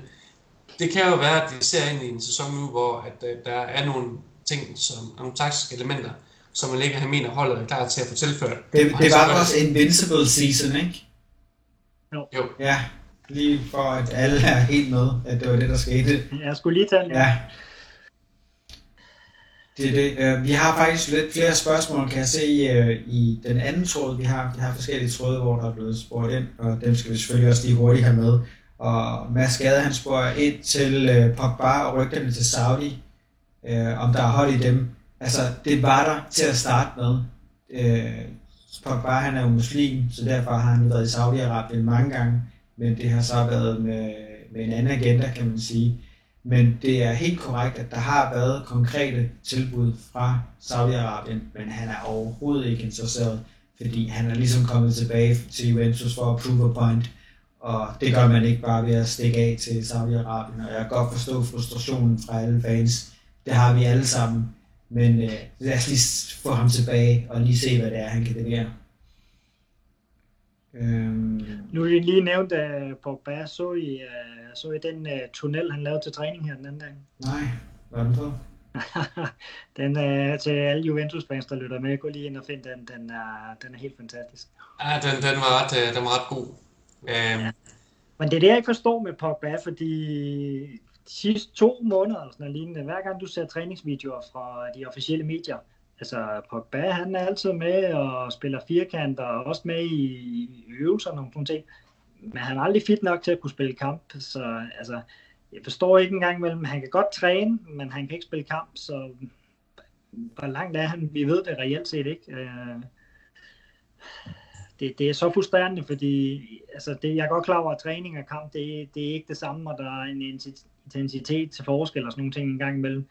Det kan jo være, at vi ser ind i en sæson nu, hvor at, at der er nogle ting, som nogle taktiske elementer, som man ikke har mener holdet er klar til at få tilført. Det, det var også invincible season, ikke? Jo. jo. Ja, lige for at alle er helt med, at det var det, der skete. Jeg skulle lige tage den. Ja. Det, det. Øh, vi har faktisk lidt flere spørgsmål, kan jeg se øh, i den anden tråd, vi har. Vi har forskellige tråde, hvor der er blevet spurgt ind, og dem skal vi selvfølgelig også lige hurtigt have med. Og Mads Gade, han spørger ind til øh, Pogba og rygterne til Saudi, øh, om der er hold i dem. Altså, det var der til at starte med. Øh, Pogba, han er jo muslim, så derfor har han været i Saudi-Arabien mange gange, men det har så været med, med en anden agenda, kan man sige. Men det er helt korrekt, at der har været konkrete tilbud fra Saudi-Arabien, men han er overhovedet ikke interesseret, fordi han er ligesom kommet tilbage til Juventus for at prove a point, og det gør man ikke bare ved at stikke af til Saudi-Arabien, og jeg kan godt forstå frustrationen fra alle fans. Det har vi alle sammen, men øh, lad os lige få ham tilbage og lige se, hvad det er, han kan levere. Øhm. Nu er lige nævnt uh, Pogba. Så I, uh, så I den uh, tunnel, han lavede til træning her den anden dag? Nej, hvad er den på? den uh, til alle Juventus-fans, der lytter med, gå lige ind og find den. Den er, den er helt fantastisk. Ja, den, den, var, ret, den var ret god. Um... Ja. Men det er det, jeg ikke forstår med Pogba, fordi de sidste to måneder, eller sådan lignende, hver gang du ser træningsvideoer fra de officielle medier, altså Pogba, han er altid med og spiller firkant og også med i øvelser og nogle sådan ting. Men han er aldrig fit nok til at kunne spille kamp, så altså, jeg forstår ikke engang mellem, han kan godt træne, men han kan ikke spille kamp, så hvor langt er han? Vi ved det reelt set ikke. Øh, det, det er så frustrerende, fordi altså det, jeg er godt klar over, at træning og kamp, det, det er ikke det samme, og der er en intensitet til forskel og sådan nogle ting en gang imellem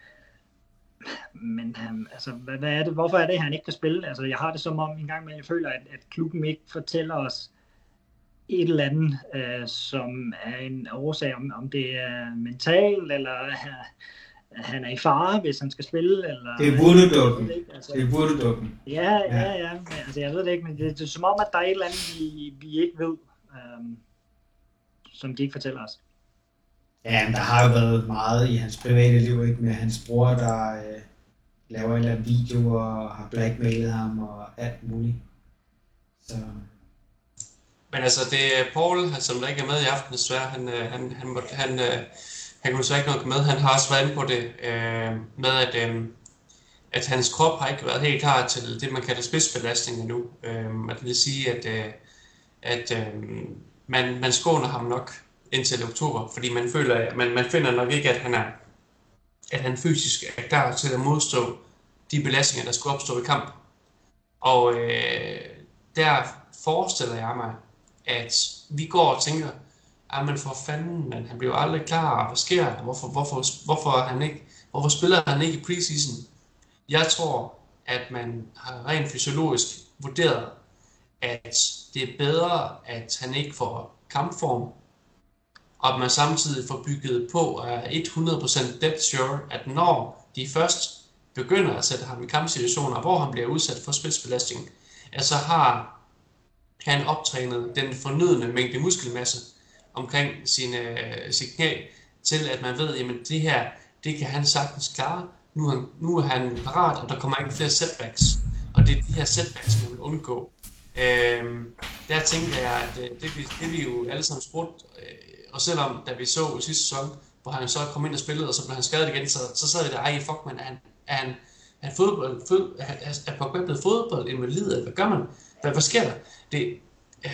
men han, altså, hvad, hvad er det, hvorfor er det, han ikke kan spille? Altså, jeg har det som om en gang med, jeg føler, at, at klubben ikke fortæller os et eller andet, øh, som er en årsag, om, om det er mentalt, eller øh, han er i fare, hvis han skal spille. Eller, det er vurdedukken. Altså, det er vurdedukken. Ja, ja, ja. Men, altså, jeg ved det ikke, men det, det er som om, at der er et eller andet, vi, vi ikke ved, øh, som de ikke fortæller os. Ja, men der har jo været meget i hans private liv, ikke? Med hans bror, der øh, laver en eller anden video og har blackmailet ham og alt muligt. Så... Men altså, det er Paul, som der ikke er med i aften, desværre. Han, øh, han, han, han, han, han kunne så ikke nok med. Han har også været inde på det øh, med, at, øh, at hans krop har ikke været helt klar til det, man kalder spidsbelastning endnu. Øh, det vil sige, at, øh, at øh, man, man skåner ham nok indtil oktober, fordi man føler, at man, man finder nok ikke, at han er at han fysisk er klar til at modstå de belastninger, der skulle opstå i kamp. Og øh, der forestiller jeg mig, at vi går og tænker, ah, at man for fanden, man, han bliver aldrig klar, hvad sker der? Hvorfor, hvorfor, hvorfor, han ikke, hvorfor spiller han ikke i preseason? Jeg tror, at man har rent fysiologisk vurderet, at det er bedre, at han ikke får kampform, og at man samtidig får bygget på og er 100% dead sure, at når de først begynder at sætte ham i kampsituationer, hvor han bliver udsat for spidsbelastning, at så har han optrænet den fornødne mængde muskelmasse omkring sine, øh, sin knæ, til at man ved, at det her, det kan han sagtens klare. Nu er han, nu er han parat, og der kommer ikke flere setbacks. Og det er de her setbacks, man vil undgå. Øhm, der tænker jeg, at øh, det, det, det vi jo alle sammen spurgte øh, og selvom, da vi så i sidste sæson, hvor han så kom ind og spillede, og så blev han skadet igen, så, så sad vi der, ej, fuck man, er han, er han, er han fodbold, fod, er, er Pogba blevet fodbold invalid, hvad gør man? Hvad, hvad sker der? Det, øh,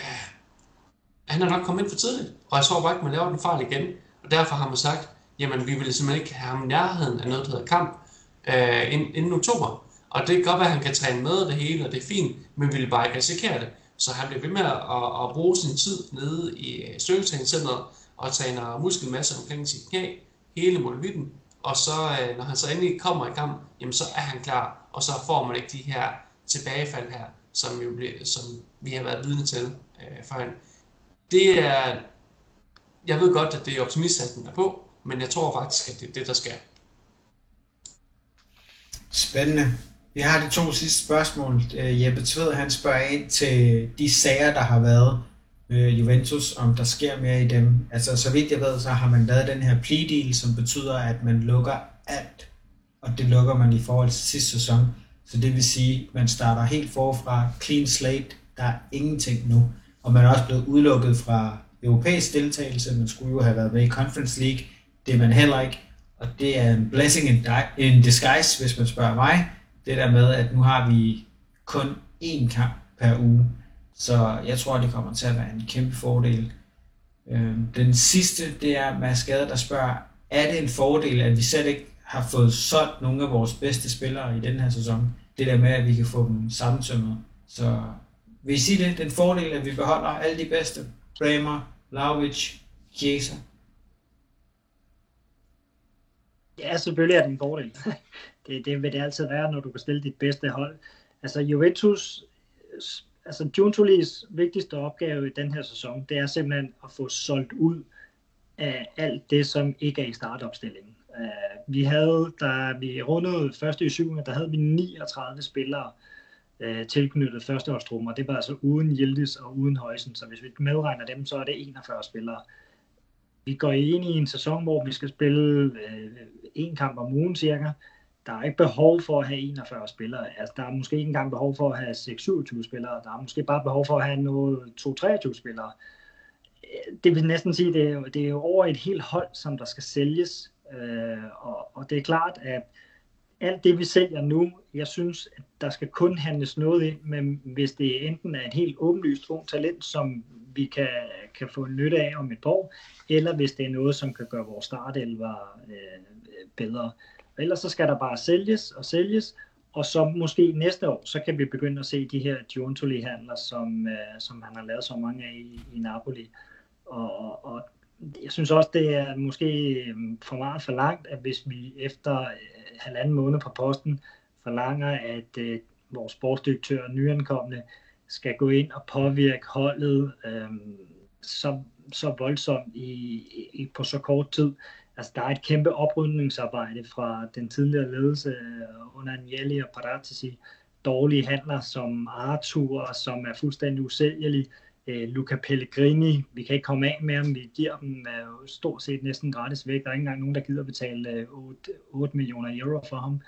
han er nok kommet ind for tidligt, og jeg tror bare ikke, man laver den fejl igen, og derfor har man sagt, jamen vi vil simpelthen ikke have ham i nærheden af noget, der hedder kamp, øh, inden, inden oktober. Og det kan godt være, at han kan træne med det hele, og det er fint, men vi vil bare ikke risikere det. Så han bliver ved med at, at, at bruge sin tid nede i øh, styrketræningscenteret, og træner muskelmasse omkring sit knæ, hele molevitten, og så øh, når han så endelig kommer i gang, jamen så er han klar, og så får man ikke de her tilbagefald her, som, jo ble, som vi har været vidne til øh, førhen. Det er, jeg ved godt, at det er optimisthatten er på, men jeg tror faktisk, at det er det, der skal. Spændende. Vi har de to sidste spørgsmål. Øh, Jeppe Tved, han spørger ind til de sager, der har været øh, Juventus, om der sker mere i dem. Altså, så vidt jeg ved, så har man lavet den her plea deal, som betyder, at man lukker alt, og det lukker man i forhold til sidste sæson. Så det vil sige, at man starter helt forfra, clean slate, der er ingenting nu. Og man er også blevet udelukket fra europæisk deltagelse, man skulle jo have været med i Conference League, det er man heller ikke. Og det er en blessing in disguise, hvis man spørger mig. Det der med, at nu har vi kun én kamp per uge. Så jeg tror, det kommer til at være en kæmpe fordel. Øhm, den sidste, det er Mads Gade, der spørger, er det en fordel, at vi selv ikke har fået solgt nogle af vores bedste spillere i den her sæson? Det der med, at vi kan få dem sammentømmet. Så vil I sige det? Den fordel, at vi beholder alle de bedste. Bremer, Lavic, Chiesa. Ja, selvfølgelig er det en fordel. det, det vil det altid være, når du kan stille dit bedste hold. Altså Juventus, altså Juntolis vigtigste opgave i den her sæson, det er simpelthen at få solgt ud af alt det, som ikke er i startopstillingen. Uh, vi havde, da vi rundede første i syvende, der havde vi 39 spillere uh, tilknyttet førsteårstruppen, og det var altså uden Yildiz og uden Højsen, så hvis vi medregner dem, så er det 41 spillere. Vi går ind i en sæson, hvor vi skal spille uh, en kamp om ugen cirka, der er ikke behov for at have 41 spillere. Altså, der er måske ikke engang behov for at have 6-27 spillere. Der er måske bare behov for at have noget 2-23 spillere. Øh, det vil næsten sige, det er, det er over et helt hold, som der skal sælges. Øh, og, og det er klart, at alt det, vi sælger nu, jeg synes, at der skal kun handles noget ind, men hvis det enten er et helt åbenlyst ung talent, som vi kan, kan få nytte af om et par år, eller hvis det er noget, som kan gøre vores startelver øh, bedre. Ellers så skal der bare sælges og sælges, og så måske næste år, så kan vi begynde at se de her Giuntoli-handler, som, øh, som han har lavet så mange af i, i Napoli. Og, og, og jeg synes også, det er måske øh, for meget for langt, at hvis vi efter øh, halvanden måned på posten forlanger, at øh, vores sportsdirektør nyankomne skal gå ind og påvirke holdet øh, så, så voldsomt i, i, på så kort tid, altså, der er et kæmpe oprydningsarbejde fra den tidligere ledelse øh, under Agnelli og Paratici. Dårlige handler som Arthur, som er fuldstændig usælgelige. Øh, Luca Pellegrini, vi kan ikke komme af med ham. Vi giver dem øh, stort set næsten gratis væk. Der er ikke engang nogen, der gider betale øh, 8, 8 millioner euro for ham.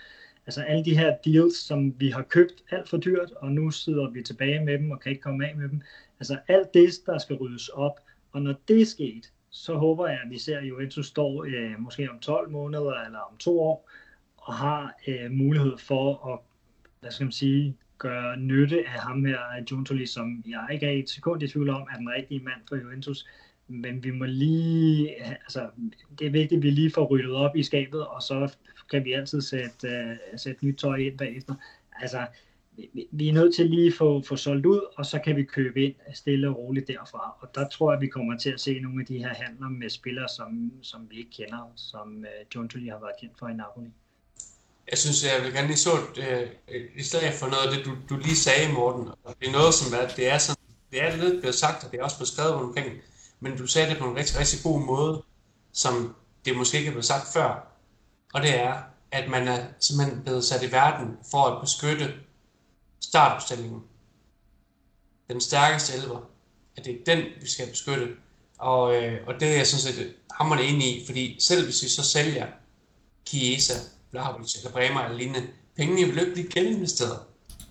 Altså alle de her deals, som vi har købt alt for dyrt, og nu sidder vi tilbage med dem og kan ikke komme af med dem. Altså alt det, der skal ryddes op. Og når det er sket, så håber jeg, at vi ser, at Juventus står øh, måske om 12 måneder eller om to år, og har øh, mulighed for at hvad skal man sige, gøre nytte af ham her, af Giuntoli, som jeg ikke er et sekund i tvivl om, er den rigtige mand for Juventus. Men vi må lige, altså, det er vigtigt, at vi lige får ryddet op i skabet, og så kan vi altid sætte, uh, sætte nyt tøj ind bagefter. Altså, vi er nødt til lige at få, få solgt ud, og så kan vi købe ind stille og roligt derfra. Og der tror jeg, at vi kommer til at se nogle af de her handler med spillere, som, som vi ikke kender, som øh, uh, John Tully har været kendt for i Napoli. Jeg synes, jeg vil gerne lige så, øh, i stedet for noget af det, du, du lige sagde, Morten, og det er noget, som er, det er sådan, det er lidt blevet sagt, og det er også blevet skrevet omkring, men du sagde det på en rigtig, rigtig god måde, som det måske ikke er blevet sagt før, og det er, at man er simpelthen blevet sat i verden for at beskytte startopstillingen. Den stærkeste elver. At det er den, vi skal beskytte. Og, øh, og det er jeg sådan set hammerne ind i, fordi selv hvis vi så sælger Chiesa, Blahovic eller Bremer eller lignende, pengene vil ikke blive geninvesteret.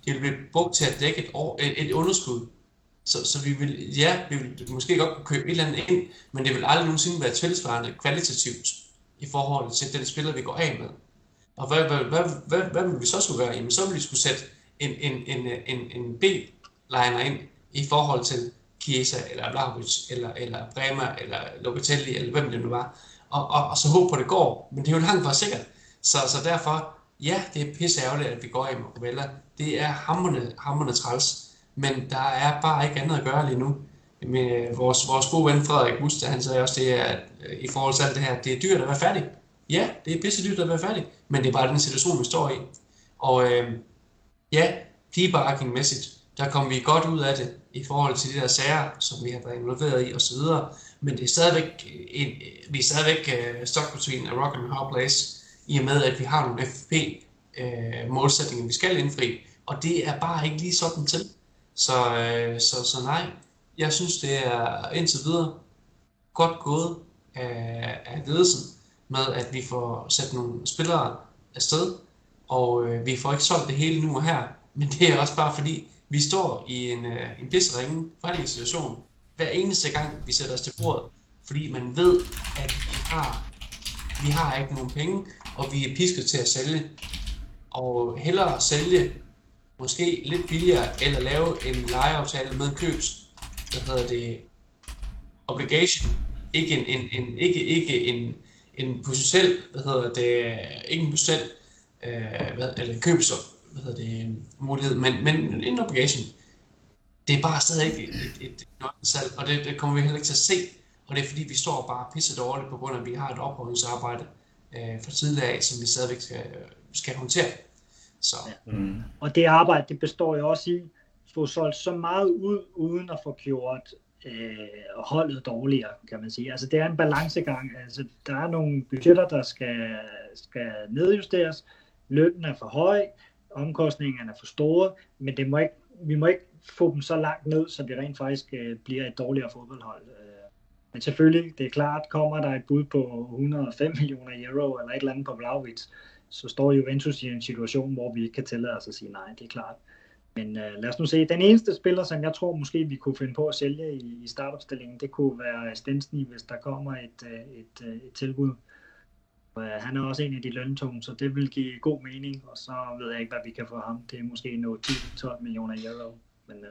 De vil blive brugt til at dække et, år, et, et underskud. Så, så vi vil, ja, vi vil måske godt kunne købe et eller andet ind, men det vil aldrig nogensinde være tilsvarende kvalitativt i forhold til den spiller, vi går af med. Og hvad, hvad, hvad, hvad, hvad vil vi så skulle gøre? Jamen, så vil vi skulle sætte en, en, en, en, en B-liner ind i forhold til Chiesa, eller Vlahovic, eller, eller Bremer, eller Locatelli, eller hvem det nu var, og, og, og så håb på, at det går. Men det er jo langt fra sikkert. Så, så derfor, ja, det er pisse ærgerligt, at vi går i med Rovella. Det er hammerne, hammerne træls. Men der er bare ikke andet at gøre lige nu. Men, vores, vores gode ven Frederik Buster, han sagde også, det er, at øh, i forhold til alt det her, det er dyrt at være færdig. Ja, det er pisse dyrt at være færdig, men det er bare den situation, vi står i. Og øh, ja, debarking-mæssigt, der kom vi godt ud af det i forhold til de der sager, som vi har været involveret i osv. Men det er stadigvæk, øh, en, øh, vi er stadigvæk øh, uh, stuck between a rock and a hard place, i og med at vi har nogle FFP-målsætninger, uh, vi skal indfri. Og det er bare ikke lige sådan til. Så, uh, så, så nej, jeg synes, det er indtil videre godt gået af, af ledelsen med, at vi får sat nogle spillere afsted, og øh, vi får ikke solgt det hele nu og her, men det er også bare fordi, vi står i en, øh, en pisseringe forhandlingssituation hver eneste gang, vi sætter os til bordet, fordi man ved, at vi har, vi har ikke nogen penge, og vi er pisket til at sælge. Og hellere sælge måske lidt billigere, eller lave en lejeaftale med en købs, hvad hedder det, obligation, ikke en, en, en, ikke, ikke en, en potentiel, hvad hedder det, ikke en potentiel, øh, hvad, eller købs, hvad hedder det, mulighed, men, men en obligation. Det er bare stadig ikke et, et, et salg, og det, det kommer vi heller ikke til at se, og det er fordi, vi står bare pisse dårligt, på grund af, at vi har et oprydningsarbejde øh, for tidligere af, som vi stadigvæk skal, skal håndtere. Så. Ja. Mm. Og det arbejde, det består jo også i, at få solgt så meget ud, uden at få gjort øh, holdet dårligere, kan man sige. Altså det er en balancegang. Altså, der er nogle budgetter, der skal, skal nedjusteres. Lønnen er for høj, omkostningerne er for store, men det må ikke, vi må ikke få dem så langt ned, så det rent faktisk øh, bliver et dårligere fodboldhold. Øh, men selvfølgelig, det er klart, kommer der et bud på 105 millioner euro eller et eller andet på Vlaovic, så står Juventus i en situation, hvor vi ikke kan tillade os at sige nej, det er klart. Men øh, lad os nu se. Den eneste spiller, som jeg tror måske vi kunne finde på at sælge i, i startopstillingen, det kunne være Stensny, hvis der kommer et, øh, et, et, et tilbud øh, han er også en af de løntunge, så det vil give god mening, og så ved jeg ikke, hvad vi kan få ham. Det er måske nå 10-12 millioner euro. Men, Øh.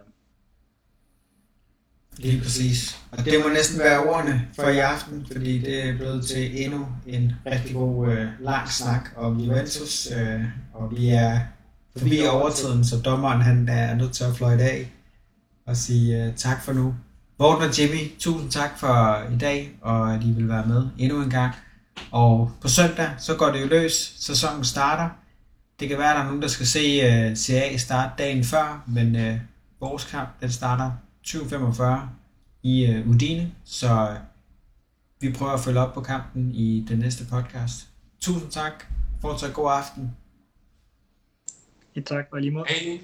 Lige præcis. Og det må næsten være ordene for i aften, fordi det er blevet til endnu en rigtig god øh, lang snak om Juventus, øh, og vi er forbi overtiden, så dommeren han er nødt til at fløjte af og sige øh, tak for nu. Morten og Jimmy, tusind tak for i dag, og at I vil være med endnu en gang. Og på søndag, så går det jo løs. Sæsonen starter. Det kan være, at der er nogen, der skal se uh, CA starte dagen før, men uh, vores kamp, den starter 2045 i uh, Udine, så vi prøver at følge op på kampen i den næste podcast. Tusind tak. Fortsat god aften. Et tak, og lige måde. Hej.